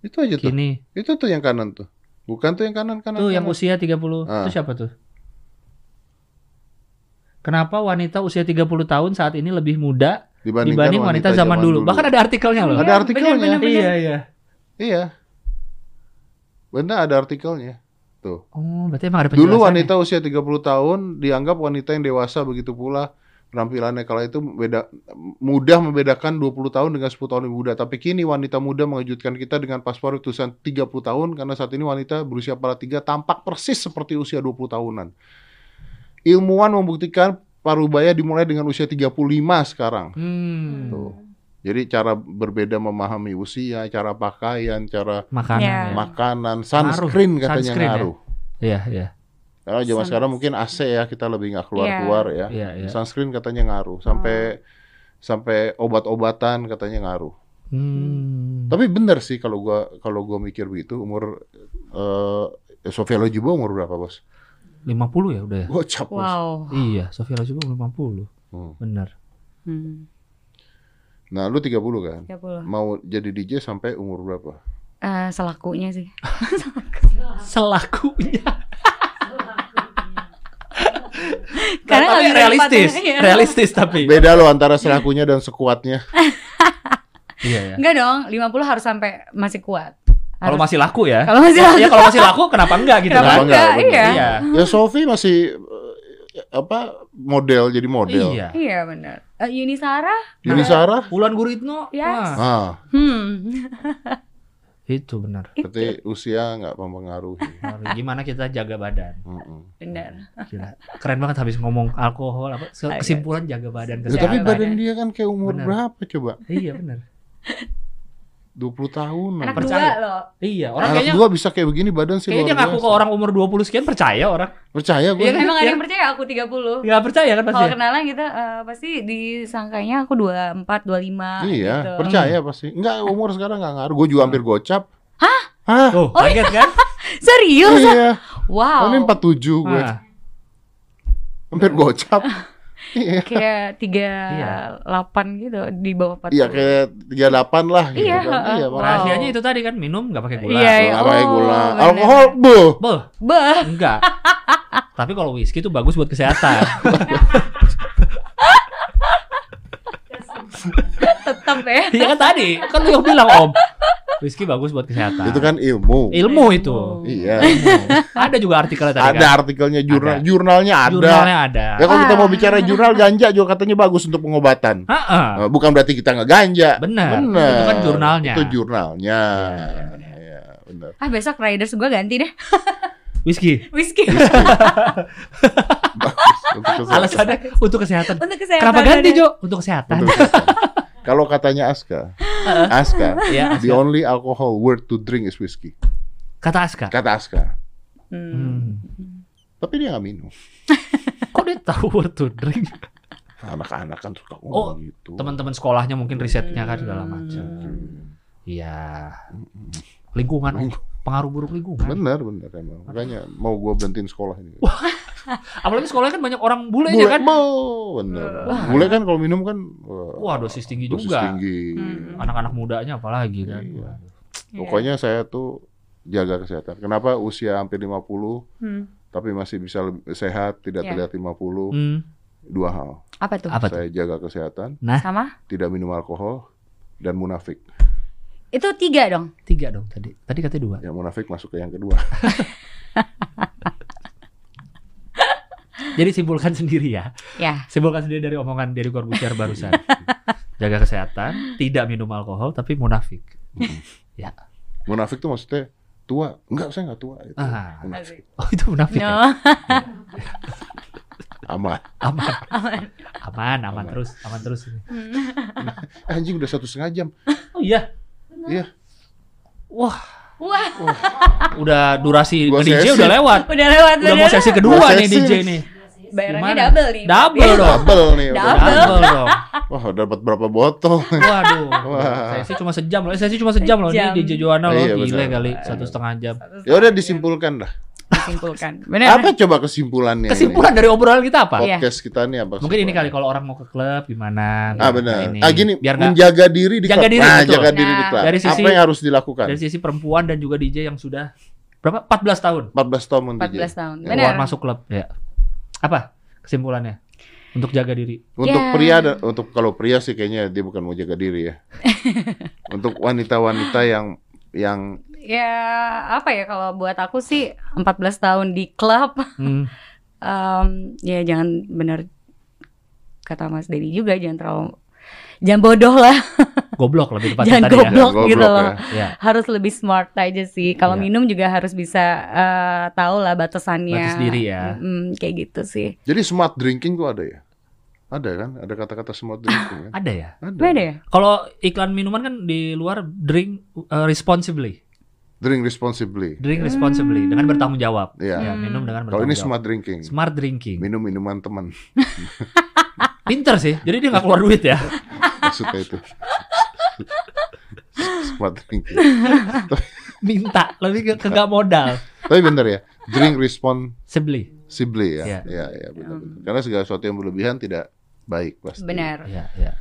Itu aja tuh. kini. Itu tuh yang kanan tuh. Bukan tuh yang kanan kanan. Tuh yang kanan. usia 30 Ah. itu siapa tuh? Kenapa wanita usia 30 tahun saat ini lebih muda dibanding wanita, zaman, dulu. Bahkan ada artikelnya loh. Ada artikelnya. bener, bener, bener. Iya, iya. Iya. Benar ada artikelnya. Tuh. Oh, berarti emang ada Dulu wanita usia 30 tahun dianggap wanita yang dewasa begitu pula penampilannya kalau itu beda mudah membedakan 20 tahun dengan 10 tahun lebih muda. Tapi kini wanita muda mengejutkan kita dengan paspor tulisan 30 tahun karena saat ini wanita berusia kepala tiga tampak persis seperti usia 20 tahunan. Ilmuwan membuktikan parubaya dimulai dengan usia 35 sekarang. Hmm. Tuh. Jadi cara berbeda memahami usia, cara pakaian, cara Makanan. Ya. ya. makanan, sunscreen katanya Sunscreen ya. ngaruh. Iya, iya. Karena zaman Sun- sekarang mungkin AC ya kita lebih nggak keluar-keluar ya. Iya, iya. Sunscreen katanya ngaruh. Sampai sampai obat-obatan katanya ngaruh. Hmm. Tapi bener sih kalau gua kalau gua mikir begitu umur eh Sofia Lajuba umur berapa bos? 50 ya udah ya? Gocap bos. Wow. Iya, Sofia Lajuba umur 50. Hmm. Bener. Hmm. Nah lu 30 kan? 30. Mau jadi DJ sampai umur berapa? Eh, selakunya sih. Selakunya. Karena tapi nggak bisa realistis, iya. realistis tapi. Beda loh antara selakunya dan sekuatnya. Iya ya. Enggak dong, 50 harus sampai masih kuat. Kalau Harus- masih laku ya. Kalau masih Ya, laku. ya kalau masih laku kenapa enggak gitu Kenapa kan? enggak? bener. Iya. Iya. Ya Sofi masih eh, apa model jadi model. Iya. Iya benar. Eh, Yuni Sarah? Yuni Sarah? Wulan Guritno. Yes. Wah, Ah, Hmm. itu benar. berarti usia nggak mempengaruhi. Gimana kita jaga badan? Mm-mm. Benar. Gila. Keren banget habis ngomong alkohol apa kesimpulan jaga badan Ya, kesehatan. tapi badan badan. dia kan kayak umur Bener. berapa coba? Iya benar. 20 tahun. Anak Percaya. dua loh. Iya, orang Anak kayaknya gua bisa kayak begini badan sih kayaknya ngaku ke orang umur 20 sekian percaya orang. Percaya gue. Iya kan? Emang ada Iya. yang percaya aku 30. Enggak percaya kan pasti. Kalau ya? kenalan kita eh, pasti disangkanya aku 24, 25 Iya, gitu. percaya pasti. Enggak, umur sekarang enggak ngaruh. Gue juga hampir gocap. Hah? Hah? Tuh, kaget kan? Serius? Iya. Wow. Oh, ini 47 gue. Ah, Hampir gocap. Iya. Kayak 38 gitu di bawah 40. Iya kayak 38 lah gitu Iya, kan. Iya, Wow. rahasianya itu tadi kan minum nggak pakai gula. Iya, iya. Nggak pakai Oh, gula. bener. Alkohol, bu. Beuh, Bah. enggak. Tapi kalau whisky itu bagus buat kesehatan. Tetap ya. Iya kan tadi, kan lu yang bilang Om. Whisky bagus buat kesehatan. Itu kan ilmu. ilmu itu. Iya. Ada juga artikelnya tadi Ada kan. artikelnya jurnal, Ada. jurnalnya ada. Jurnalnya ada. Ya kalau kita Ah. mau bicara jurnal ganja juga katanya bagus untuk pengobatan. Heeh. Eh, Bukan berarti kita nggak ganja. Benar. Benar. Itu kan jurnalnya. Itu jurnalnya. Iya, Iya, benar. Ah besok riders gue ganti deh. Whisky. Whisky. Bagus untuk kesehatan. Alasannya untuk kesehatan. Untuk kesehatan. Kenapa ganti. Jo? Untuk kesehatan. Untuk kesehatan. Kalau katanya Aska, Aska, Iya, the only alcohol worth to drink is whiskey. Kata Aska. Kata Aska. Hmm. Hmm. Tapi dia nggak minum. Kok dia tahu what to drink? Anak-anak kan suka Oh, ngomong gitu. Teman-teman sekolahnya mungkin risetnya kan segala macam. Hmm. Iya. Lingkungan, Om. pengaruh buruk lingkungan. Bener, bener emang. Makanya mau gua berhentiin sekolah ini. Apalagi sekolahnya kan banyak orang bule, Bule, ya kan. Bo, bener. Bule kan kalau minum kan wah, Wah, dosis tinggi dosis juga. tinggi. Hmm. Anak-anak mudanya apalagi kan. Iya. Iya. Pokoknya saya tuh jaga kesehatan. Kenapa usia hampir 50 Hmm. tapi masih bisa lebih sehat, tidak Iya. terlihat 50? Hmm. Dua hal. Apa tuh? Apa tuh? Saya jaga kesehatan, Sama? tidak minum alkohol, dan munafik. Itu tiga dong. Tiga dong tadi. Tadi katanya dua. Ya munafik masuk ke yang kedua. Jadi simpulkan sendiri ya. Ya. Simpulkan sendiri dari omongan dari Corbusier barusan. Jaga kesehatan, tidak minum alkohol, tapi munafik. Munafik tuh maksudnya tua. Enggak, saya enggak tua. Itu. Ah. Munafik. Oh itu munafik ya? No. Aman. Aman. Aman. Aman, aman Aman. terus, aman terus. Eh, Anjing udah satu setengah jam. Oh iya. Iya. Wah, Wah, udah durasi DJ sesi. udah lewat. udah lewat. Udah mau sesi kedua Dua nih sesi DJ nih. Bayarannya Gimana? double nih. Double dong. Double nih. Double. Double dong. Wah, dapat berapa botol? Waduh. Wah. Saya sih cuma sejam loh. Saya sih cuma sejam loh. Sejam. Ini DJ Joanna loh. Iya, Gile kali. Satu setengah jam. Ya udah disimpulkan dah. Disimpulkan. Benar. Apa coba kesimpulannya? Kesimpulan dari obrolan kita apa? Iya. podcast kita nih apa? Mungkin ini kali kalau orang mau ke klub gimana? Ah Nah, benar. ini. Ah gini, Biar menjaga diri di Jaga klub. diri, nah, betul. jaga diri di Nah, klub. dari sisi- Apa yang harus dilakukan? dari sisi perempuan dan juga DJ yang sudah berapa? 14 tahun 14 tahun men 14 DJ. tahun. Ya, Benar. keluar masuk klub ya. Apa kesimpulannya? Untuk jaga diri. Untuk Ya. pria dan untuk kalau pria sih kayaknya dia bukan mau jaga diri ya. untuk wanita-wanita yang yang Ya, apa ya kalau buat aku sih 14 tahun di klub Hmm. em, ya jangan bener kata Mas Dedi juga jangan terlalu jangan bodoh lah Goblok lebih tepatnya Jangan tadi ya. goblok. goblok gitu loh. ya. Ya. harus lebih smart aja sih kalau Iya. minum juga harus bisa eh, tahu lah batasannya Batas diri ya. Mm, kayak gitu sih Jadi smart drinking tuh ada ya. Ada kan? Ada kata-kata smart drinking kan? Ada ya? Ada. Beda ya? Kalau iklan minuman kan di luar drink uh, responsibly. Drink responsibly. Drink responsibly dengan bertanggung jawab. Iya. Ya, minum dengan Kalau bertanggung ini jawab. smart drinking. Smart drinking. Minum minuman teman. Pinter sih. Jadi dia nggak keluar duit ya. Maksudnya itu. smart drinking. Minta lebih ke, ke nggak modal. Tapi bener ya. Drink responsibly Sebeli. ya. Iya. Iya, iya, benar-benar. Karena segala sesuatu yang berlebihan tidak baik pasti. Benar. Iya, iya.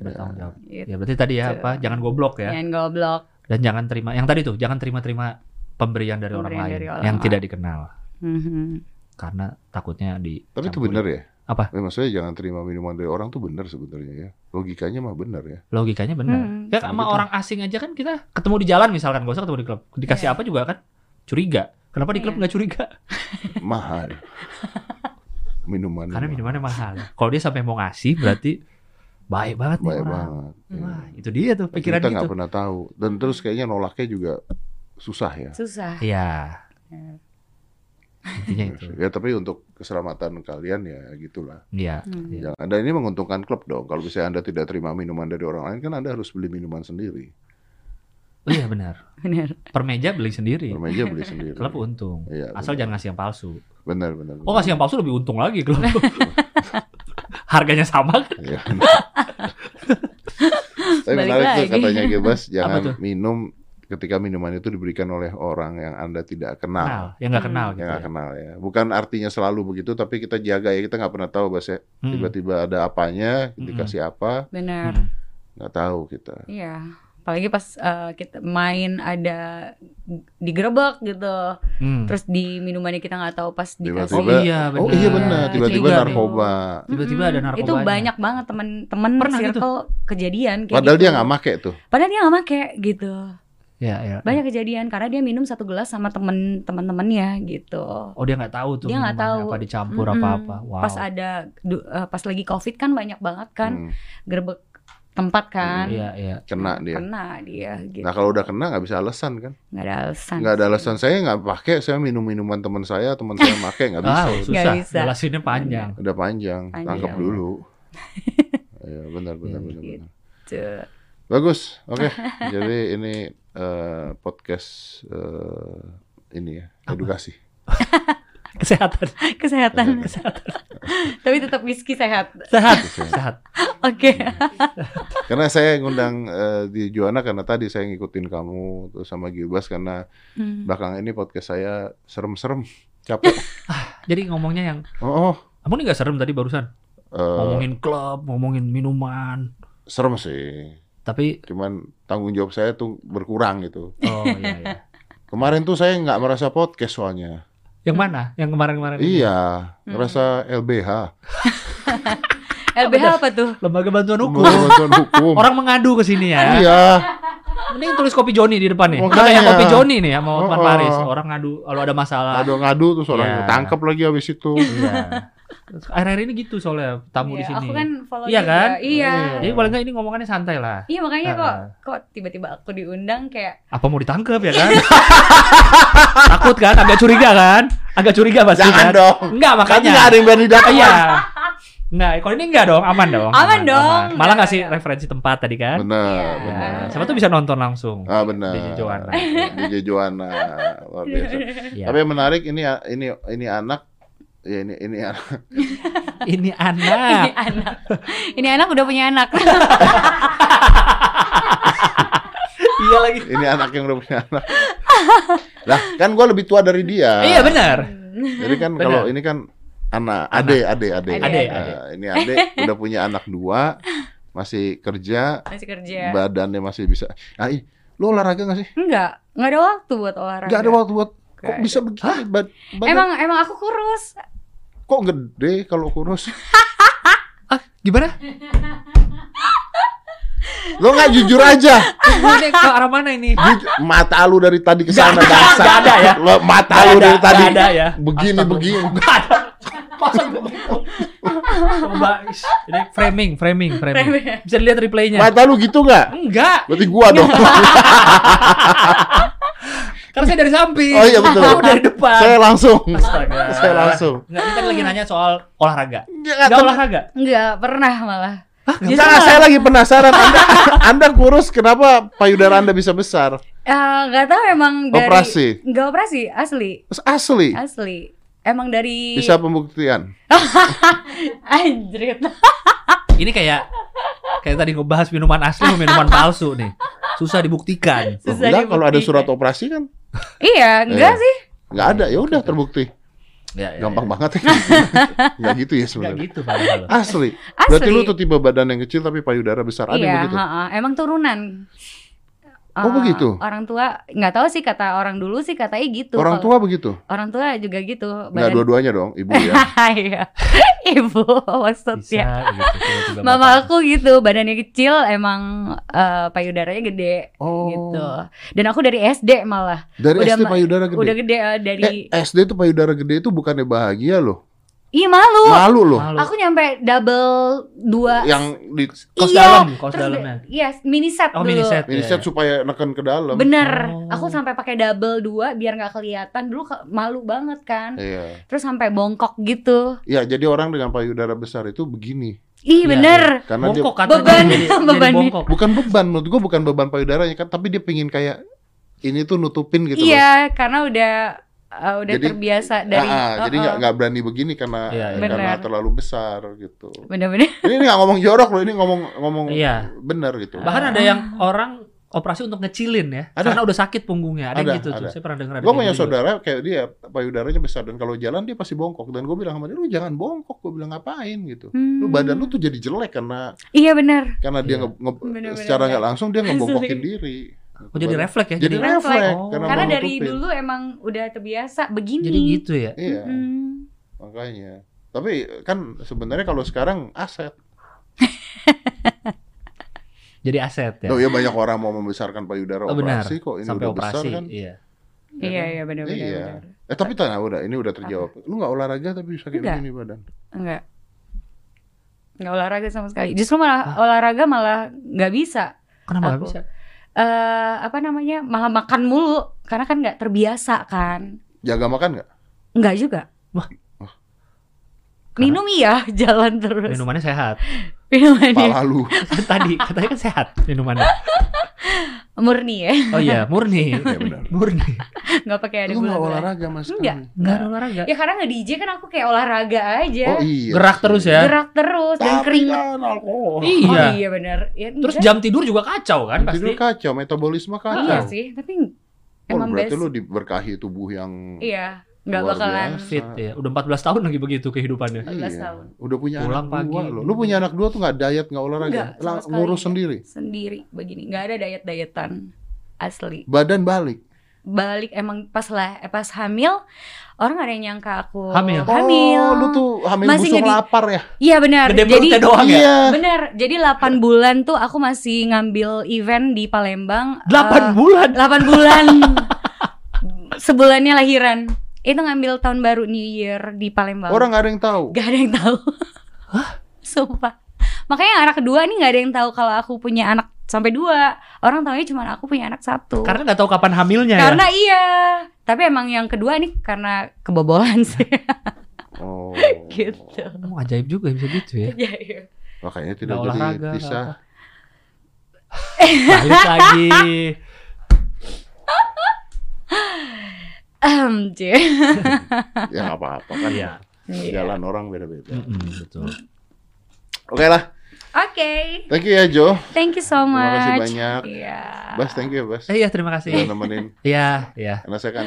Bertanggung jawab. Gitu. Ya berarti tadi ya apa? Jangan goblok ya. Jangan goblok. Dan jangan terima yang tadi tuh, jangan terima-terima pemberian dari orang lain dari orang yang tidak dikenal Mhm. karena takutnya di Tapi itu bener ya. Apa? Eh, maksudnya jangan terima minuman dari orang tuh bener sebenarnya ya. Logikanya mah bener ya. Logikanya benar. Hmm. Ya sama gitu. orang asing aja kan kita ketemu di jalan misalkan, gak usah ketemu di klub. Dikasih Iya. apa juga kan curiga. Kenapa di klub Iya. nggak curiga? Mahal. Minuman. Karena minumannya mahal. Kalau dia sampai mau ngasih berarti baik banget nih baik orang. banget. Iya. Wah, itu dia tuh pikiran Kita gitu. nggak pernah tahu. Dan terus kayaknya nolaknya juga susah ya. Susah. Iya. Ya. Intinya itu. Ya tapi untuk keselamatan kalian ya gitulah. Iya. Hmm. iya. Jangan. Dan ini menguntungkan klub dong. Kalau misalnya anda tidak terima minuman dari orang lain kan anda harus beli minuman sendiri. Oh iya benar. Benar. Per meja beli sendiri. Bermeja beli sendiri. Klub untung. Iya, Asal benar. jangan ngasih yang palsu. Benar benar. Oh ngasih yang palsu lebih untung lagi klub. Harganya sama kan? Iya. Tapi menarik tuh katanya Gebas jangan minum ketika minuman itu diberikan oleh orang yang anda tidak kenal. Kenal, yang nggak Hmm. kenal Yang gitu. nggak Ya. kenal ya. Bukan artinya selalu begitu, tapi kita jaga ya. Kita nggak pernah tahu bahasa Hmm. tiba-tiba ada apanya, dikasih apa, Benar. Hmm. nggak tahu kita. Iya. Apalagi pas eh, kita main ada digerebek gitu. Hmm. Terus di minumannya kita nggak tahu pas dikasih. Tiba-tiba, Oh iya, oh benar. iya benar, tiba-tiba narkoba. Tiba-tiba ada narkoba. Itu banyak banget temen-temen Pernah gitu? circle kejadian kayak Padahal gitu. dia nggak make tuh. Padahal dia nggak make gitu. Ya, ya. Banyak kejadian karena dia minum satu gelas sama temen temen-temennya gitu. Oh dia nggak tahu tuh Dia nggak tahu. apa dicampur Mm-mm. apa-apa. Wow. Pas ada du- eh, pas lagi covid kan banyak banget kan Hmm, gerebek tempat kan. Iya, iya. kena dia. Kena dia gitu. Nah kalau udah kena nggak bisa alasan kan? nggak ada alasan. Nggak ada alasan saya nggak pakai, saya minum minuman teman saya, teman saya pakai nggak bisa. Ah, susah. Nggak bisa. Jelasinnya panjang. Udah panjang, Panjang. tangkap dulu. Iya benar benar benar. Gitu. benar. Bagus, oke. Jadi ini eh, podcast eh, ini ya edukasi. Kesehatan. Kesehatan. Tapi tetap whisky sehat. Sehat. Sehat. Sehat. Oke. Karena saya ngundang eh, di Juana karena tadi saya ngikutin kamu terus sama Gilbas karena Hmm. belakangan ini podcast saya serem-serem, capek. Jadi ngomongnya yang Oh, oh, Kamu nih gak serem tadi barusan? eh, ngomongin klub, ngomongin minuman. serem sih. Tapi Cuman tanggung jawab saya tuh berkurang gitu. oh iya iya. Kemarin tuh saya nggak merasa podcast soalnya. Yang mana? Yang kemarin-kemarin ini? Iya, ngerasa LBH. LBH apa tuh? Lembaga Bantuan Hukum. Bantuan hukum. Orang mengadu ke sini ya. Iya, Mending tulis kopi Joni di depan nih. Makanya. kayak kopi Joni nih sama Hotman Oh, oh. Paris. Orang ngadu kalau ada masalah. ngadu-ngadu terus orang Iya. ketangkep lagi habis itu. Iya. Terus Akhir-akhir ini gitu soalnya tamu di Iya, sini. Aku kan follow Iya juga. kan? Iya. Jadi paling nggak ini ngomongannya santai lah. Iya makanya kok kok tiba-tiba aku diundang kayak Apa mau ditangkap ya kan? Takut kan? Agak curiga kan? Agak curiga pasti Jangan kan? dong. Enggak Kan makanya. nggak ada yang berani datang. Iya. Enggak, kalau ini enggak dong, aman dong. Aman dong. Malah Enggak, ngasih enggak. referensi tempat tadi kan? Benar, Iya. benar. Ya, siapa tuh bisa nonton langsung. Ah benar. DJ Joanna. DJ Joanna luar biasa. Iya. Tapi yang menarik ini ini ini anak ya ini ini anak. Ini ini anak. anak. Ini anak udah punya anak. iya lagi. Ini anak yang udah punya anak. Lah, kan gua lebih tua dari dia. Iya benar. Jadi kan kalau ini kan anak, ade, ade, ade. Ade, Nah, ade. ini ade udah punya anak dua, masih kerja, Masih kerja. badannya masih bisa. Ah, ih, lu olahraga gak sih? Enggak, enggak ada waktu buat olahraga. Gak ada waktu buat kok bisa begini? Bad, badan- Emang emang aku kurus. kok gede kalau kurus? Ah, gimana? Lo nggak jujur aja. Ini ke arah mana ini? Jujur, mata lu dari tadi ke sana Nggak ada, ya. Lo mata Nggak lu ada, dari tadi nggak ada ya. begini begini. Nggak ada. Masa begitu? Coba, ini framing, framing, framing. Bisa dilihat replaynya. Mata lu gitu nggak? Enggak. Berarti gua dong. Karena saya dari samping. Oh iya, betul. Kamu dari depan. Saya langsung. Astaga. Saya langsung. Enggak, ini tadi lagi nanya soal olahraga. Enggak Enggak olahraga. Enggak pernah malah. Justru Nah, malah- saya lagi penasaran Anda, anda kurus kenapa payudara Anda bisa besar? Eh, nggak tahu emang dari Operasi? Nggak operasi, asli. Asli. Asli. Emang dari Bisa pembuktian. Anjrit. Ini kayak kayak tadi ngebahas minuman asli sama minuman palsu nih. Susah dibuktikan. Oh, Susah enggak, kalau ada dibuktikan. surat operasi kan Iya, enggak Iya. sih. nggak ada. Ya udah terbukti. Ya, ya, Gampang ya. banget ya. Nggak gitu ya Enggak sebenarnya. gitu padahal. Asli. Asli. Berarti lu tuh tipe badan yang kecil tapi payudara besar. Ada yang iya, begitu? ha-ha. emang turunan. Oh, Eh, begitu? Orang tua nggak tahu sih kata orang dulu sih katanya gitu. Orang Kalau- tua begitu? Orang tua juga gitu. Nggak dua-duanya dong, ibu ya. Iya. Ibu Bisa maksudnya. gitu. tiba-tiba Mama aku gitu, badannya kecil, emang eh, payudaranya gede Oh. gitu. Dan aku dari SD malah, Dari Udah SD payudara gede. udah gede eh, dari. Eh, SD tuh payudara gede itu bukannya bahagia loh. Ih malu. Malu loh. Malu. Aku nyampe double dua. Yang di Kos Iya, dalam, kos Terus dalamnya. Iya, mini set Oh, dulu. mini set. ini Iya, set iya. supaya neken ke dalam. Bener, Oh. aku sampai pakai double dua biar nggak kelihatan. Dulu ke- malu banget kan. Iya. Terus sampai bongkok gitu. Ya, jadi orang dengan payudara besar itu begini. Ih Iya, bener. Karena dia Bongkok katanya Beban, jadi, jadi beban. bongkok. bukan beban menurut gua bukan beban payudaranya kan, tapi dia pengen kayak ini tuh nutupin gitu loh. Iya, karena udah uh, udah Jadi- terbiasa dari. Ah, ah, jadi nggak nggak berani begini karena Iya, iya. karena Bener. terlalu besar gitu. Bener-bener. Ini nggak ngomong jorok loh, ini ngomong ngomong Iya. bener gitu. Bahkan ada yang orang operasi untuk ngecilin ya. Ada. Karena udah sakit punggungnya. Ada, Ada, gitu tuh. ada. Saya pernah dengar ada Gue punya gitu juga. saudara kayak dia payudaranya besar dan kalau jalan dia pasti bongkok dan gue bilang sama dia lu jangan bongkok gue bilang ngapain gitu lu Hmm. badan lu tuh jadi jelek karena Iya bener. karena dia Iya. nge- nge- Bener-bener. secara nggak langsung dia ngebongkokin diri Oh jadi refleks ya. Jadi Jadi, refleks. Oh. karena Karena dari nutupin. dulu emang udah terbiasa begini. jadi gitu ya. iya Mm-mm. makanya tapi kan sebenarnya kalau sekarang aset Jadi aset ya. oh ya banyak orang mau membesarkan payudara Oh, benar. operasi kok ini Sampai udah operasi. besar kan Iya. Ya Iya kan? iya bener-bener. Iya. bener. eh tapi tanya udah ini udah terjawab lu nggak olahraga tapi bisa kayak begini badan Enggak. Enggak olahraga sama sekali. Justru malah olahraga malah nggak bisa. Kenapa nggak bisa? Eh apa namanya? Malah makan mulu karena kan nggak terbiasa kan. jaga makan nggak Enggak juga. Wah. Oh. Minum iya, jalan terus. Minumannya sehat. Minumannya pala lu Tadi katanya kan sehat minumannya. murni ya, Oh iya, murni. ya benar murni. nggak pakai ada gula-gula. olahraga mas Enggak. Enggak olahraga. Ya karena nggak DJ kan aku kayak olahraga aja. oh iya Gerak terus ya. Gerak terus dan tapi keringet. kan alkohol Iya. Oh iya benar. Ya, Terus enggak. jam tidur juga kacau kan pasti. tidur kacau metabolisme kacau Iya sih, tapi Oh, emang berarti best. lu diberkahi tubuh yang Iya, nggak Luar bakalan. Fit ya. Udah 14 tahun lagi begitu kehidupannya. 14 Iya. tahun. Udah punya Pulang anak dua pagi. loh. Lu punya anak dua tuh nggak diet, nggak olahraga, sekali ngurus sendiri. sendiri begini. Nggak ada diet-dietan asli. Badan balik. Balik emang pas lah eh, pas hamil orang ada yang nyangka aku Hamil? Hamil. Oh, lu tuh hamil Masih di- lapar ya? Iya benar. Gede Jadi doang ya. Iya. benar. Jadi 8 bulan tuh aku masih ngambil event di Palembang. 8 Eh, bulan. 8 bulan. Sebulannya lahiran. Itu ngambil tahun baru New Year di Palembang. Orang nggak ada yang tahu. Gak ada yang tahu. Sumpah. Makanya anak kedua nih gak ada yang tahu kalau aku punya anak sampai dua. Orang taunya cuma aku punya anak satu. Karena nggak tahu kapan hamilnya Karena ya. iya. Tapi emang yang kedua nih karena kebobolan sih. Oh. gitu. Oh, ajaib juga bisa gitu ya. Iya, iya. Makanya tidak jadi olahraga, bisa. Balik lagi. Cie. Ya nggak apa-apa kan. Iya. Jalan orang beda-beda. Mm-mm, betul. Oke lah. Oke. Thank you ya Jo. Thank you so much. Terima kasih banyak. Iya. Bas, thank you ya Bas. Eh, iya, terima Udah kasih. nemenin. Iya, iya. Karena saya kan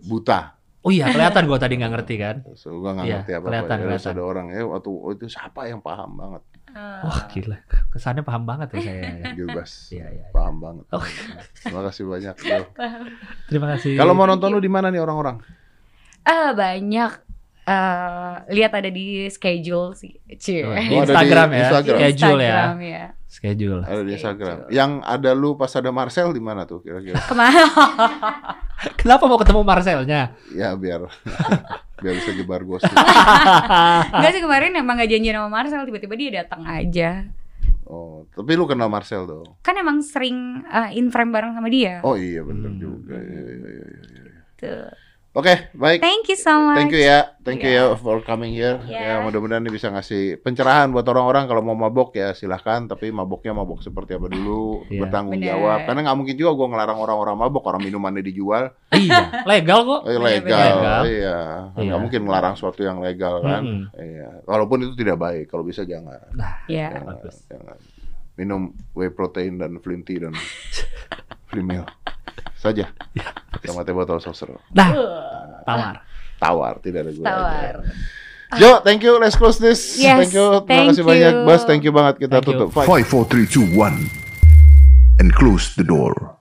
buta. Oh iya, kelihatan gua tadi nggak ngerti kan. So, gua nggak Iya, ngerti apa-apa. kelihatan, Terus kelihatan. ada orang, eh waktu oh, itu siapa yang paham banget. Ah. Wah, gila. Kesannya paham banget ya saya. ya. Gilbas. Iya, iya. Paham banget. Oh. Terima kasih banyak Jo. Terima kasih. Kalau mau nonton lu di mana nih orang-orang? Ah, banyak eh lihat ada di schedule sih. Oh, Oh, di Instagram ya. Instagram. Schedule ya. Instagram, ya. Schedule. Ada di Instagram. Schedule. Yang ada lu pas ada Marcel di mana tuh kira-kira? Ke mana? Kenapa mau ketemu Marcelnya? ya biar biar bisa jebar gosip. Enggak sih kemarin emang gak janjian sama Marcel tiba-tiba dia datang aja. Oh, tapi lu kenal Marcel dong. Kan emang sering uh, in frame bareng sama dia. Oh iya bener Hmm. juga. Iya, iya, iya, iya, iya. Tuh. Oke, baik. Thank you so much. Thank you ya, thank you ya for coming here. Ya Yeah. mudah-mudahan ini bisa ngasih pencerahan buat orang-orang kalau mau mabok ya silahkan. Tapi maboknya mabok seperti apa dulu, Iya. bertanggung Bener. jawab. Karena nggak mungkin juga gue ngelarang orang-orang mabok, orang minumannya dijual, Iya, legal kok. eh, Iya, legal, bener. iya. Iya. Nggak mungkin ngelarang sesuatu yang legal kan. Mm-mm. Iya. Walaupun itu tidak baik, kalau bisa jangan. Ya. Jangan, bagus. jangan. Minum whey protein dan flinty dan flimil saja. Sama teh botol. Dah, Uh, tawar. Tawar, tidak ada gula. Tawar. Jo, thank you. Let's close this. Yes, thank you. Terima thank kasih banyak, you. Bas. Thank you banget. Kita Thank you. tutup. Five. Five, four, three, two, one, and close the door.